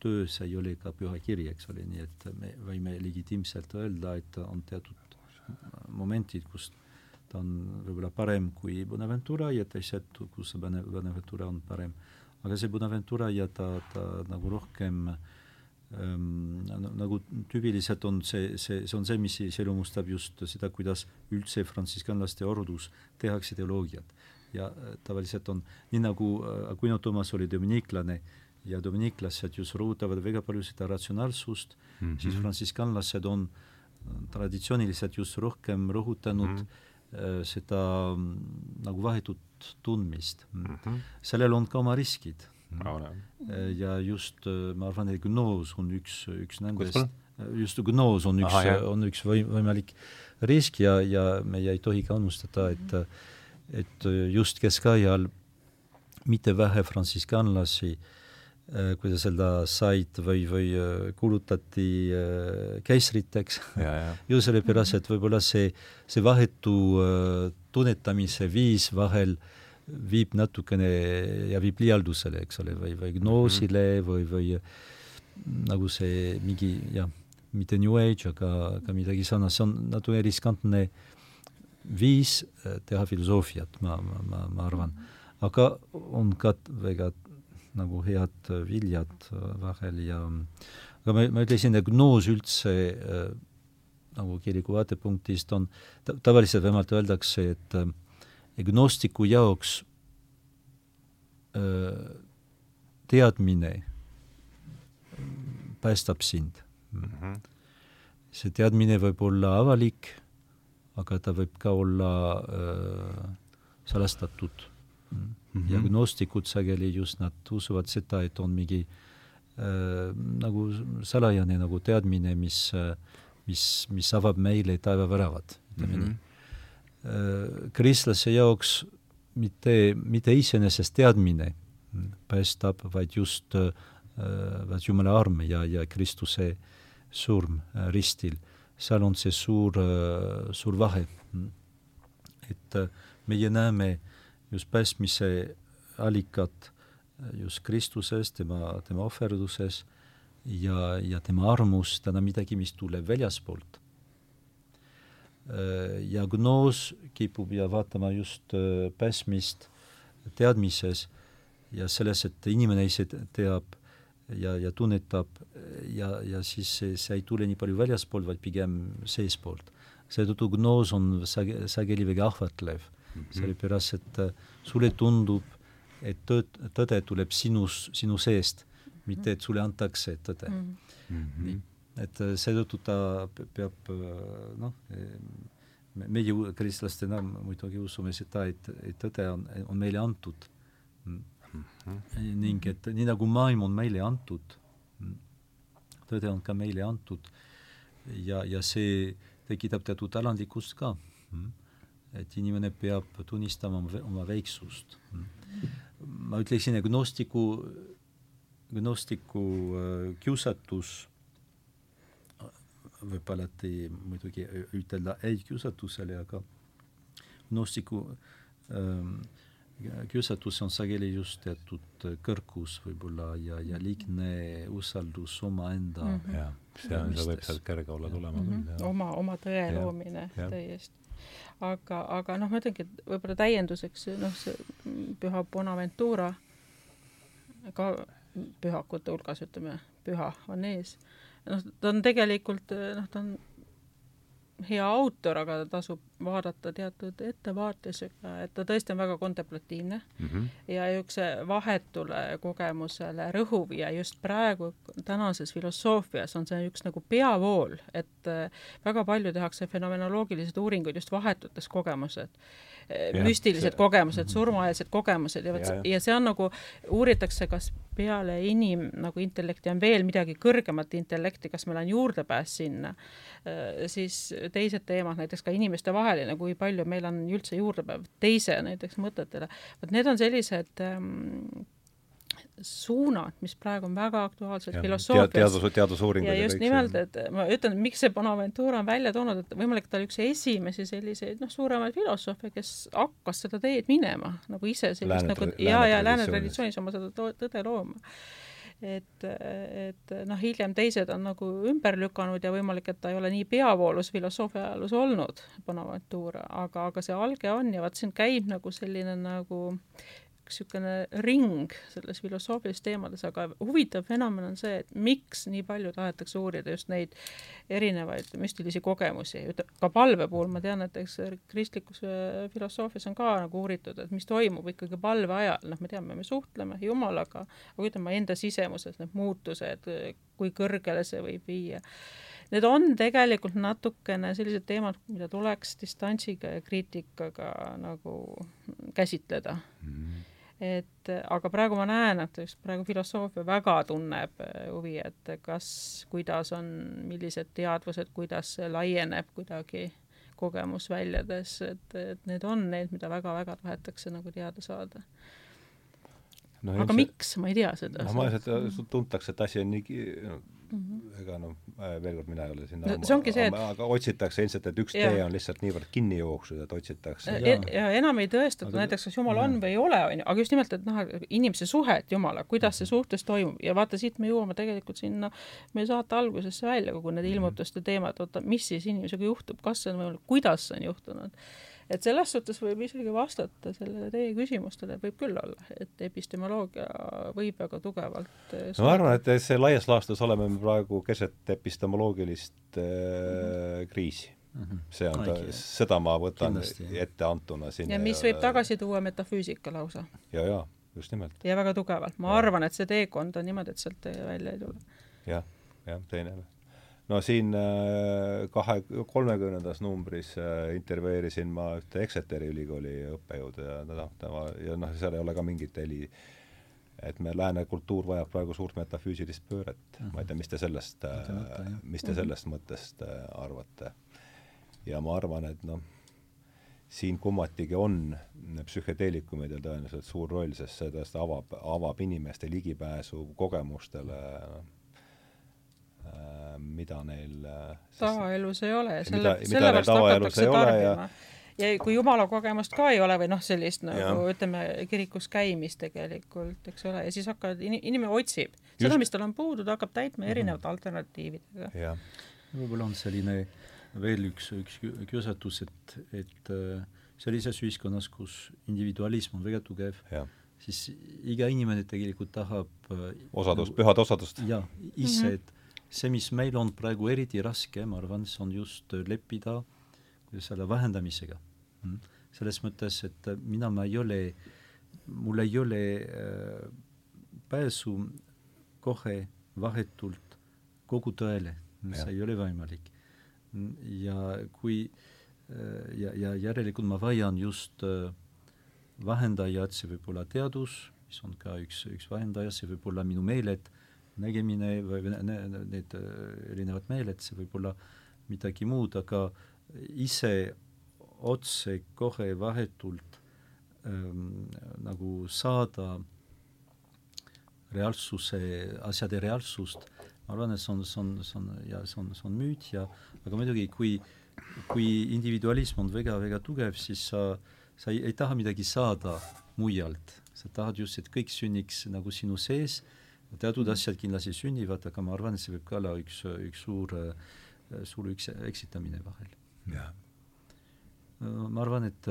Speaker 2: töös ei ole ka püha kiri, eks ole, nii et me võime legitiimselt öelda, et on teatud momendid, kus ta on võib-olla parem kui Bonaventura ja teised, kus Bonaventura on parem. aga see Bonaventura ja ta, ta nagu rohkem äh, Ehm, nagu tüüpiliselt on see, see, see on see, mis iseloomustab just seda, kuidas üldse frantsiskanlaste ordus tehakse teoloogiat. ja äh, tavaliselt on, nii nagu äh, Aquino Toomas oli dominiklane ja dominiklased just rõhutavad väga palju seda ratsionaalsust mm, -hmm. siis frantsiskanlased on äh, traditsiooniliselt just rohkem rõhutanud mm -hmm. Seda mm, nagu vahetut tundmist. Mm. -hmm. sellel on ka oma riskid. Äh, ja just äh, ma arvan, et gnoos on üks, üks nendest, äh, just gnoos on üks, on üks või, võimalik risk ja, ja me ei tohi ka unustada, et et just keskajal mitte vähe frantsiskanlasi äh, kuidas öelda, said või, või kuulutati äh, keisriteks ju sellepärast, et võib-olla see, see vahetu äh, tunnetamise viis vahel äh, viib natukene ja viib liialdusele, eks ole, või, või gnoosile mm -hmm. või, või nagu see mingi jah, mitte New Age, aga, aga midagi sarnast, see on natuke riskantne viis äh, teha filosoofiat, ma, ma, ma, ma arvan. aga on ka väga nagu head viljad vahel ja aga ma, ma ütlesin, et gnoos üldse äh, nagu kiriku vaatepunktist on, tavaliselt vähemalt öeldakse, et äh, gnostiku jaoks teadmine päästab sind mm. -hmm. see teadmine võib olla avalik, aga ta võib ka olla öö, salastatud mm. -hmm. ja gnostikud sageli just nad usuvad seda, et on mingi öö, nagu salajane nagu teadmine, mis, mis, mis avab meile taevaväravad, ütleme mm -hmm. nii Äh, kristlase jaoks mitte, mitte iseenesest teadmine päästab, vaid just äh, vaat Jumala arm ja, ja Kristuse surm ristil, seal on see suur, suur vahe. et meie näeme just päästmise allikat just Kristuses, tema, tema ohverduses ja, ja tema armus, on midagi, mis tuleb väljaspoolt. ja gnoos kipub ja vaatama just päästmist teadmises ja selles, et inimene ise teab ja, ja tunnetab ja, ja siis see, see ei tule nii palju väljaspoolt, vaid pigem seespoolt. seetõttu gnoos on sage-, sageli väga ahvatlev mm -hmm., sellepärast et äh, sulle tundub, et tõd, tõde tuleb sinus, sinu seest, mitte et sulle antakse tõde mm. -hmm. nii, et äh, seetõttu ta peab äh, noh, meie kristlastena muidugi usume seda, et, et tõde on, on meile antud mm mm. -hmm. ning et nii nagu maailm on meile antud, tõde on ka meile antud ja, ja see tekitab teatud alandlikkust ka. Et inimene peab tunnistama oma väiksust. ma ütleksin, et gnostiku, gnostiku äh, kiusatus võib alati muidugi ütelda ei kiusatusele, aga gnostiku ähm, kiusatus on sageli just teatud kõrgus võib-olla ja, ja liigne usaldus omaenda mm
Speaker 1: -hmm. jah, see on, see võib sealt kerge olla tulema
Speaker 3: mm -hmm. küll, oma, oma tõe ja. loomine täiesti. Aga, aga noh, ma ütlengi, et võib-olla täienduseks noh, see püha Bonaventura ka pühakute hulgas, ütleme, püha on ees. noh, ta on tegelikult, noh, ta on hea autor, aga tasub vaadata teatud ettevaatusega, et ta tõesti on väga kontemplatiivne mm -hmm. ja niisuguse vahetule kogemusele rõhuv ja just praegu tänases filosoofias on see üks nagu peavool, et äh, väga palju tehakse fenomenoloogilised uuringuid just vahetutes kogemused Ja, müstilised see, kogemused, mhm. surmaeelsed kogemused ja vot ja, ja see on nagu, uuritakse, kas peale inim nagu intellekti on veel midagi kõrgemat intellekti, kas meil on juurdepääs sinna, äh, siis teised teemad, näiteks ka inimeste vahel, vaheline, kui palju meil on üldse juurdepääv teise näiteks mõtetele. vot need on sellised ähm, suunad, mis praegu on väga aktuaalsed filosoofias.
Speaker 1: teadus, teadusuuringud
Speaker 3: ja just nimelt, et ma ütlen, miks see Bonaventura on välja toonud, et võimalik ta oli üks esimesi selliseid noh, suuremaid filosoofe, kes hakkas seda teed minema nagu ise sellist lääne, nagu ja, ja lääne traditsioonis. oma seda tõde looma et, et noh, hiljem teised on nagu ümber lükanud ja võimalik, et ta ei ole nii peavoolus filosoofia ajaloos olnud, Bonaventura, aga, aga see alge on ja vaat siin käib nagu selline nagu niisugune ring selles filosoofilistes teemades, aga huvitav fenomen on see, et miks nii palju tahetakse uurida just neid erinevaid müstilisi kogemusi, ka palve puhul ma tean, et eks kristlikus äh, filosoofias on ka nagu uuritud, et mis toimub ikkagi palve ajal, noh, me teame, me suhtleme Jumalaga, aga ütleme enda sisemuses need muutused, kui kõrgele see võib viia. Need on tegelikult natukene sellised teemad, mida tuleks distantsiga ja kriitikaga nagu käsitleda. Mm. -hmm et aga praegu ma näen, et just praegu filosoofia väga tunneb äh, huvi, et kas, kuidas on, millised teadvused, kuidas see laieneb kuidagi kogemusväljades, et, et need on need, mida väga-väga tahetakse nagu teada saada no,. aga see... miks, ma ei tea seda.
Speaker 1: no ma lihtsalt, tuntakse, et asi on nii no, mm. -hmm. ega noh, veel kord, mina ei ole sinna
Speaker 3: no, see ongi see, et
Speaker 1: aga otsitakse ilmselt, et üks ja. tee on lihtsalt niivõrd kinni jooksnud, et otsitakse
Speaker 3: ja, ja enam ei tõestata aga... näiteks, kas Jumal on või ei ole, on ju, aga just nimelt, et noh, inimese suhet Jumalaga, kuidas see suhtes toimub ja vaata, siit me jõuame tegelikult sinna meie saate algusesse välja, kogu need mhm. ilmutuste teemad, oota, mis siis inimesega juhtub, kas see on võimalik, kuidas see on juhtunud et selles suhtes võib isegi vastata sellele teie küsimustele, võib küll olla, et epistemoloogia võib väga tugevalt
Speaker 1: no ma arvan, et see laias laastus oleme me praegu keset epistemoloogilist äh, -hmm. kriisi mm. -hmm. see on ta, seda ma võtan Kindlasti, ette antuna siin.
Speaker 3: ja mis võib tagasi tuua metafüüsika lausa.
Speaker 1: ja, ja just nimelt.
Speaker 3: ja väga tugevalt, ma ja. arvan, et see teekond on niimoodi, et sealt välja ei tule
Speaker 1: ja,. jah, jah, teine no siin äh, kahe, kolmekümnendas numbris äh, intervjueerisin ma ühte Exeteri ülikooli õppejõudu ja noh, tema ja noh, seal ei ole ka mingit heli, et me lääne kultuur vajab praegu suurt metafüüsilist pööret mm. -hmm. ma ei tea, mis te sellest, mis te mhm. sellest mõttest arvate? ja ma arvan, et noh, siin kummatigi on psühhedeelikumidel tõenäoliselt suur roll, sest see tõesti avab, avab inimeste ligipääsu kogemustele, äh, mida neil
Speaker 3: tavaelus ei ole ja selle, sellepärast hakatakse tarbima. ja ja kui jumala kogemust ka ei ole või noh, sellist nagu ja. ütleme, kirikus käimist tegelikult, eks ole, ja siis hakkavad, inimene otsib Just. seda, mis tal on puudu, ta hakkab täitma erinevate mm -hmm. alternatiividega.
Speaker 2: võib-olla on selline veel üks, üks kiusatus, et, et äh, sellises ühiskonnas, kus individualism on väga tugev, siis iga inimene tegelikult tahab
Speaker 1: äh, osadust, pühad osadust.
Speaker 2: jaa, ise mm, -hmm. et see, mis meil on praegu eriti raske, ma arvan, see on just leppida selle vähendamisega. Mm.. selles mõttes, et mina, ma ei ole, mul ei ole äh, pääsu kohe vahetult kogu tõele, see ei ole võimalik. ja kui äh, ja, ja järelikult ma vajan just äh, vahendajat, see võib olla teadus, mis on ka üks, üks vahendaja, see võib olla minu meeled nägemine või need äh, erinevad meeled, see võib olla midagi muud, aga ise otse kohe vahetult ähm, nagu saada reaalsuse, asjade reaalsust, ma arvan, et see on, see on, see on ja see on, see on müüt ja aga muidugi, kui, kui individualism on väga-väga tugev, siis sa, sa ei, ei taha midagi saada mujalt, sa tahad just, et kõik sünniks nagu sinu sees äh, teatud asjad kindlasti sünnivad, aga ma arvan, et see võib ka olla üks, üks suur, suur üks eksitamine vahel.
Speaker 1: jah
Speaker 2: ma arvan, et,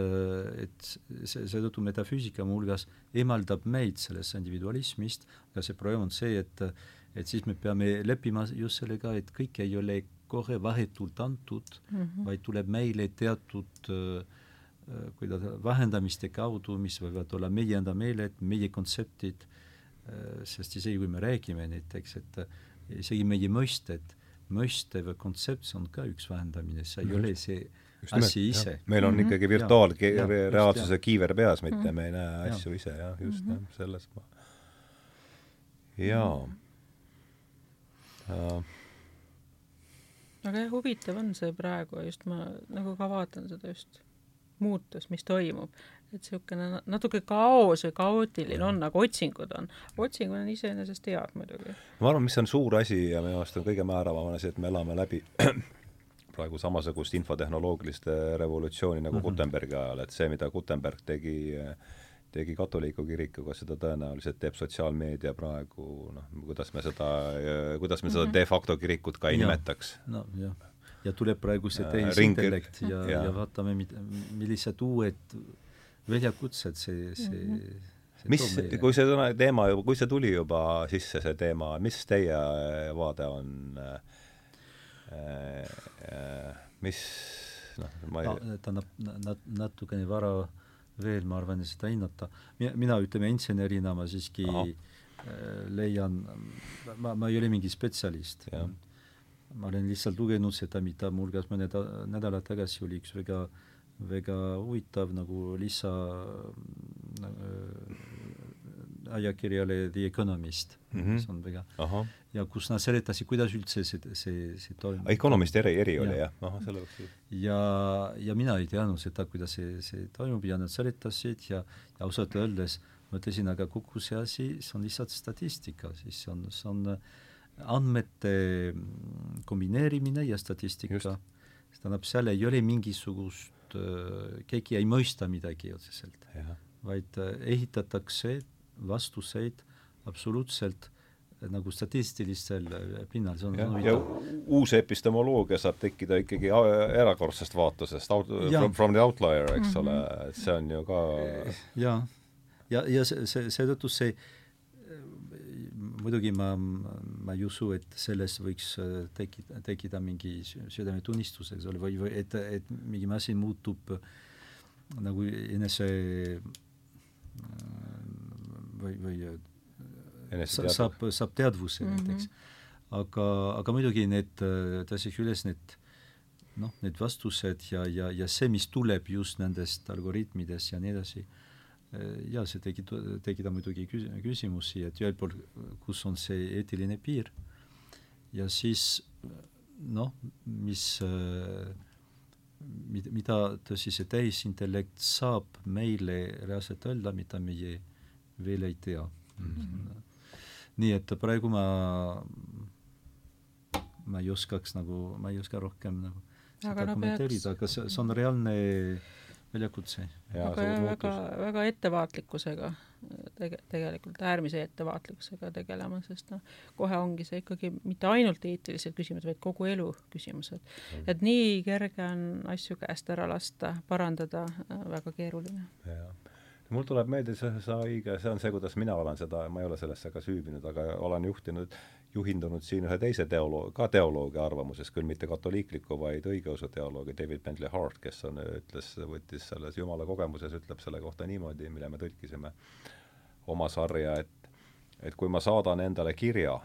Speaker 2: et see, seetõttu metafüüsika muuhulgas eemaldab meid sellest individualismist, aga see probleem on see, et et siis me peame leppima just sellega, et kõik ei ole kohe vahetult antud mm, -hmm. vaid tuleb meile teatud kuidas vahendamiste kaudu, mis võivad olla meie enda meeled, meie kontseptid äh,, Äh, sest isegi kui me räägime näiteks, et äh, isegi meie mõisted, mõiste või kontsept, see on ka üks vähendamine, see ei ole see just asi nimelt, ise.
Speaker 1: meil on mm -hmm. ikkagi virtuaalreaalsuse kiiver peas, mitte mm -hmm. me ei näe asju ja. ise, jah, just mm, -hmm. jah, selles ma jaa
Speaker 3: uh. aga jah, huvitav on see praegu just ma nagu ka vaatan seda just muutus, mis toimub, et niisugune natuke kaos või kaootiline on, aga otsingud on. otsingud on iseenesest head muidugi.
Speaker 1: ma arvan, mis on suur asi ja minu arust on kõige määravam asi, et me elame läbi praegu samasugust infotehnoloogiliste revolutsiooni nagu mm -hmm. Gutenbergi ajal, et see, mida Gutenberg tegi tegi katoliku kirikuga, seda tõenäoliselt teeb sotsiaalmeedia praegu, noh, kuidas me seda, kuidas me seda mm -hmm. de facto kirikut ka ei ja. nimetaks.
Speaker 2: no jah, ja tuleb praegu see tehisintellekt ja, ja, ja vaatame, millised uued väljakutsed see, see mm -hmm
Speaker 1: mis, kui see teema juba, kui see tuli juba sisse, see teema, mis teie vaade on äh,, äh, mis noh, ma ei
Speaker 2: no, tähendab, nat-, natukene vara veel, ma arvan, seda hinnata. mina, mina ütleme insenerina ma siiski Aha. äh, leian, ma, ma ei ole mingi spetsialist. ma olen lihtsalt lugenud seda, mida muuhulgas mõned nädalad tagasi oli üks väga äh, väga huvitav nagu lisa äh, ajakirjale The Economist mm, -hmm. mis on väga Aha. ja kus nad seletasid, kuidas üldse see, see, see toimub.
Speaker 1: Economist eri, eri oli jah? ahah, selle jaoks.
Speaker 2: ja, ja mina ei teadnud seda, kuidas see, see toimub ja nad seletasid ja, ja ausalt öeldes mõtlesin, aga kogu see asi, see on lihtsalt statistika, siis on, see on andmete kombineerimine ja statistika. see tähendab, seal ei ole mingisugust äh, keegi ei mõista midagi otseselt, vaid äh, ehitatakse vastuseid absoluutselt äh, nagu statistilisel äh, pinnal, see on
Speaker 1: ja, ja uus epistemoloogia saab tekkida ikkagi erakordsest vaatusest, from, from the outlier, eks mm -hmm. ole, et see on ju ka
Speaker 2: ja, ja, ja see, see, seetõttu see, see muidugi ma, ma ei usu, et selles võiks äh, tekida, tekkida mingi südametunnistus, eks ole, või, või et, et mingi masin muutub nagu enese äh, või, või äh, saab, saab teadvuse mm -hmm. näiteks. aga, aga muidugi need, tõstaks üles need noh, need vastused ja, ja, ja see, mis tuleb just nendest algoritmidest ja nii edasi Äh, ja see tekit-, tekitab muidugi küs-, küsimusi, et ühelt poolt, kus on see eetiline piir ja siis noh, mis, äh, mida, mida tõsi, see tehisintellekt saab meile reaalselt öelda, mida meie veel ei tea mm. -hmm. nii et praegu ma, ma ei oskaks nagu, ma ei oska rohkem nagu seda kommenteerida, aga see, see on reaalne väljakutse.
Speaker 3: aga väga, väga ettevaatlikkusega tege-, tegelikult äärmise ettevaatlikkusega tegelema, sest noh, kohe ongi see ikkagi mitte ainult eetilised küsimused, vaid kogu elu küsimused mm.. et nii kerge on asju käest ära lasta, parandada, äh, väga keeruline.
Speaker 1: mul tuleb meelde see, see õige, see on see, kuidas mina olen seda, ma ei ole sellesse ka süüvinud, aga olen juhtinud juhindunud siin ühe teise teoloog, ka teoloogi arvamusest, küll mitte katoliikliku, vaid õigeusu teoloogi David Bentley Hart, kes on, ütles, võttis selles Jumala kogemuses, ütleb selle kohta niimoodi, mille me tõlkisime oma sarja, et et kui ma saadan endale kirja,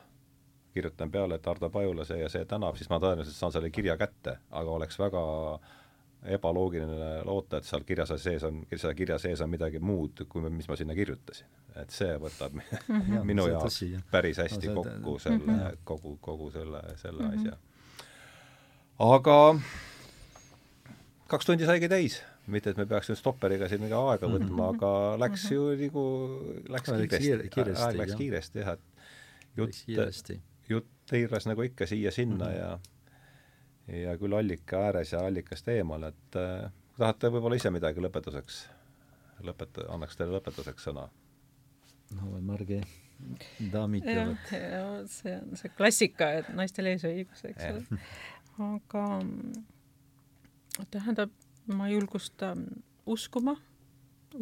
Speaker 1: kirjutan peale, et Ardo Pajula see ja see tänab, siis ma tõenäoliselt saan selle kirja kätte, aga oleks väga ebaloogiline loota, et seal kirja sees on, selle kirja sees on midagi muud, kui mis ma sinna kirjutasin et see võtab mm -hmm. minu jaoks päris hästi no, kokku selle mm, -hmm. kogu, kogu selle, selle mm -hmm. asja. aga kaks tundi saigi täis, mitte et me peaks nüüd stopperiga siin mingi aega võtma mm, -hmm. aga läks -hmm. ju nagu, läks kiiresti, kiiresti, aeg läks kiiresti jah, et jutt, jutt tiirles nagu ikka siia-sinna mm -hmm. ja ja küll allika ääres ja allikast eemal, et äh, tahate võib-olla ise midagi lõpetuseks, lõpeta-, annaks teile lõpetuseks sõna.
Speaker 2: No Marge daamid
Speaker 3: jah, see on see klassika, et naistel eesõigus, eks ole. aga tähendab, ma julgustan uskuma,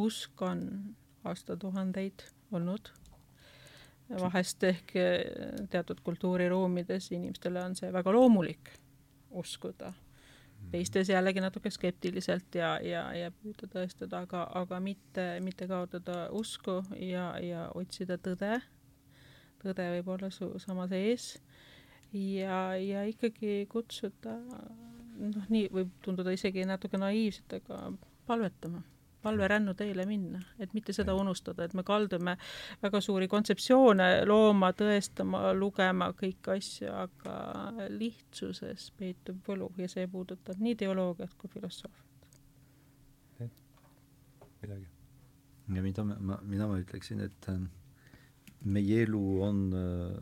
Speaker 3: usk on aastatuhandeid olnud, vahest ehk teatud kultuuriruumides inimestele on see väga loomulik uskuda. teistes jällegi natuke skeptiliselt ja, ja, ja püüda tõestada, aga, aga mitte, mitte kaotada usku ja, ja otsida tõde. tõde võib olla su sama sees. ja, ja ikkagi kutsuda, noh, nii võib tunduda isegi natuke naiivselt, aga palvetama palverännu teele minna, et mitte seda unustada, et me kaldume väga suuri kontseptsioone looma, tõestama, lugema kõiki asju, aga lihtsuses peitub võlu ja see puudutab nii teoloogiat kui filosoofiat.
Speaker 1: midagi?
Speaker 2: ja mida ma, mina ma ütleksin, et äh, meie elu on äh,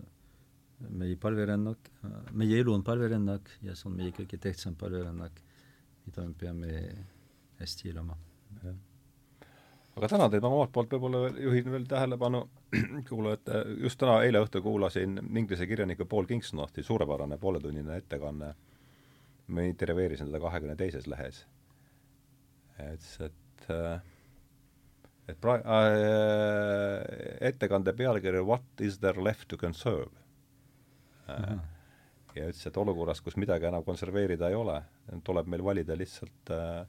Speaker 2: meie palverännak, meie elu on palverännak ja see on meie kõige tähtsam palverännak, mida me peame hästi elama. jah
Speaker 1: aga tänan teid, ma omalt poolt võib-olla juhin veel tähelepanu kuulajate, just täna, eile õhtul kuulasin inglise kirjaniku Paul Kingsnorthi suurepärane pooletunnine ettekanne, ma intervjueerisin teda kahekümne teises lehes. ütles, et et pra- äh,, ettekande pealkiri What is there left to conserve mm? -hmm. ja ütles, et olukorras, kus midagi enam konserveerida ei ole, tuleb meil valida lihtsalt äh,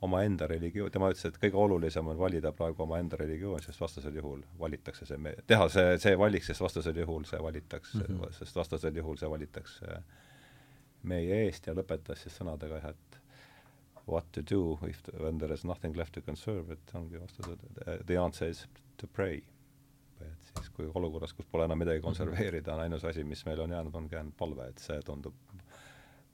Speaker 1: omaenda religioon, tema ütles, et kõige olulisem on valida praegu omaenda religioon, sest vastasel juhul valitakse see me-, teha see, see valik, sest vastasel juhul see valitakse mm, -hmm. sest vastasel juhul see valitakse meie eest ja lõpetas siis sõnadega jah, et what to do if the, when there is nothing left to conserve, et ongi vastus, et the answer is to pray. et siis, kui olukorras, kus pole enam midagi konserveerida, on ainus asi, mis meil on jäänud, ongi ainult palve, et see tundub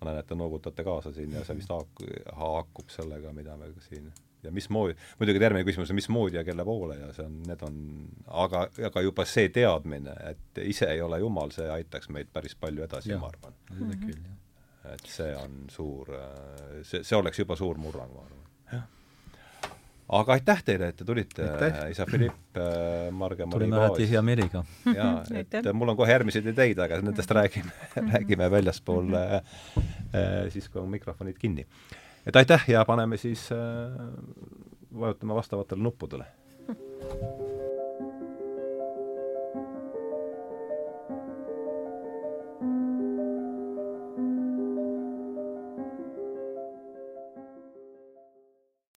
Speaker 1: ma näen, et te noogutate kaasa siin ja see vist haakub, haakub sellega, mida me siin ja mismoodi, muidugi järgmine küsimus on mismoodi ja kelle poole ja see on, need on, aga, aga juba see teadmine, et ise ei ole Jumal, see aitaks meid päris palju edasi, ma arvan. et see on suur, see, see oleks juba suur murrang, ma arvan. jah aga aitäh teile, et te tulite, isa Philipp, äh, Marge
Speaker 2: tulime alati hea meelega.
Speaker 1: jaa, et mul on kohe järgmised ideid, aga nendest räägime, räägime väljaspool äh, äh, siis, kui on mikrofonid kinni. et aitäh ja paneme siis äh,, vajutame vastavatele nuppudele.